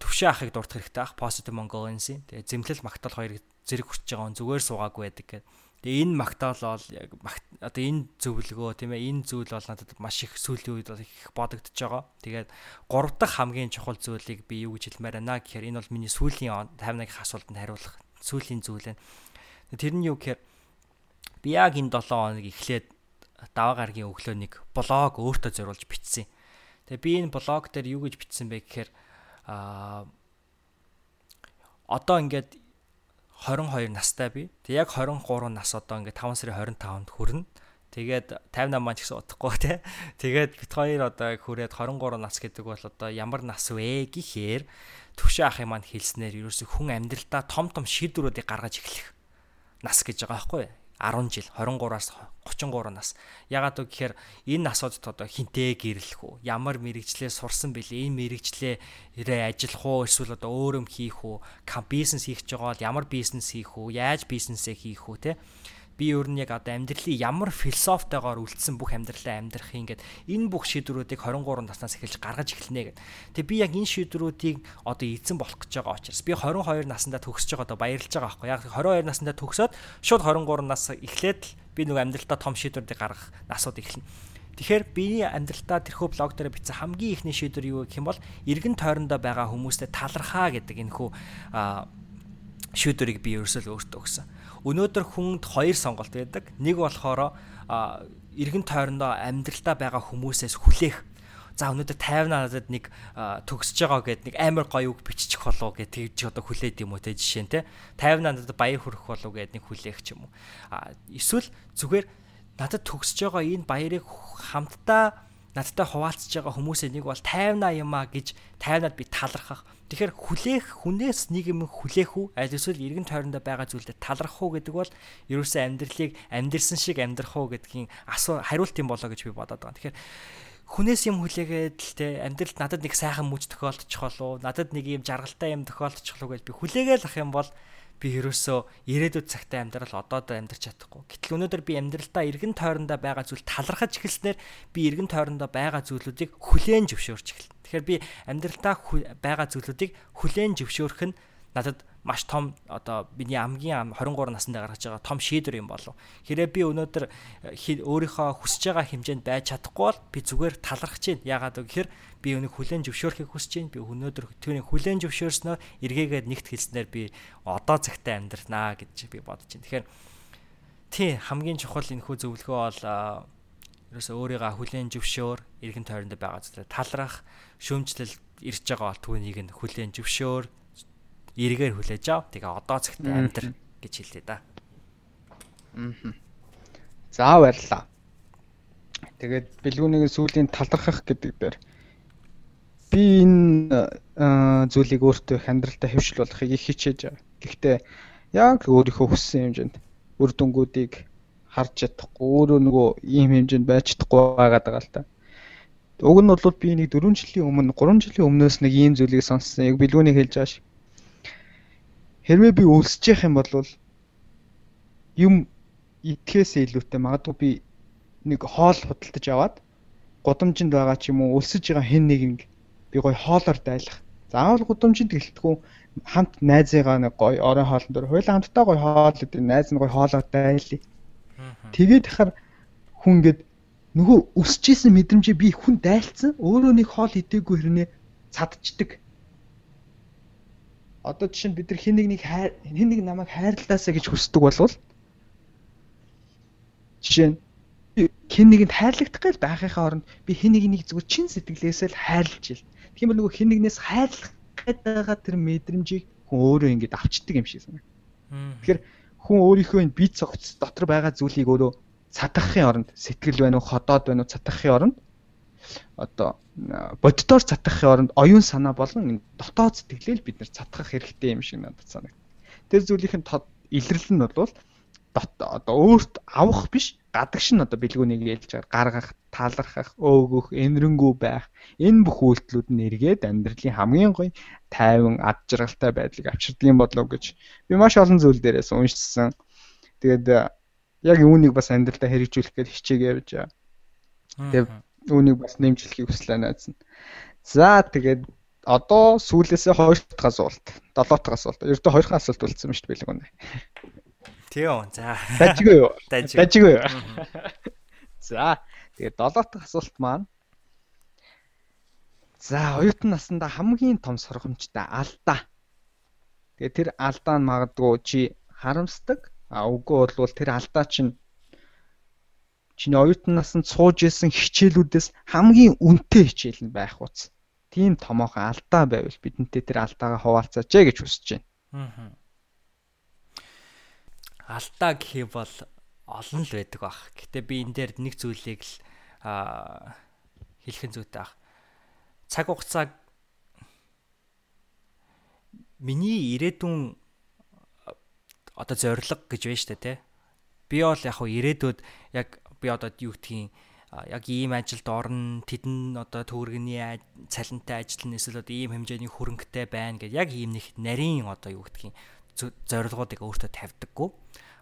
төвшин ахыг дурдах хэрэгтэй ах Positive Mongolians-ийн. Тэгээ зэмлэл магтаал хоёр зэрэг хүрч байгаа он зүгээр суугаагүй байдаг гэдэг Тэгээ энэ магтаал бол яг одоо энэ зөвлөгөө тийм ээ энэ зүйл бол надад маш их сүүлийн үед бол их бодогдож байгаа. Тэгээд гурав дахь хамгийн чухал зүйлийг би юу гэж хэлмээр байна гэхээр энэ бол миний сүүлийн 51-ийн асуултанд хариулах сүүлийн зүйл байна. Тэр нь юу гэхээр би яг энэ 7 хоног эхлээд даваа гаргийн өглөөнийг блог өөртөө зориулж бичсэн. Тэгээ би энэ блог дээр юу гэж бичсэн бэ гэхээр аа одоо ингээд 22 настай би. Тэг яг 23 нас одоо ингээд 5 сарын 25-нд хүрнэ. Тэгээд 58 маань ч гэсэн удахгүй те. Тэгээд бит хоёр одоо хүрээд 23 нас гэдэг бол одоо ямар нас вэ гэхээр төвшөө ахын маань хэлснээр ерөөсө хүн амьдралдаа том том шийдвэрүүдийг гаргаж эхлэх нас гэж байгаа байхгүй? 10 жил 23-аас 33 нас. Ягаад вэ гэхээр энэ насууд одоо хинтээ гэрлэх үү? Ямар мэрэгчлээ сурсан бэлээ? Энэ мэрэгчлээ ирээ ажиллах уу? Эсвэл одоо өөр юм хийх үү? Бизнес хийх гэж байгаа бол ямар бизнес хийх үү? Яаж бизнесээ хийх үү те? Би өөр нь яг одоо амьдралын ямар философитойгоор үлдсэн бүх амьдралаа амьдрах ингээд энэ бүх шийдвэрүүдийг 23 наснаас эхэлж гаргаж эхэлнэ гэдэг. Тэгээ би яг энэ шийдвэрүүдийг одоо эзэн болох гэж байгаа учраас би 22 наснда төгсөж байгаа одоо баярлж байгаа байхгүй. Яг 22 наснда төгсөөд шууд 23 нас эхлээд л би нэг амьдралдаа том шийдвэрүүдийг гаргах насууд эхэлнэ. Тэгэхээр биений амьдралдаа тэрхүү блог дээр бичсэн хамгийн ихний шийдвэр юу гэх юм бол эргэн тойрондоо байгаа хүмүүстэй талархаа гэдэг энэ хүү шийдвэрийг би ерөөсөө өөртөө өгсөн өнөөдөр хүнд хоёр сонголт байдаг. Нэг болохоор эргэн тойрондоо амьдралдаа байгаа хүмүүсээс хүлээх. За өнөөдөр 50 надад нэг төгсөж байгаа гэд нэг амар гоё үг биччих болов гэд тэгж одоо хүлээд юм уу те жишээ нь те. 50 надад баяр хүрэх болов гэд нэг хүлээх ч юм уу. Эсвэл зүгээр надад төгсөж байгаа энэ баярыг хамтдаа надтай хуваалцж байгаа хүмүүсээ нэг бол 50 юм а гэж 50-аад би талархах Тэгэхээр хүлээх хүнээс нэг юм хүлээх үү аль эсвэл эргэн тойрондоо байгаа зүйлдээ талархах уу гэдэг бол ерөөсөө амьдралыг амьдрсан шиг амьдрах уу гэдгийн асуу хариулт юм болоо гэж би бодоод байгаа. Тэгэхээр хүнээс юм хүлээгээд л те амьдралд надад нэг сайхан мөч тохиолдчих болов надад нэг юм жаргалтай юм тохиолдчих болов гэж би хүлээгээл ах юм бол би ерөөсөө ирээдүйд цагтаа амьдрал одоодоо амьдрч чадахгүй. Гэтэл өнөөдөр би амьдралдаа эргэн тойрондоо байгаа зүйл талархаж эхэлснээр би эргэн тойрондоо байгаа зүйлүүдийг хүлээн зөвшөөрч эхэлнэ. Тэгэхээр би амьдралдаа байгаа зүйлүүдийг хүлээн зөвшөөрөх нь надад маш том одоо миний хамгийн 23 наснда гаргаж байгаа том шийдвэр юм болов. Хэрэг би өнөөдөр өөрийнхөө хүсэж байгаа хэмжээнд байж чадахгүй бол би зүгээр талархаж байна. Яагаад вэ гэхээр би өнийг хүлэн зөвшөөрөхийг хүсэж байна. Би өнөөдөр түүний хүлэн зөвшөөрснөөр эргээгээд нэгт хэлснээр би одоо цагтаа амьдрнаа гэж би бодож байна. Тэгэхээр тий хамгийн чухал энэ хүү зөвлөгөө бол ерөөсөө өөрийгөө хүлэн зөвшөөр, эргэн тойронд байгаа зүйлээ талрах, шөөмжлөл ирж байгаа бол түүнийг нь хүлэн зөвшөөр эргээр хүлээж ав. Тэгээ одоо цагт амьдр гэж хэлээ да. Аа. За баярлаа. Тэгээд бэлгүүнийг сүүлийн талархах гэдэг дээр би энэ зүйлийг өөртөө их амьдралдаа хэвшил болохыг их хичээж байгаа. Гэхдээ яг өөрийнхөө хүссэн хэмжээнд үр дүнгуудыг харж чадахгүй өөрөө нөгөө ийм хэмжээнд байж чадахгүй байгаад байгаа л та. Уг нь бол би нэг 4 жилийн өмнө 3 жилийн өмнөөс нэг ийм зүйлийг сонссон. Яг бэлгүүнийг хэлж байгаа шиг хэрвээ би өлсөж явах юм бол юм идэхээс илүүтэй. Магадгүй би нэг хоол худалдаж аваад гудамжинд байгаа ч юм уу өлсөж байгаа хэн нэг би гоё хоолоор дайлах. Заавал гудамжинд гэлтгүй хамт найзыгаа нэг гоё орон хоолн дээр хойлоо хамтдаа гоё хоол гэдэг найз нь гоё хоолоор дайлъя. Тэгээд хахаар хүн гээд нөгөө өсөжсэн мэдрэмжээ би хүн дайлцсан. Өөрөө нэг хоол идээгүй хэрнээ цадчдаг одоо жишээ нь бид нар хин нэг нэг хин нэг намайг хайрлаасаа гэж хүсдэг болвол жишээ нь хин нэгэнд хайрлагдах гэж байхынхаа оронд би хин нэг нэг зүгээр чин сэтгэлээсээ л хайрлаж ил. Бол нөгөө хин нэгнээс хайрлах гэдэг тэр мэдрэмжийг хүн өөрөө ингэж авчдаг юм шиг санаа. Тэгэхээр хүн өөрийнхөө бие цогц дотор байгаа зүйлийг өөрөө цатгахын оронд сэтгэл байна уу, ходоод байна уу цатгахын оронд одоо боддоор цатгахын оронд оюун санаа болон дотоод сэтгэлээл бид нар цатгах хэрэгтэй юм шиг надад санагд. Тэр зүйлийнх нь илэрлэл нь бол одоо өөрт авах биш гадагш нь одоо бэлгүүнийг ялж гаргах, талархах, өөгөх, энэрэнгүү байх энэ бүх үйлдэлүүд нь эргээд амьдралын хамгийн гоё тайван ад жаргалтай байдлыг авчирдаг юм болов гэж би маш олон зүйл дээрээс уншсан. Тэгээд яг үүнийг бас амьдралдаа хэрэгжүүлэх гэж хичээгээ явж байгаа. Тэгээд үүнийг бас нэмжлэхийг хүслээ найз нь. За тэгээд одоо сүүлээсээ хоёр дахь асуулт, долоо дахь асуулт. Ердөө хоёр дахь асуулт үлдсэн юм шүү дээ билэг үнэ. Тийм. За. Дажгүй юу? Дажгүй юу? За. Тэгээд долоо дахь асуулт маань За, оюутан наснда хамгийн том сургамжтай алдаа. Тэгээ тэр алдаа нь магадгүй чи харамсдаг. А үгүй бол тэр алдаа чинь чиний оюутан насанд сууж исэн хичээлүүдээс хамгийн үнэтэй хичээл нь байх уус. Тийм томоохон алдаа байвал бидэнтэй тэр алдаагаа хуваалцаач гэж хүсэж байна. Аа. Алдаа гэх юм бол олон л байдаг баг. Гэтэ би энэ дээр нэг зүйлийг л хэлхэн зүйтэй баг. Цаг хугацааг миний ирээдүйн одоо зориг гэж байна штэ тий. Би бол яг хуу ирээдүйд яг би одоо юу гэдгийг яг ийм ажилд орно тэдэн одоо төвөргөний цалинтай ажиллана эсвэл одоо ийм хэмжээний хөрөнгөтэй байна гэдэг яг ийм нэг нарийн одоо юу гэдгийг зорилгоодыг өөртөө тавьдаггүй.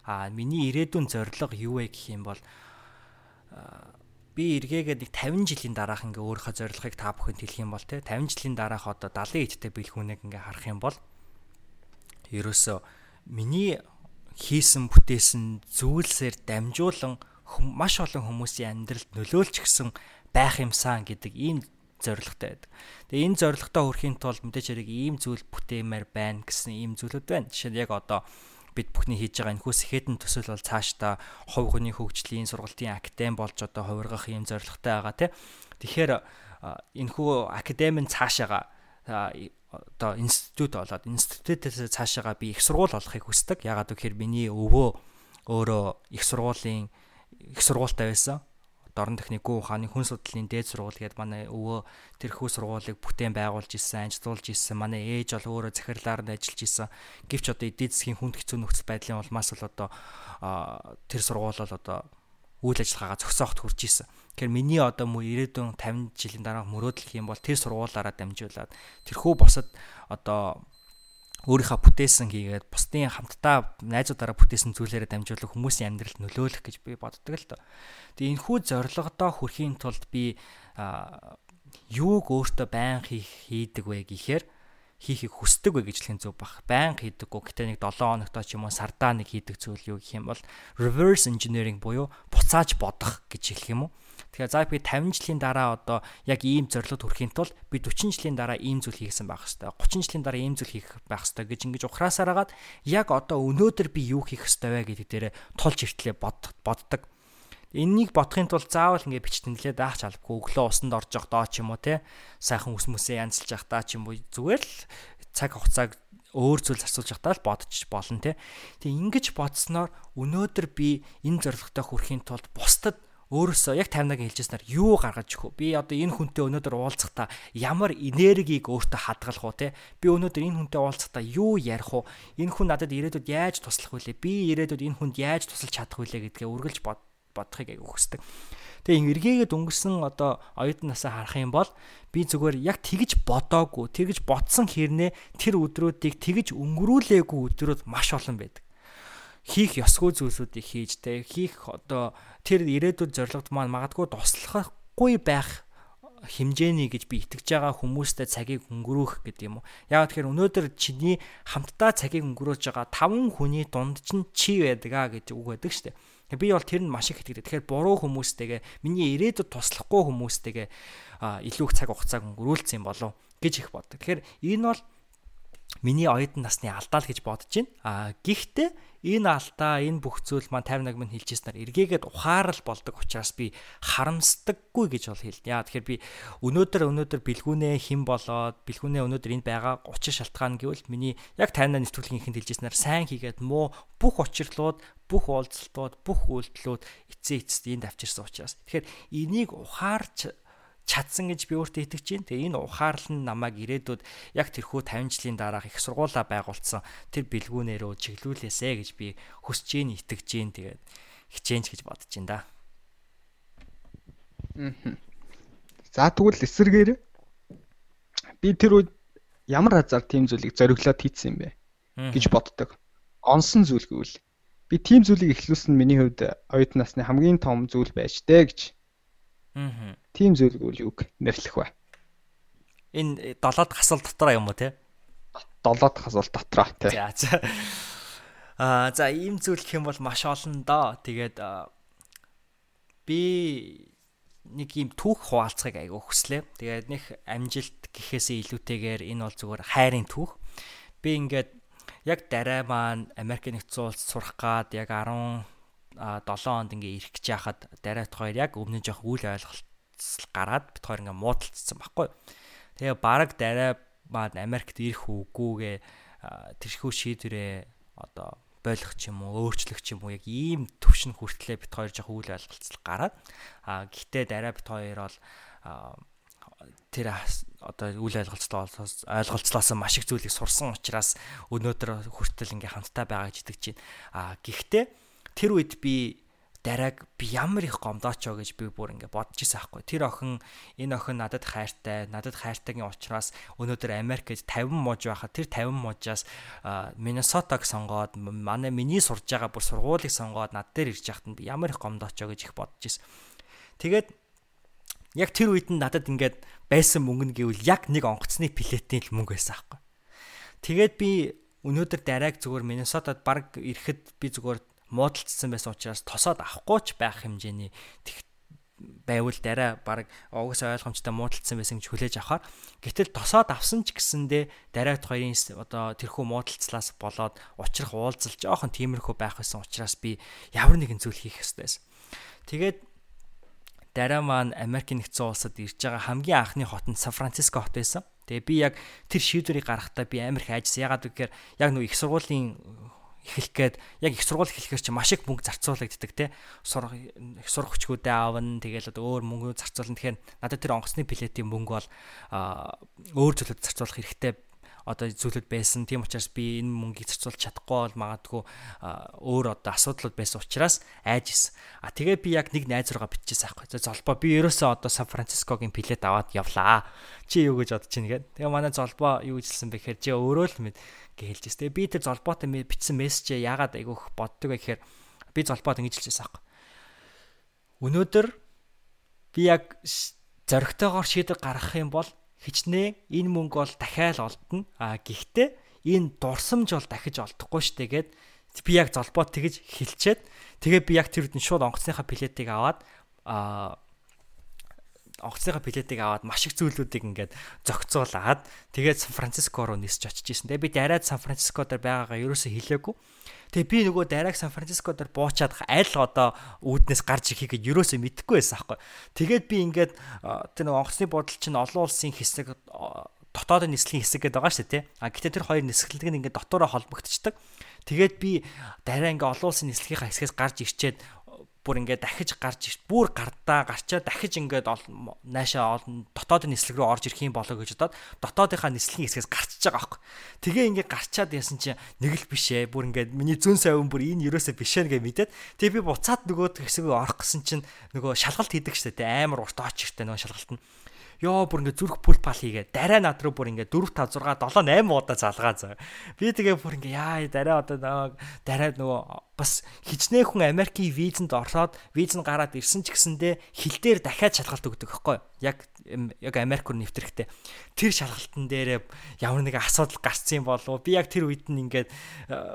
А миний ирээдүйн зорилго юу вэ гэх юм бол би эргээгээд нэг 50 жилийн дараах ингээ өөрийнхөө зорилгыг та бүхэнд хэлэх юм бол те 50 жилийн дараах одоо 70 идтэй бэлгүүнийг ингээ харах юм бол ерөөсөө миний хийсэн бүтээсэн зүйлсээр дамжуулан маш олон хүмүүсийн амьдралд нөлөөлч гисэн байх юмсан гэдэг ийм зорилготой байдаг. Тэгээ энэ зорилготой хүрэхийн тулд мэдээж хэрэг ийм зүйл бүтээмээр байна гэсэн ийм зүйлүүд байна. Жишээ нь яг одоо бид бүхний хийж байгаа энэ хүс ихэдэн төсөл бол цаашдаа хувь хүний хөгжлийн сургалтын академи болж одоо хувиргах ийм зорилготой байгаа тийм. Тэгэхээр энэ хүү академийн цаашаага одоо институт болоод институтээс цаашаага би их сургууль болохыг хүсдэг. Ягаад гэвэл миний өвөө өөрөө их сургуулийн их сургуультай байсан. Дорн техникгүй ухааны хүн судлалын дээд сургууль гээд манай өвөө тэрхүү сургуулийг бүтээн байгуулж исэн, амжилтуулж исэн. Манай ээж бол өөрөө захирлаар нь ажиллаж исэн. Гэвч одоо эдийн засгийн хүнд хэцүү нөхцөл байдлын улмаас л одоо тэр сургууль бол одоо үйл ажиллагаагаа зогсоохт хүрч исэн. Тэгэхээр миний одоо мө ирээдүйн 50 жилийн дараа мөрөөдөл юм бол тэр сургуулаараа дамжуулаад тэрхүү босод одоо өөрийнхөө бүтээсэн хийгээд бусдын хамтдаа найзуудаараа бүтээсэн зүйлээрээ дамжуулах хүмүүсийн амьдралд нөлөөлөх гэж би боддог л доо. Тэгээ энэ хүү зорилгодоо хүрэхийн тулд би юуг өөртөө байн хийх хийдэг вэ гэхээр хийхийг хүсдэг вэ гэж хэлэх зөв бах. Байн хийдэггүй. Гэтэ нэг 7 хоногтоо ч юм уу сардаа нэг хийдэг зүйл юу гэх юм бол reverse engineering буюу буцааж бодох гэж хэлэх юм уу? Тэгэхээр за би 50 жилийн дараа одоо яг ийм зорилгод хүрэхийн тулд би 40 жилийн дараа ийм зүйл хийсэн байх хэвээр 30 жилийн дараа ийм зүйл хийх байх хэвээр гэж ингэж ухраасаар агаад яг одоо өнөөдөр би юу хийх хэвээр вэ гэдэг дээрээ тулж иртлээ боддог. Эннийг бодохын тулд заавал ингээ бичтэнлээ даах чалбгүй өглөө усанд орж явах доо ч юм уу те сайхан ус мүсээ янзлж явах даа ч юм уу зүгээр л цаг хугацааг өөр зүйл асууж явахдаа л бодож болно те. Тэг ингэж бодсноор өнөөдөр би энэ зорилготой хүрэхийн тулд бусдад өөрөөсөө яг 50-аг хэлжсэнээр юу гаргаж өгөх вэ? Би одоо энэ хүнтэй өнөөдөр уулзахдаа ямар энергийг өөртөө хадгалах уу те? Би өнөөдөр энэ хүнтэй уулзахдаа юу ярих уу? Энэ хүн надад ирээдүйд яаж туслах вүлээ? Би ирээдүйд энэ хүнд яаж тусалж чадах вүлээ гэдгээ үргэлж бодохыг аяг өгсдөг. Тэгээ эргээгээд өнгөрсөн одоо оюутнасаа харах юм бол би зүгээр яг тэгж бодоогүй, тэгж бодсон хэрнээ тэр өдрүүдийг тэгж өнгөрүүлээгүй өдрүүд маш олон байдаг хийх ёсгүй зүйлсүүдийг хийж тэ хийх одоо тэр ирээдүйд зорилгод маань магадгүй туслахгүй байх хэмжээний гэж би итгэж байгаа хүмүүстэй цагийг өнгөрөөх гэдэг юм уу. Яг тэгэхээр өнөөдөр чиний хамтдаа цагийг өнгөрөөж байгаа 5 хүний дунд чинь чи байдаг аа гэж үг байдаг шүү дээ. Би бол тэр нь маш их итгэдэг. Тэгэхээр буруу хүмүүстэйгээ миний ирээдүйд туслахгүй хүмүүстэйгээ илүү их цаг хугацааг өнгөрүүлсэн юм болов гэж их боддог. Тэгэхээр энэ бол миний оюутан насны алдаа л гэж бодож байна. А гэхдээ энэ алдаа, энэ бүх зүйл маань 51 минь хэлжсэнээр эргээгээд ухаарал болдог учраас би харамсдаггүй гэж бол хэлнэ. Яа тэгэхээр би өнөөдөр өнөөдөр бэлгүүнээ хэн болоод бэлгүүнээ өнөөдөр энд байгаа учир шалтгаан гэвэл миний яг 50 нэвтрүүлгийн ихэнд хэлжсэнээр сайн хийгээд муу бүх учирлууд, бүх уулзалтууд, бүх үйлдэлүүд эцээ эцэст энд авчирсан учраас. Тэгэхээр энийг ухаарч чадсан гэж би өөртөө итгэж байна. Тэгээ энэ ухаарлал нь намайг ирээдүйд яг тэрхүү 50 жилийн дараах их сургуулаа байгуулсан тэр бэлгүүнээрөө чиглүүлээсэ гэж би хүсэж гин итгэж гин тэгээд хичээнч гэж бодож байна да. За тэгвэл эсэргээр би тэр үед ямар хазар тийм зүйлийг зориглоод хийцсэн юм бэ гэж боддог. Онсон зүйл гэвэл би тийм зүйлийг эхлүүлсэн миний хувьд оюутан насны хамгийн том зүйл байж тээ гэж Аа. Тийм зүйл үл юг нэрлэх бай. Энэ долоод хасал дотроо юм уу те? Долоод хасал дотроо те. За за. Аа за ийм зүйл гэх юм бол маш олон доо. Тэгээд би нэг ийм түүх хуваалцахыг айгүй хүслээ. Тэгээд нэг амжилт гэхээсээ илүүтэйгээр энэ бол зүгээр хайрын түүх. Би ингээд яг дараа маань Америк нэгдсэн улс сурах гад яг 10 7 онд ингээ ирэх гэж яхад дараат хоёр яг өмнө жоох үйл ойлголт гараад бит хоёр ингээ муудалцсан байхгүй. Тэгээ бараг дараа маань Америкт ирэх үгүйгээ тэрхүү шийдвэрээ одоо болох ч юм уу, өөрчлөх ч юм уу яг ийм төвшин хүртлээ бит хоёр жоох үйл ойлголцол гараад а гэхдээ дараа бит хоёр бол тэр одоо үйл ойлголцлоос ойлголцлоос маш их зүйлийг сурсан учраас өнөөдөр хүртэл ингээ хамтдаа байгаа гэж итгэж байна. А гэхдээ тэр үед би дарааг би ямар их гомдооч оо гэж би бүр ингээ бодож ирсэн аахгүй. Тэр охин энэ охин надад хайртай, надад хайртайгийн учраас өнөөдөр Америкт 50 мууж байхад тэр 50 муужаас Миннесотаг сонгоод манай миний сурж байгаа бүр сургуулийг сонгоод над дээр ирж яхад нь би ямар их гомдооч оо гэж их бодож ирсэн. Тэгээд яг тэр үед нь надад ингээд байсан мөнгө нь гэвэл яг нэг онгоцны плетийн л мөнгө байсан аахгүй. Тэгээд би өнөөдөр дарааг зүгээр Миннесотад баг ирэхэд би зүгээр муудалцсан байсан учраас тосоод авахгүй ч байх хэмжээний байвал дараа баг угсаа ойлгомжтой муудалцсан байсан гэж хүлээж авахаар гэтэл тосоод авсан ч гэсэндээ дараагт хоёрын одоо тэрхүү муудалцлаас болоод учрах уулзал жоохон тиймэрхүү байх байсан учраас би ямар нэгэн зүйл хийх ёстой байсан. Тэгээд дараа маань Америк нэгдсэн улсад ирж байгаа хамгийн анхны хот нь Сан Франциско хот байсан. Тэгээ би яг тэр шийдвэрийг гаргахдаа би амар их айжсан. Ягаад гэвэл яг нэг их сургуулийн эхлэх гээд яг их сургууль эхлэхээр чи маш их мөнгө зарцуулагддаг те. Сурах их сурах хүчгүүдээ аавна тэгэл одоо өөр мөнгө зарцуулна. Тэгэхээр надад тэр онгоцны плетийн мөнгө бол өөр зүйлүүд зарцуулах хэрэгтэй одоо зүйлүүд байсан. Тийм учраас би энэ мөнгийг зарцуулж чадахгүй бол магадгүй өөр одоо асуудлууд байсан учраас айж исэн. А тэгээ би яг нэг найз руугаа биччихсэн аахгүй. За золбоо би ерөөсөө одоо Сан Францискогийн плет аваад явлаа. Чи юу гэж бодож чинь гээд. Тэгээ манай золбоо юу гэжсэн бэ гэхээр чи өөрөө л мэд байсан. Тэгээ би тэр золбоотой бичсэн мессежээ яагаад айгүйх боддог вэ гэхээр би золбоод ингэж хэлжсэн аахгүй. Өнөөдөр би яг зоригтойгоор шийдвэр гаргах юм бол хичнээн энэ мөнгө бол дахиад олдно. А гэхдээ энэ дурсамж бол дахиж олдохгүй штэ гэд би яг золбоо тэгж хэлчихэд тэгээ би яг тэр үдэн шууд онгоцныхаа плетийг аваад а онгоцныхаа плетийг аваад маш их зүйлүүдийг ингээд зохицуулаад тэгээд Сан Франциско руу нисэж очиж исэн. Тэгээ би дараад Сан Франциско дээр байгаагаа ерөөсөө хэлээгүй. Тэгээ би нөгөө дарааг Сан Франциско дээр буучаад аль одоо үүднээс гарч ирэхийг ерөөсөө мэдэхгүй байсан аахгүй. Тэгээд би ингээд тэр нөгөө онгоцны бодол чинь олон улсын хэсэг дотоодын нислэгийн хэсэг гэдэг байгаа шүү дээ тий. А гэтээ тэр хоёр нисгэлэг нь ингээд дотоороо холбогдчихдаг. Тэгээд би дараа ингээ олон улсын нислэгийнхаа хэсгээс гарч ирчээд бүр ингээд дахиж гарч бүр гардаа гарчаа дахиж ингээд наашаа олон дотоодын нислэг рүү орж ирэх юм болоо гэж бодоод дотоодынхаа нислэгийн хэсгээс гарчиж байгаа байхгүй. Тэгээ ингээд гарчаад ясан чинь нэг л биш ээ. Бүр ингээд миний зүүн сайван бүр энэ юусоо биш ээ гэж мэдээд тэгээ би буцаад нөгөө хэсэг рүү орох гэсэн чинь нөгөө шалгалт хийдэг шүү дээ. Амар урт оч ихтэй нөгөө шалгалт нь ёо бүр ингээ зүрх пул пал хийгээ. Дараа над руу бүр ингээ 4 5 6 7 8 удаа залгаа заа. Би тэгээ бүр ингээ яа дараа одоо дараа нөгөө бас хичнээн хүн Америкийн визэнд ороод виз нь гараад ирсэн ч гэсэндээ хил дээр дахиад шалгалт өгдөг байхгүй яг яг Америк руу нэвтрэхтэй тэр шалгалтын дээр ямар нэгэн асуудал гарцсан болов би яг тэр үед нь ингээд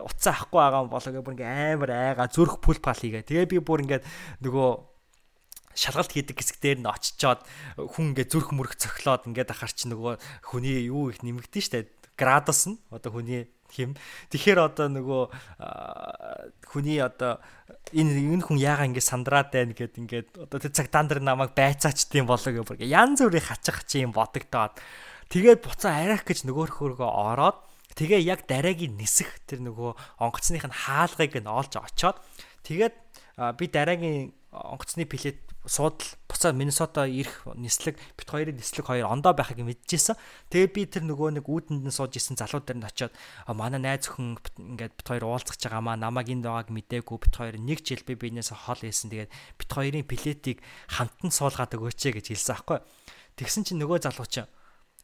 утсаа авахгүй байгаа юм болоо гэх бүр ингээ амар айгаа зүрх пул пал хийгээ. Тэгээ би бүр ингээд нөгөө шалгалт хийдэг хэсэг дээр нь очичоод хүн ингээ зүрх мөрөх цохлоод ингээд ахаар чи нөгөө хүний юу их нэмэгдэн штэ градус нь одоо хүний хэм. Тэгэхээр одоо нөгөө хүний одоо энэ энэ хүн яага ингэ сандраад байна гэд ингээд одоо тэр цагтаан дээр намайг байцаач тийм болоо гэх янз бүрийн хачих чи юм бодогдоод тэгээд буцаа арайх гэж нөгөө хөргөө ороод тэгээ яг дараагийн нисэх тэр нөгөө онгоцных нь хаалгыг нь олж очоод тэгээд би дараагийн онгоцны плет суудал буцаад Миннесота ирэх нислэг бит хоёрын нислэг хоёр ондоо байхыг мэдчихсэн. Тэгээ би тэр нөгөө нэг үүдэнд нь сууж исэн залуу дээр нь очиод манай найз өхөн ингээд бит хоёр уулзах гэж байгаа маа намайг энд байгааг мдээгүй бит хоёр нэг жил би биенээс хол хийсэн. Тэгээд бит хоёрын плетийг хамтан суулгаад өгөөч гэж хэлсэн аахгүй. Тэгсэн чинь нөгөө залуу чинь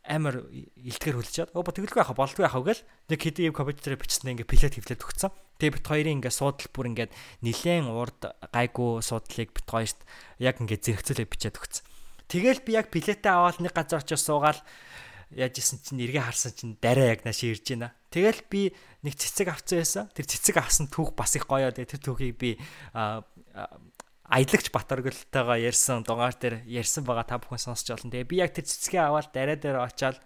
амар илтгэр хүлчээд оо тэгэлгүй яхаа болдгүй яхаа гэл нэг хэдийн компьютерээр бичснээ ингээ плет хевлээд өгцөн. Тэгээ бит хоёрын ингээ суудал бүр ингээд нилээн урд гайгүй суудлыг бит хоёрт яг ингээ зэрэгцүүлээ бичээд өгцөн. Тэгэл би яг плетээ аваад нэг газар очиж суугаал яаж исэн чинь эргээ харсан чинь дараа яг нааш ирж байна. Тэгэл би нэг цэцэг авцсан байсан. Тэр цэцэг авсан түүх бас их гоё. Тэр түүхийг би аялагч Батөргөлтойгоо ярьсан дугаар дээр ярьсан байгаа та бүхэн сонсч олон. Тэгээ би яг тэр цэцгээ аваад дараа дээр очиад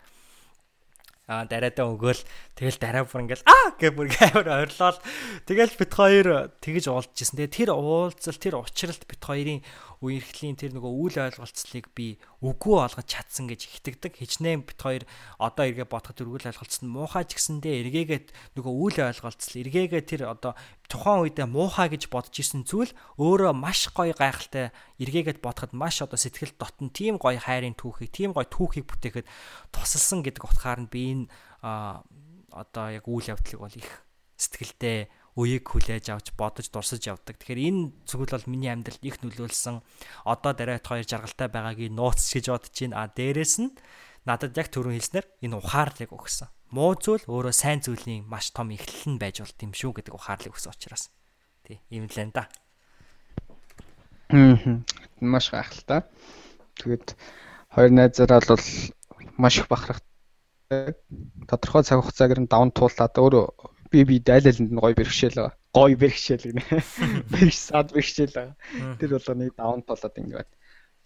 а дараадаа өгөөл тэгэл дараа бүр ингээл аа гэ бүр амар ойрлол тэгэл бит хоёр тэгэж уулзчихсан. Тэгээ тэр уулзал тэр учралт бит хоёрын үерхлийн тэр нөгөө үйл ойлголцлыг би үгүй олгож чадсан гэж итгэдэг. Хичнээн бит хоёр одоо эргээ бодоход үйл ойлголцол нь муухай ч гэсэндээ эргээгээд нөгөө үйл ойлголцол эргээгээ тэр одоо тухайн үедээ муухай гэж бодож исэн зүйл өөрөө маш гоё гайхалтай эргээгээд бодоход маш одоо сэтгэл дотн тийм гоё хайрын түүхийг тийм гоё түүхийг бүтээхэд тусалсан гэдэг утгаар нь би энэ одоо яг үйл явдлыг бол их сэтгэлдээ үеийг хүлээж авч бодож дурсаж явдаг. Тэгэхээр энэ зүйл бол миний амьдралд их нөлөөлсөн. Одоо дараат хоёр жаргалтай байгаагийн нууц гэж бодож байна. А дээрэс нь надад яг түрүүн хэлснээр энэ ухаарлыг өгсөн. Муу зүйл өөрөө сайн зүйлийн маш том эхлэл нь байж болт юм шүү гэдэг ухаарлыг өгсөн учраас. Тий, ийм л энэ да. Хм. Маш гайхалтай. Тэгээд хоёр найзаараа бол маш их бахархдаг. Тодорхой цаг хугацааг нь даван туулаад өөрөө би би дайлаланд нь гоё бэрхшээл байгаа. Гоё бэрхшээл гинэ. Бэрхш сад бэрхшээл байгаа. Тэр болгоныг даун толоод ингээд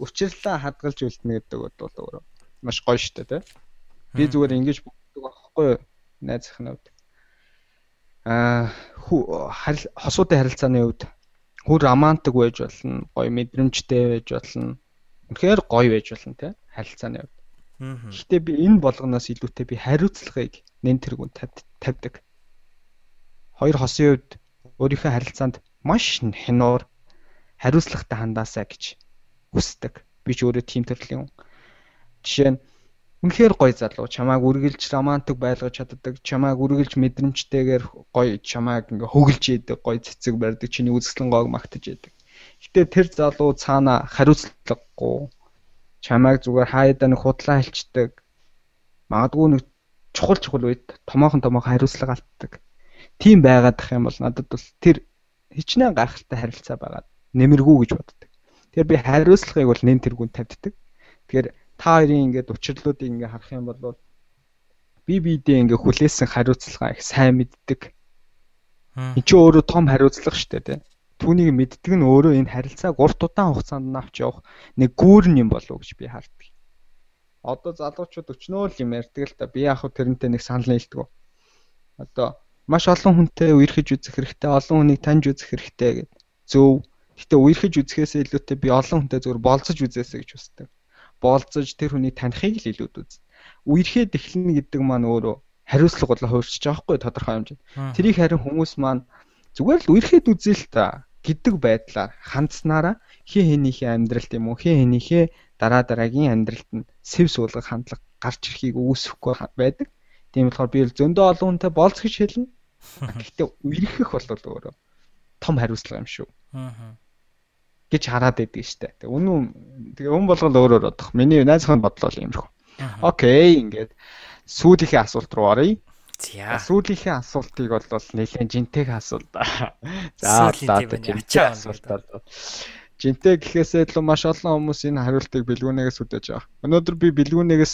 өчрлөө хадгалж үлдэнэ гэдэг бол өөрөө маш гоё штэ тий. Би зүгээр ингэж бүгдэг байхгүй юу? Найз захнууд. Аа хосуудын харилцааны үед хүр романтик байж болно, гоё мэдрэмжтэй байж болно. Үнэхээр гоё байж болно тий харилцааны үед. Гэхдээ би энэ болгоноос илүүтэй би хариуцлагыг нэн тэргүүнд тавьдаг хоёр хосын үед өөрийнхөө харилцаанд маш хинуур хариуцлагатай хандаасаа гэж хүсдэг. Би ч өөрөө тийм төрлийн хүн. Жишээ нь үнэхээр гоё залуу чамааг үргэлж романтик байлгаж чаддаг, чамааг үргэлж мэдрэмжтэйгээр гоё чамааг ингээ хөглж идэг, гоё цэцэг барьдаг, чиний үзэсгэлэн гоог магтаж идэг. Гэтэ тэр залуу цаана хариуцлагагүй чамааг зүгээр хаяада нэг худлаа хэлцдэг. Магадгүй нэг чухал чухал үед томоохон томоохон хариуцлага алддаг тийм байгаадах юм бол надад бол тэр хичнээн гайхалтай харилцаа байгаа нэмэргүй гэж боддог. Тэгэхээр би хариуцлагыг бол нэн тэргүүнд тавьддаг. Тэгэхээр та хоёрын ингээд учирлуудыг ингээд харах юм бол би биедээ ингээд хүлээсэн хариуцлага их сайн мэддэг. Энд чи өөрөө том хариуцлага шүү дээ, тэ. Түүнийг мэддэг нь өөрөө энэ харилцааг урт удаан хугацаанд авч явах нэг гүүрэн юм болов уу гэж би хардаг. Одоо залуучууд өчнөө л юм ярьдаг л та. Би яг хөө тэрнтэй нэг санал нийлдэг. Одоо маш олон хүнтэй үерхэж үзэх хэрэгтэй, олон хүнийг таньж үзэх хэрэгтэй гэдэг. Зөв. Гэтэ үерхэж үзэхээс илүүтэй би олон хүнтэй зөвөр болцож үзээсэй гэж хүсдэг. Болцож тэр хүнийг танихыг л илүүд үз. Үерхэд эхлэнэ гэдэг маань өөрөө хариуцлага болоо хуурчиж байгаа хгүй тодорхой хэмжээнд. Тэрийг харин хүмүүс маань зүгээр л үерхэд үзэл та гэдэг байдлаар хандснараа хин хэнийхээ амьдралт юм уу хин хэнийхээ дараа дараагийн амьдралд нь сэв суулгах хандлага гарч ирэхийг үүсэхгүй байдаг. Тийм болохоор би зөндөө олон хүнтэй болц гэж хэлнэ. Гэхдээ үерхэх бол өөрөө том хариуцлага юм шүү. Аа гэж хараад байдаг штэ. Тэг үнэн тэгээ өн болгол өөрөөр бодох. Миний найз хан бодлоо юм шүү. Окей, ингээд сүүлийнхээ асуулт руу оръё. За. Сүүлийнхээ асуултыг бол нэлээд жинтэйг асуулт. За жинтэй асуулт. Жинтэй гэхээсээ илүү маш олон хүмүүс энэ хариултыг бэлгүүнээс үдэж байгаа. Өнөөдөр би бэлгүүнээс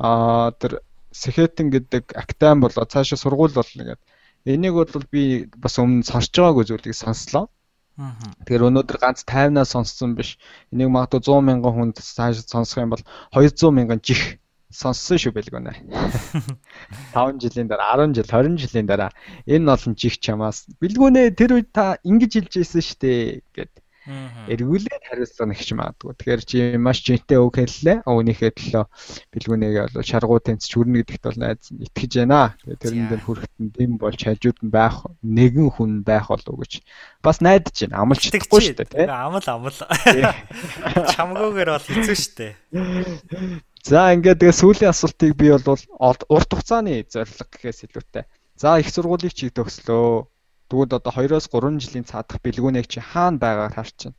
аа тэр Сэхэтэн гэдэг актайн болоо цаашаа сургууль болно гэдэг Энийг бол би бас өмнө сонсож байгаагүй зүйлийг сонслоо. Тэгэхээр өнөөдөр ганц 50-аас сонссон биш. Энийг магадгүй 100 мянган хүнд цааш сонсох юм бол 200 мянган жих сонссон шүү бэлгүнэ. 5 жилийн дараа, 10 жил, 20 жилийн дараа энэ олон жих чамаас бэлгүнэ тэр үед та ингэж хэлж ийсэн шүү дээ гэд эргүүлээд хариуцлага нэгч магадгүй. Тэгэхээр чи маш жинтэй үг хэллээ. Өөнийхөө төлөө бэлгүүнээгээ бол шаргуу тэнцч хүрнэ гэдэгт бол найз итгэж байна. Тэгээд тэрэн дээр хүрэхтэн дэм болж хажууд нь байх нэгэн хүн байх болов уу гэж бас найдаж байна. Амлчдаггүй шүү дээ, тийм. Амл амл. Чамгүйгээр бол хэцүү шүү дээ. За ингээд тэгээ сүүлийн асуултыг би бол урт хугацааны зорилго гэхээс илүүтэй. За их сургуулийг чи төгслөө Тэгвэл одоо 2-оос 3 жилийн цаадах бэлгүүнийг чи хаана байгаагаар харчихна.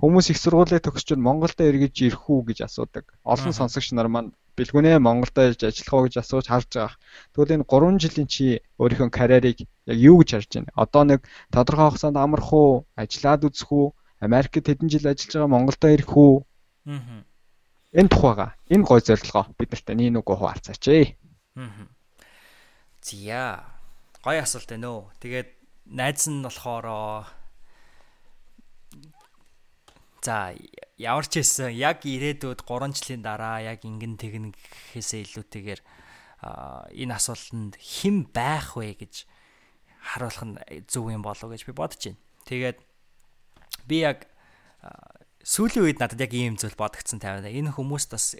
Хүмүүс их сургуулийг төгсөж Монголд эргэж ирэх үү гэж асуудаг. Олон сонсогч нар маань бэлгүүнээ Монголд ирж ажиллах уу гэж асууж харж байгаа. Тэгвэл энэ 3 жилийн чи өөрийнхөө карьерийг яг юу гэж харж байна? Одоо нэг тодорхой хугацаанд амрах уу, ажиллаад үзэх үү, Америкт хэдэн жил ажиллаж байгаа Монголд ирэх үү? Аа. Энэ тухайга энэ гой зорилгоо бид нартай нэг нүгөө хуваалцаач ээ. Аа. Зя. Гой асуулт байна өө. Тэгээд найз нь болохоор за ямар ч хэлсэн яг ирээдүйд 3 жилийн дараа яг ингэн тэгнэ гэхээсээ илүүтэйгээр энэ асуултанд хэн байх вэ гэж харуулах нь зөв юм болов гэж би бодож байна. Тэгээд би яг сүүлийн үед надад яг ийм зүйл бодогдсон тавина. Энэ хүмүүс бас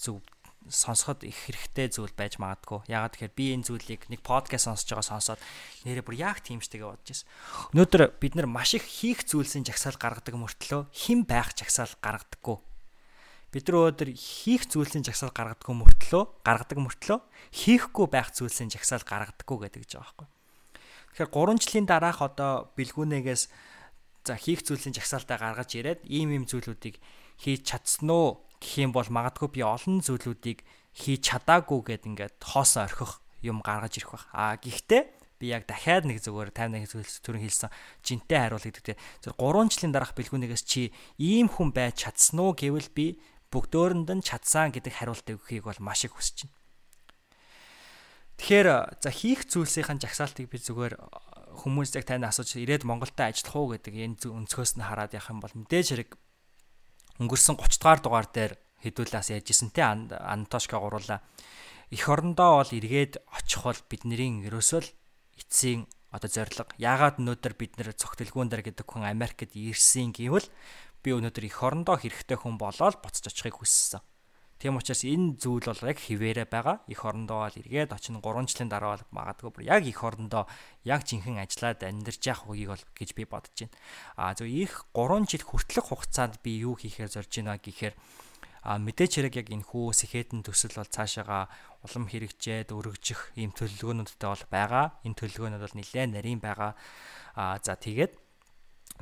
зөв сонсоход их хэрэгтэй зүйл байж магадгүй. Ягаад тэгэхээр би энэ зүйлийг нэг подкаст сонсож байгаа сонсоод нэрээ бүр яг тиймчтэйгээ бодож байсан. Өнөөдөр бид нар маш их хийх зүйлсийн жагсаал гаргадаг мөртлөө хэн байх жагсаал гаргадаггүй. Бид нар өнөөдөр хийх зүйлсийн жагсаал гаргадаг мөртлөө гаргадаг мөртлөө хийхгүй байх зүйлсийн жагсаал гаргадаггүй гэдэг гэж байгаа байхгүй. Тэгэхээр 3 жилийн дараах одоо бэлгүүнээс за хийх зүйлсийн жагсаалтаа гаргаж ирээд ийм ийм зүйлүүдийг хийж чадсан уу гэх юм бол магадгүй би олон зүйлүүдийг хийж чадаагүй гэд ингээд хоосоо орхих юм гаргаж ирэх байх. А гэхдээ би яг дахиад нэг зүгээр 51 зүйлс төрөн хэлсэн жинтэй хариул гэдэг. Тэр 3 жилийн дараах бэлгүүнээс чи ийм хүн байж чадсан уу гэвэл би бүгдөөрэнд нь чадсан гэдэг хариултыг өгөхийг бол маш их хүсэж байна. Тэгэхээр за хийх зүйлсийн жагсаалтыг би зүгээр хүмүүс яг тань асууж ирээд Монголда ажиллах уу гэдэг энэ өнцгөөс нь хараад явах юм бол мэдээж хэрэг өнгөрсөн 30 дугаар дугаар дээр хэдүүлээс ярьжсэн те Антошка гуруула эх орондоо бол эргээд очих бол бидний ерөөсөө л эцсийн одоо зориг. Яагаад өнөөдөр бид нэр цогтөлгүүн дээр гэдэг хүн Америкт ирсэн гэвэл би өнөөдөр эх орондоо хэрэгтэй хүн болоод буцаж очихыг хүссэн. Тийм учраас энэ зүйл бол яг хിവэрэ байгаа. Эх орондоо бол эргээд очин 3 жилийн дараа бол магадгүй бүр яг эх орондоо яг жинхэнэ ажиллаад амьдарч явах үеийг бол гэж би бодож байна. А зөв их 3 жил хүртэлх хугацаанд би юу хийхээр зорж байна гэхээр а мэдээч хэрэг яг энэ хүү сэхэтэн төсөл бол цаашаага улам хэрэгжээд өргөжих ийм төлөвлөгөөнүүдтэй бол байгаа. Энэ төлөвлөгөөнүүд бол нэлээд нарийн байгаа. А за тэгээд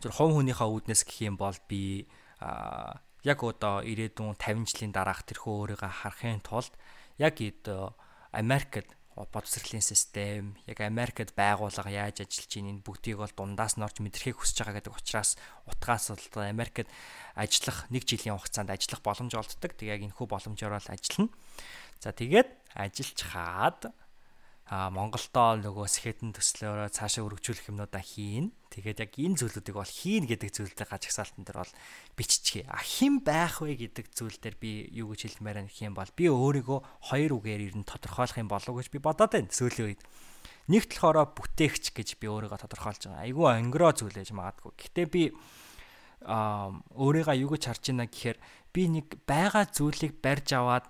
зөв хов хүнийхээ үүднээс гэх юм бол би а яг одоо ирээдүйн 50 жилийн дараах тэрхүү өөрийгөө харахын тулд яг одоо Америкт боловсролын систем, яг Америкт байгууллага яаж ажиллаж байна энэ бүгдийг бол дундаас нь орж мэдрэхийг хүсэж байгаа гэдэг учраас утгаас бол Америкт ажиллах 1 жилийн хугацаанд ажиллах боломж олддог. Тэг яг энэхүү боломжоор л ажиллана. За тэгээд ажиллаж хаад а Монголдоо нөгөө сэхэтэн төслөөрөө цаашаа өргөжүүлэх юмнуудаа хийн. Тэгээд яг энэ зүйлүүдийг бол хийн гэдэг зүйлдээ гажигсаалтан дээр бол биччихье. А хэн байх вэ гэдэг зүйл дээр би юу гэж хэлмээр байх юм бол би өөрийгөө хоёр үгээр ер нь тодорхойлох юм болов гэж би бодоод байна сүүлийн үед. Нэгт болохоор бүтээгч гэж би өөрийгөө тодорхойлж байгаа. Айгүй өнгөрөө зүйл ээж магадгүй. Гэтэ би а өөрийгөө юу гэж харж байна гэхээр би нэг байгаа зүйлийг барьж аваад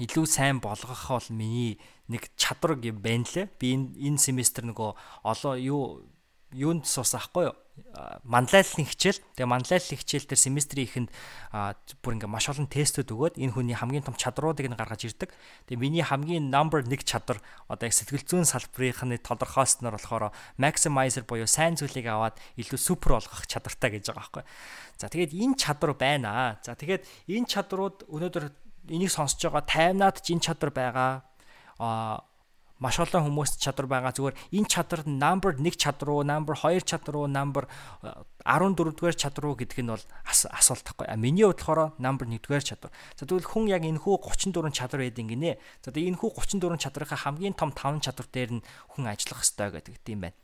илүү сайн болгох бол миний нэг чадвар юм байна лээ. Би энэ энэ семестр нөгөө олоо юу юунд суус ахгүй юу? Манлайллын хичээл. Тэгээ манлайллын хичээл дээр семестрийн ихэнд бүр ингээ маш олон тестүүд өгөөд энэ хүний хамгийн том чадруудыг нь гаргаж ирдэг. Тэгээ миний хамгийн number 1 чадвар одоо яг сэтгэл зүйн салбарынхны тодорхойлсноор болохоор maximizer буюу сайн зүйлийг аваад илүү супер болгох чадвартай гэж байгаа байхгүй. За тэгээд энэ чадвар байна. За тэгээд энэ чадрууд өнөөдөр энийг сонсож байгаа таймнаад ч энэ чадвар байгаа а маш олон хүмүүст чадвар байгаа зүгээр энэ чадвар number 1 чадвар уу number 2 чадвар уу number 14 дугаар чадвар уу гэдэг нь бол асуулт тахгүй. А миний хувьд болохоор number 1 дугаар чадвар. За тэгвэл хүн яг энэ хүү 34 чадвар байдаг гинэ. За тэгээ энэ хүү 34 чадварынхаа хамгийн том 5 чадвар дээр нь хүн ажиллах ёстой гэдэг тийм байна.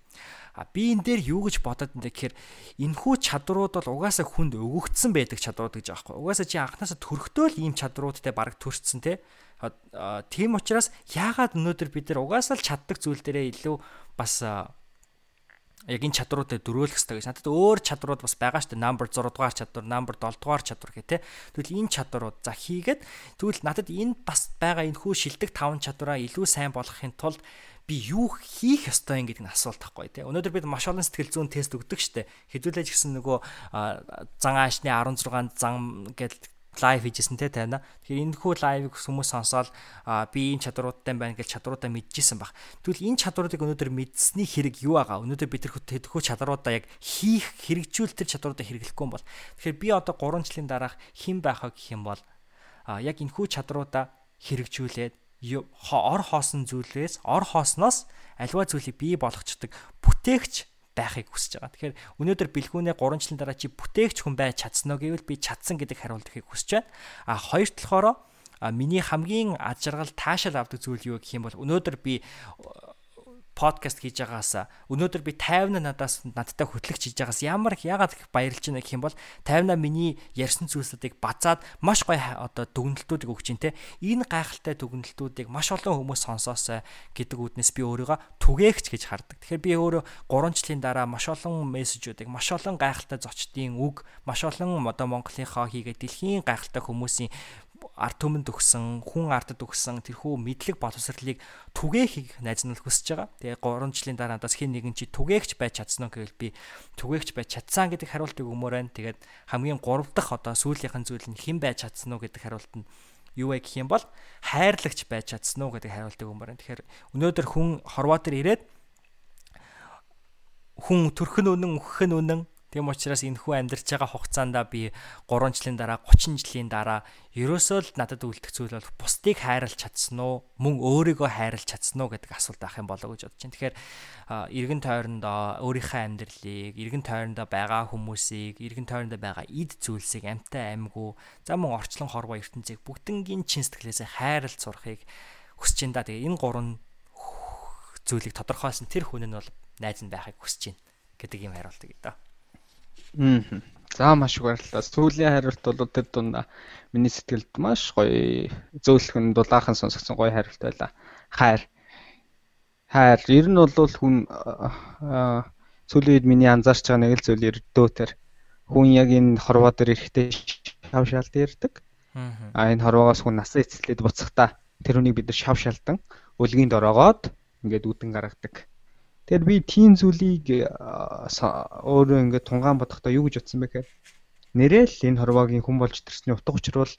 А би энэ дээр юу гэж бодоод энэ гэхээр энэхүү чадрууд бол угаасаа хүнд өгөгдсөн байдаг чадрууд гэж байхгүй. Угаасаа чи анханасаа төрөхдөө л ийм чадруудтай бараг төрчихсөн те. Тийм учраас яагаад өнөөдөр бид нар угаасаа л чаддаг зүйл дээрээ илүү бас яг энэ чадруудыг дөрөөлөх хэрэгтэй гэж. Надад өөр чадрууд бас байгаа шүү дээ. Number 6 дугаар чадвар, number 7 дугаар чадвар гэх тээ. Тэгвэл энэ чадрууд за хийгээд тэгвэл надад энэ бас байгаа энэ хүү шилдэг 5 чадвараа илүү сайн болгохын тулд би юу хийх ёстой юм гэдэг нь асуулт тахгүй тий. Өнөөдөр бид маш олон сэтгэл зүйн тест өгдөг штэ. Хэдүүлээж гэсэн нөгөө зан аашны 16 зан гэдэг лайв хийжсэн те тайна. Тэгэхээр энэ хүү лайвыг хүмүүс сонсоод би энэ чадваруудтай байна гэж чадваруудаа мэдчихсэн баг. Тэгвэл энэ чадваруудыг өнөөдөр мэдсэний хэрэг юу байгаа? Өнөөдөр бид тэр тэдхүү чадваруудаа яг хийх хэрэгжүүл тэр чадваруудаа хэрэглэхгүй юм бол тэгэхээр би одоо 3 жилийн дараах хэн байх вэ гэх юм бол яг энэ хүү чадваруудаа хэрэгжүүлээд ор хоосон зүйлээс ор хоосноос альва зүйлийг бий болгочдөг бүтээгч байхыг хүсэж байгаа. Тэгэхээр өнөөдөр бэлгүүнээ 3 жилийн дараа чи бүтээгч хүн байж чадсан уу гэвэл би чадсан гэдэг хариултыг хүсэж байна. А хоёр талаараа миний хамгийн аж аргал таашаал авдаг зүйл юу гэх юм бол өнөөдөр би подкаст хийж байгаас өнөөдөр би 50 надаас надтай хөтлөгч хийж байгаас ямар яагаад их баярлж байна гэх юм бол 50 миний ярьсан зүйлсүүдийг базаад маш гоё одоо дүгнэлтүүдийг өгч ин тэ энэ гайхалтай дүгнэлтүүдийг маш олон хүмүүс сонсоосоо гэдэг үднэс би өөрийгөө түгээгч гэж хардаг. Тэгэхээр би өөрөө 3 жилийн дараа маш олон мессежүүдийг маш олон гайхалтай зочдын үг маш олон одоо Монголынхоо хийгээд дэлхийн гайхалтай хүмүүсийн ард түмэнд өгсөн, хүн ардад өгсөн тэрхүү мэдлэг боловсролыг түгээхийг найз нь хүсэж байгаа. Тэгээ 3 жилийн дараа надаас хин нэгэн чи түгээгч байж чадсан уу гэвэл би түгээгч байж чадсан гэдэг хариултыг өгмөр байна. Тэгээд хамгийн 3 дахь одоо сүүлийнхэн зүйл нь хэн байж чадсан уу гэдэг хариулт нь юу вэ гэх юм бол хайрлагч байж чадсан уу гэдэг хариултыг өгмөр байна. Тэгэхээр өнөөдөр хүн хорвоо төр ирээд хүн төрхөн үнэн, өгөхөн үнэн Тийм учраас энэ хүү амьдарч байгаа хугацаанд би 3 жилийн дараа 30 жилийн дараа ерөөсөө л надад үлдэх зүйл бол бусдыг хайрлах чадсан уу? Мөн өөрийгөө хайрлах чадсан уу гэдэг асуулт авах юм болоо гэж бодож байна. Тэгэхээр эргэн тойрондоо өөрийнхөө амьдралыг, эргэн тойрондоо байгаа хүмүүсийг, эргэн тойрондоо байгаа эд зүйлсийг амтай аймгүй, за мөн орчлон хорвоо ертөнцийг бүгднгийн чин сэтгэлээсээ хайрлах сурахыг хүсэж байна да. Тэгээ энэ гурван зүйлийг тодорхойлсон тэр хүн нь бол найз нь байхыг хүсэж байна гэдэг юм хариултыг өгдөө. Аа. За маш их баярлалаа. Сүүлийн хариулт бол тэр дунд миний сэтгэлд маш гоё зөөлхөн дулаахан сонсгосон гоё хариулт байлаа. Хайр. Хайр. Ер нь бол хүн сүүлийн үед миний анзаарч байгаа нэг л зүйл өрдөө тэр хүн яг энэ хорвоо дээр ирэхдээ шав шалт ярддаг. Аа энэ хорвоогоос хүн насаа эцэлээд буцахдаа тэр хүнийг бид нар шав шалдан өлгийн дороогоод ингээд үдэн гаргадаг. Тэгэхээр би тийм зүйлийг өөрөө ингээд тунгаан бодохдоо юу гэж утсан бэ гэхээр нэрэл энэ хорвоогийн хүн болж төрсний утга учир бол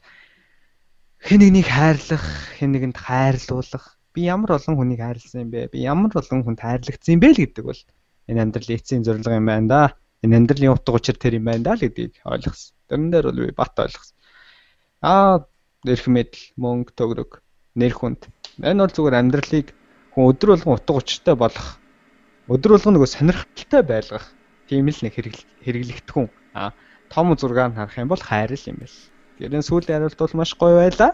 хэн нэгнийг хайрлах, хэн нэгэнд хайрлуулах. Би ямар олон хүнийг хайрлсан юм бэ? Би ямар олон хүнд хайрлагдсан юм бэ л гэдэг бол энэ амьдралын эцсийн зорилго юм байна да. Энэ амьдралын утга учир тэр юм байна да л гэдгийг ойлгосон. Тэрэн дээр бол би бат ойлгосон. Аа, эрх мэдэл, мөнгө, төгрөг, нэр хүнд. Энэ бол зүгээр амьдралыг хүн өдөр болгон утга учиртай болох өдөр болгоно нөгөө сонирхолтой байлгах тийм л нэг хэрэглэгдэхүүн. А том зургаар харах юм бол хайр л юм байл. Гэрэн сүүлийн хариулт бол маш гоё байлаа.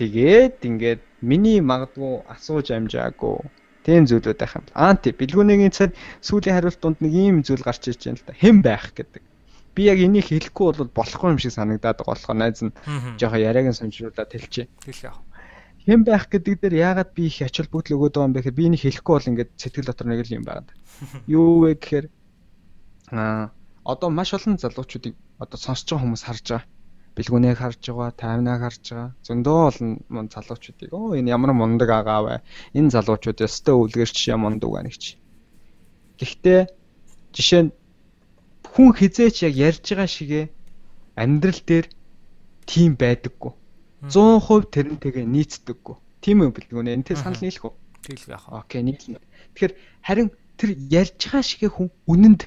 Тэгээд ингээд миний магадгүй асууж амжаагүй тийм зүйлүүд байх юм. Аа тий бэлгүүнийгийн цар сүүлийн хариулт донд нэг ийм зүйл гарч иж байна л да. Хэн байх гэдэг. Би яг энийг хэлэхгүй бол болохгүй юм шиг санагдаад байгаа болохоор найз нь жоохон яриаг нь сонжруулаад хэлчихэ. Хэлэх яах хэн байх гэдэг дээр яагаад би их ач холбогдол өгöd байгаа юм бэ гэхээр би энийг хэлэхгүй бол ингээд сэтгэл дотор нэг л юм байна. Юу вэ гэхээр аа одоо маш олон залуучуудыг одоо сонсож байгаа хүмүүс харж байгаа. Бэлгүнээг харж байгаа, таймнаг харж байгаа. Зөндөө олон залуучуудыг оо энэ ямар мундаг агаа вэ? Энэ залуучууд ёстой үлгэрч ямар мундаг байна гэж. Гэхдээ жишээ нь хүн хизээч яг ярьж байгаа шигэ амьдрал дээр тийм байдаггүй 100% тэрнтэйгээ нийцдэггүй. Тийм үү бэлгүү нэ. Энтэй санал нийлэх үү? Нийлэх яах. Окей, нийлнэ. Тэгэхээр харин тэр ярьж байгаа шигээ хүн үнэнд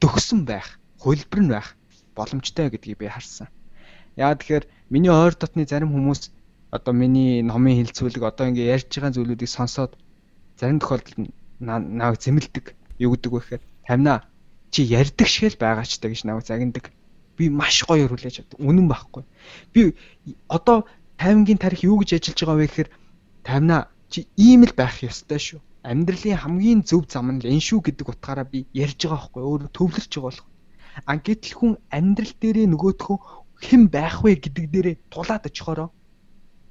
төгсөн байх, хөлбөр нь байх боломжтой гэдгийг би харсан. Яа тэгэхээр миний ойр дотны зарим хүмүүс одоо миний номын хилцүүлэг одоо ингээ ярьж байгаа зүйлүүдийг сонсоод зарим тохиолдолд нааг зэмлдэг. Юу гэдэг вэ гэхээр тамина чи ярьдаг шиг л байгаа ч гэж нааг загиндаг. Би маш гоё хүлээж авдаг. Үнэн байхгүй. Би одоо таймгийн тарих юу гэж ажиллаж байгаа вэ гэхээр таймна чи ийм л байх ёстой шүү. Амьдралын хамгийн зөв зам нь энэ шүү гэдэг утгаараа би ярьж байгаа байхгүй өөрөө төвлөрч байгаа болох. А гэтэл хүн амьдрал дээрээ нөгөөтхөө хэн байх вэ гэдэг дээрээ тулаад очихороо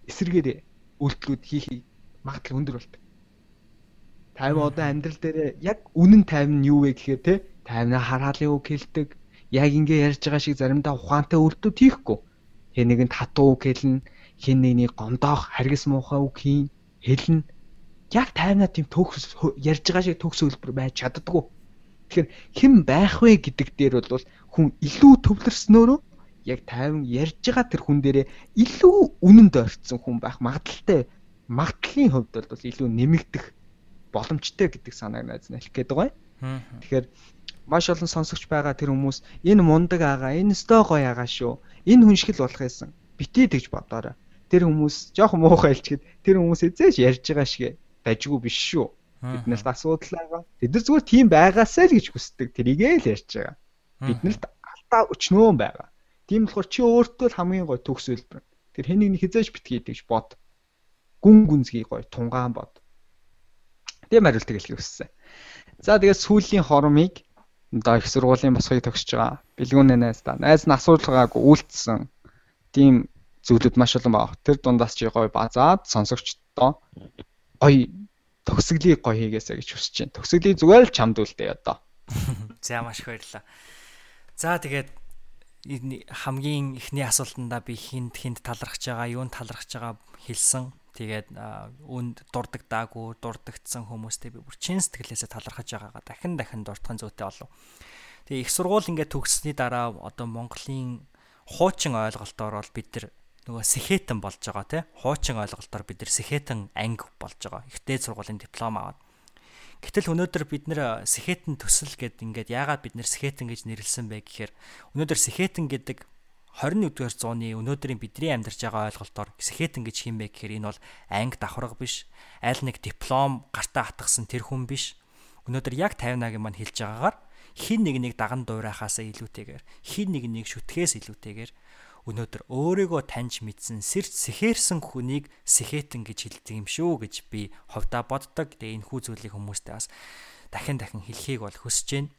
эсэргээр үйлдэлүүд хийх магадлал өндөр болдог. Тайв одоо амьдрал дээрээ яг үнэн тайван нь юу вэ гэхээр те тайвнаа хараалын үг хэлдэг. Яг ингэ ярьж байгаа шиг заримдаа ухаантай үйлдэлүүд хийхгүй. Хэн нэгэнд хатуу үг хэлнэ хин нэгний гомдоох харгас муухай үг хийн хэлнэ яг тайнаа тийм төгс ярьж байгаа шиг төгс хөлбөр байж чаддгүй тэгэхээр хэн байх вэ гэдэг дээр бол хүн илүү төвлөрснөөрөө яг тайван ярьж байгаа тэр хүн дээрээ илүү үнэнд орцсон хүн байх магадaltaй магадлалын хувьд бол илүү нэмэгдэх боломжтой гэдэг санааг найз нь хэлэх гээд байгаа юм. Тэгэхээр маш олон сонсогч байгаа тэр хүмүүс энэ мундаг агаа, энэ өстой гоё агаа шүү. Энэ хүн шиг л болох байсан. Битээ тэгж бодоорой тэр хүмүүс жоохон муухай хэлчихэд тэр хүмүүс эзэж ярьж байгаа шиг дажгүй биш шүү. Биднэрт асуудал байгаа. Бид нар зүгээр тийм байгаасаа л гэж хүсдэг. Тэрийгээ л ярьж байгаа. Биднэрт алдаа өчнөө байгаа. Тийм болохоор чи өөртөө л хамгийн гой төгс үлбэр. Тэр хэнийг хизээж битгий гэж бод. Гүн гүнзгий гой тунгаан бод. Тийм хариултыг хэлхийг хүссэн. За тэгээд сүүлийн хормыг одоо их сургуулийн босхийг төгсөж байгаа. Бэлгүүнээ найз та. Найз нь асуулгаагүй үйлдэлсэн тийм зүйлүүд маш олон байна. Тэр дундаас чи гоё базаад сонсогчдоо гоё төгсгөлийг гоё хийгээсэй гэж хүсэж байна. Төгсгөлийг зүгээр л чамд үлдээ одоо. За маш их баярлалаа. За тэгээд хамгийн эхний асуултандаа би хинт хинт талархаж байгаа, юунд талархаж байгаа хэлсэн. Тэгээд үнд дурддагдаагүй, дурддагдсан хүмүүстэй би бүр чин сэтгэлээсээ талархаж байгаагаа дахин дахин дуртахын зүйтэй болов. Тэгээ их сургууль ингээд төгссөний дараа одоо Монголын хуучин ойлголтоор бол бид нар нөгөө сэхэтэн болж байгаа тий. Хуучин ойлголтоор бид нар сэхэтэн анги болж байгаа. Ихтэй сургуулийн диплом аваад. Гэтэл өнөөдөр бид нэр сэхэтэн төсөл гэд ингээд яагаад бид нэр сэхэтэн гэж нэрлсэн бэ гэхээр өнөөдөр сэхэтэн гэдэг 21-р зууны өнөөдрийн бидний амьдарч байгаа ойлголтоор сэхэтэн гэж юм бэ гэхээр энэ бол анги давхарга биш, аль нэг диплом гартаа хатгсан тэр хүн биш. Өнөөдөр яг 58-гийн маань хэлж байгаагаар хин нэг нэг даган дуурайхаасаа илүүтэйгээр, хин нэг нэг шүтгэхээс илүүтэйгээр өнөөдөр өөрийгөө таньж мэдсэн сэрч сэхэрсэн хүнийг сэхэтэн гэж хэлдэг юм шүү гэж би ховдоо боддог. Тэгээ энэ хүү зүйлийг хүмүүстэй бас дахин дахин хэлхийг бол хүсэж байна.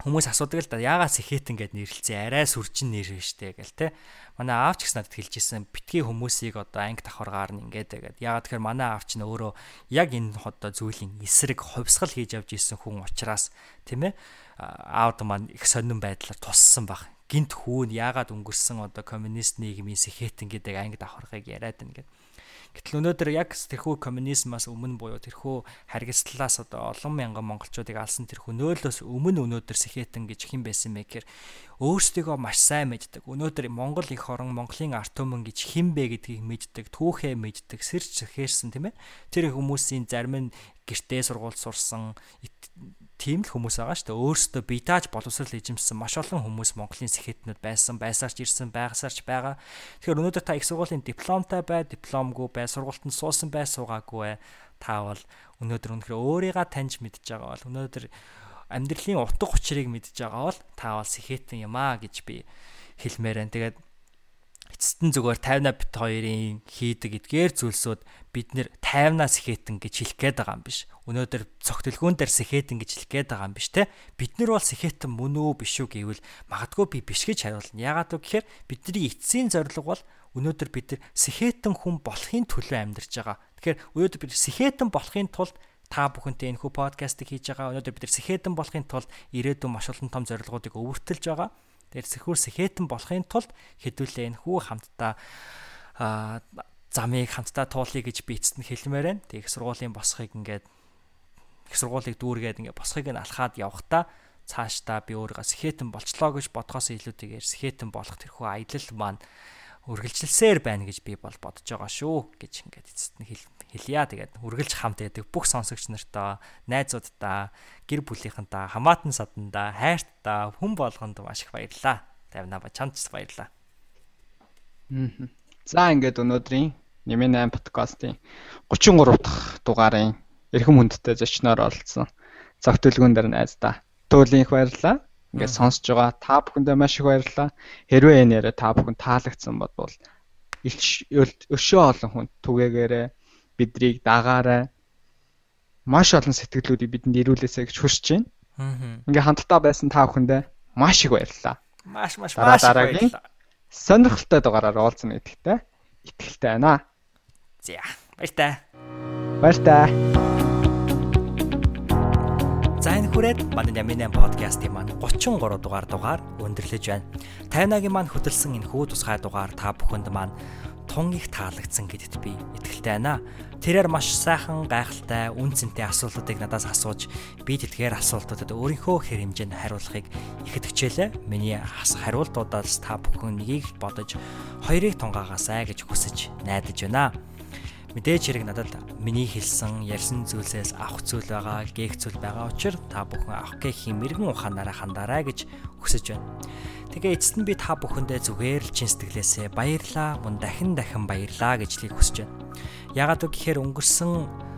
Хүмүүс асуудаг л да яагаад сэхэтэн гэд нэрлэлцээ арай сүрчин нэр штэ гэл те. Манай аавч гэсэн надад хэлж исэн битгий хүмүүсийг одоо анги давхаргаар нь ингээд тэгээд яагаад тэгэхээр манай аавч нь өөрөө яг энэ одоо зүйлийн эсрэг хувьсгал хийж явж исэн хүн учраас тийм ээ аавд маань их сонирн байдлаар туссан баг гинт хүүн яагаад өнгөрсөн одоо коммунист нийгмийн сэхэтэн гэдэг анги давхаргыг яриад байна гэдэг. Гэтэл өнөөдөр яг тэрхүү коммунизмаас өмнө буюу тэрхүү харгислалаас одоо олон мянган монголчуудыг алсан тэрхүү нөөлөөс өмнө өнөөдөр сэхэтэн гэж хэн байсан бэ гэхээр өөрсдийгөө маш сайн мэддэг. Өнөөдөр Монгол их орон Монголын арт түмэн гэж хэн бэ гэдгийг мэддэг, түүхээ мэддэг, сэрч сэхэрсэн тийм ээ. Тэр хүмүүсийн зарим нь гэртээ сургууль сурсан тийм л хүмүүс байгаа шүү дээ. Өөрсдөө битааж боловсрал эзэмсэн маш олон хүмүүс Монголын сэхэтнүүд байсан, байсаарч ирсэн, байгасаарч байгаа. Тэгэхээр өнөөдөр та их сургуулийн дипломтой бай, дипломгүй бай, сургуультанд суусан бай, суугаагүй бай. Та бол өнөөдөр үнэхээр өөрийгөө таньж мэдж байгаа бол өнөөдөр амьдралын утга учирыг мэдж байгаа бол та бол сэхэтэн юм аа гэж би хэлмээр байна. Тэгээд эцэст нь зүгээр 50 бит хоёрын хийдэг эдгээр зүйлсүүд бид нэр 50-аас сэхэтэн гэж хэлэх гээд байгаа юм биш. Өнөөдөр цогтөлгөөн дээр сэхэтэн гэж хэлэх гээд байгаа юм биш те. Бид нар бол сэхэтэн мөн үү биш үү гэвэл магадгүй би биш гэж хариулна. Яагаад вэ гэхээр бидний эцсийн зорилго бол өнөөдөр бид нар сэхэтэн хүн болохын төлөө амьдарч байгаа. Тэгэхээр өнөөдөр бид сэхэтэн болохын тулд та бүхэнтэй энэ хүү подкастыг хийж байгаа. Өнөөдөр бид нар сэхэтэн болохын тулд ирээдүйн маш олон том зорилгоодыг өвөртөлж байгаа. Тэгэхээр сэхүүр сэхэтэн болохын тулд хэдүүлээ энэ хүү хамтдаа замыг хамтдаа туулъя гэж би эцэст нь хэлмээр байна. Тэг их сургуулийн босхийг ингээд их сургуулийг дүүргээд ингээд босхийг нь алхаад явхдаа цаашдаа би өөрийгөө сэхэтэн болчлоо гэж бодгоос илүүтэйгээр сэхэтэн болох тэрхүү аялал маань үргэлжилсээр байна гэж би бол бодож байгаа шүү гэж ингээд эцэст нь хэлье. Тэгээд үргэлж хамт байдаг бүх сонсогч нартаа, найзуудаа, гэр бүлийнхэнтэй, хамаатан садандаа, хайртаа, хүн болгонд маш их баярлаа. Тавина ба чамд ч баярлаа. За ингээд өнөөдрийн Нэмэн 8 подкастын 33 дахь дугаарын эрхэм хүндтэй зочноор оролцсон. Цогтөлгүүн дээр найздаа. Төвлийн их баярлаа. Ингээд сонсож байгаа та бүхэндээ маш их баярлалаа. Хэрвээ энэ яриа та бүхэн таалагдсан бодвол өшөө олон хүн түгээгээрээ бидрийг дагаарай. Маш олон сэтгэлүүдийг бидэнд ирүүлээсэй гэж хүсэж байна. Ингээ хамтдаа байсан та бүхэндээ маш их баярлалаа. Маш маш маш баярлалаа. Сонирхолтой дугаараар уулзна гэдэгтэй итгэлтэй байна. За баяртай. Баяртай. За энэ хүрээд манай Ямин подкастын маань 33 дугаар дугаар өндөрлөж байна. Тайнагийн маань хөтөлсөн энэ хүү тусгай дугаар та бүхэнд маань тун их таалагдсан гэдэгт би итгэлтэй байна. Тэрээр маш сайхан гайхалтай үн цэнтэй асуултуудыг надаас асууж би тэдгээр асуултуудад өөрийнхөө хэр хэмжээнд хариулахыг ихэд хичээлээ. Миний хариултуудаас та бүхэн нэгийг бодож хоёрыг тунгаагаасай гэж хүсэж найдаж байна. Мэдээж хэрэг надад миний хэлсэн ярьсан зүйлсээс авах зүйл байгаа, гээх зүйл байгаа учраас та бүхэн авах гэхийн мэрэгэн ухаанаараа хандаарай гэж хүсэж байна. Тэгээ эцэст нь би та бүхэндээ зүгээр л чин сэтгэлээсээ баярлаа, мөн дахин дахин баярлаа гэж лийг хүсэж байна. Ягаад гэвэл өнгөрсөн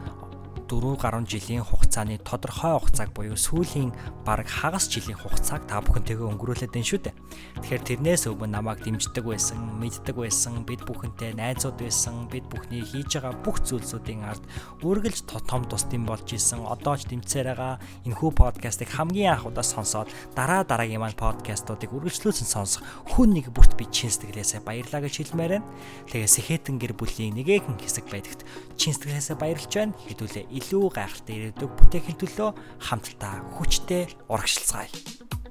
4 гаруй жилийн хугацааны тодорхой хугацааг буюу сүүлийн бараг хагас жилийн хугацааг та бүхэнтэйгээ өнгөрүүлээд байна шүү дээ. Тэгэхээр тэрнээс өмнө намайг дэмждэг байсан, мэддэг байсан, бид бүхэнтэй найзууд байсан, бид бүхний хийж байгаа бүх зүйлсүүдийн ард үргэлж том тусдим болж исэн. Одоо ч дэмцээр байгаа энэхүү подкастыг хамгийн анх удаа сонсоод дараа дараагийн маань подкастуудыг үргэлжлүүлсэн сонсох хүн нэг бүрт би чин сэтгэлээсээ баярлаа гэж хэлмээр байна. Тэгээ сэхэтэн гэр бүлийн нэгэн хэсэг байдагт чин сэтгэлээсээ баярлж байна. Хэдүүлээ илүү гайхалтай ирээдүг бүтээхийн төлөө хамтдаа хүчтэй урагшилцгаая.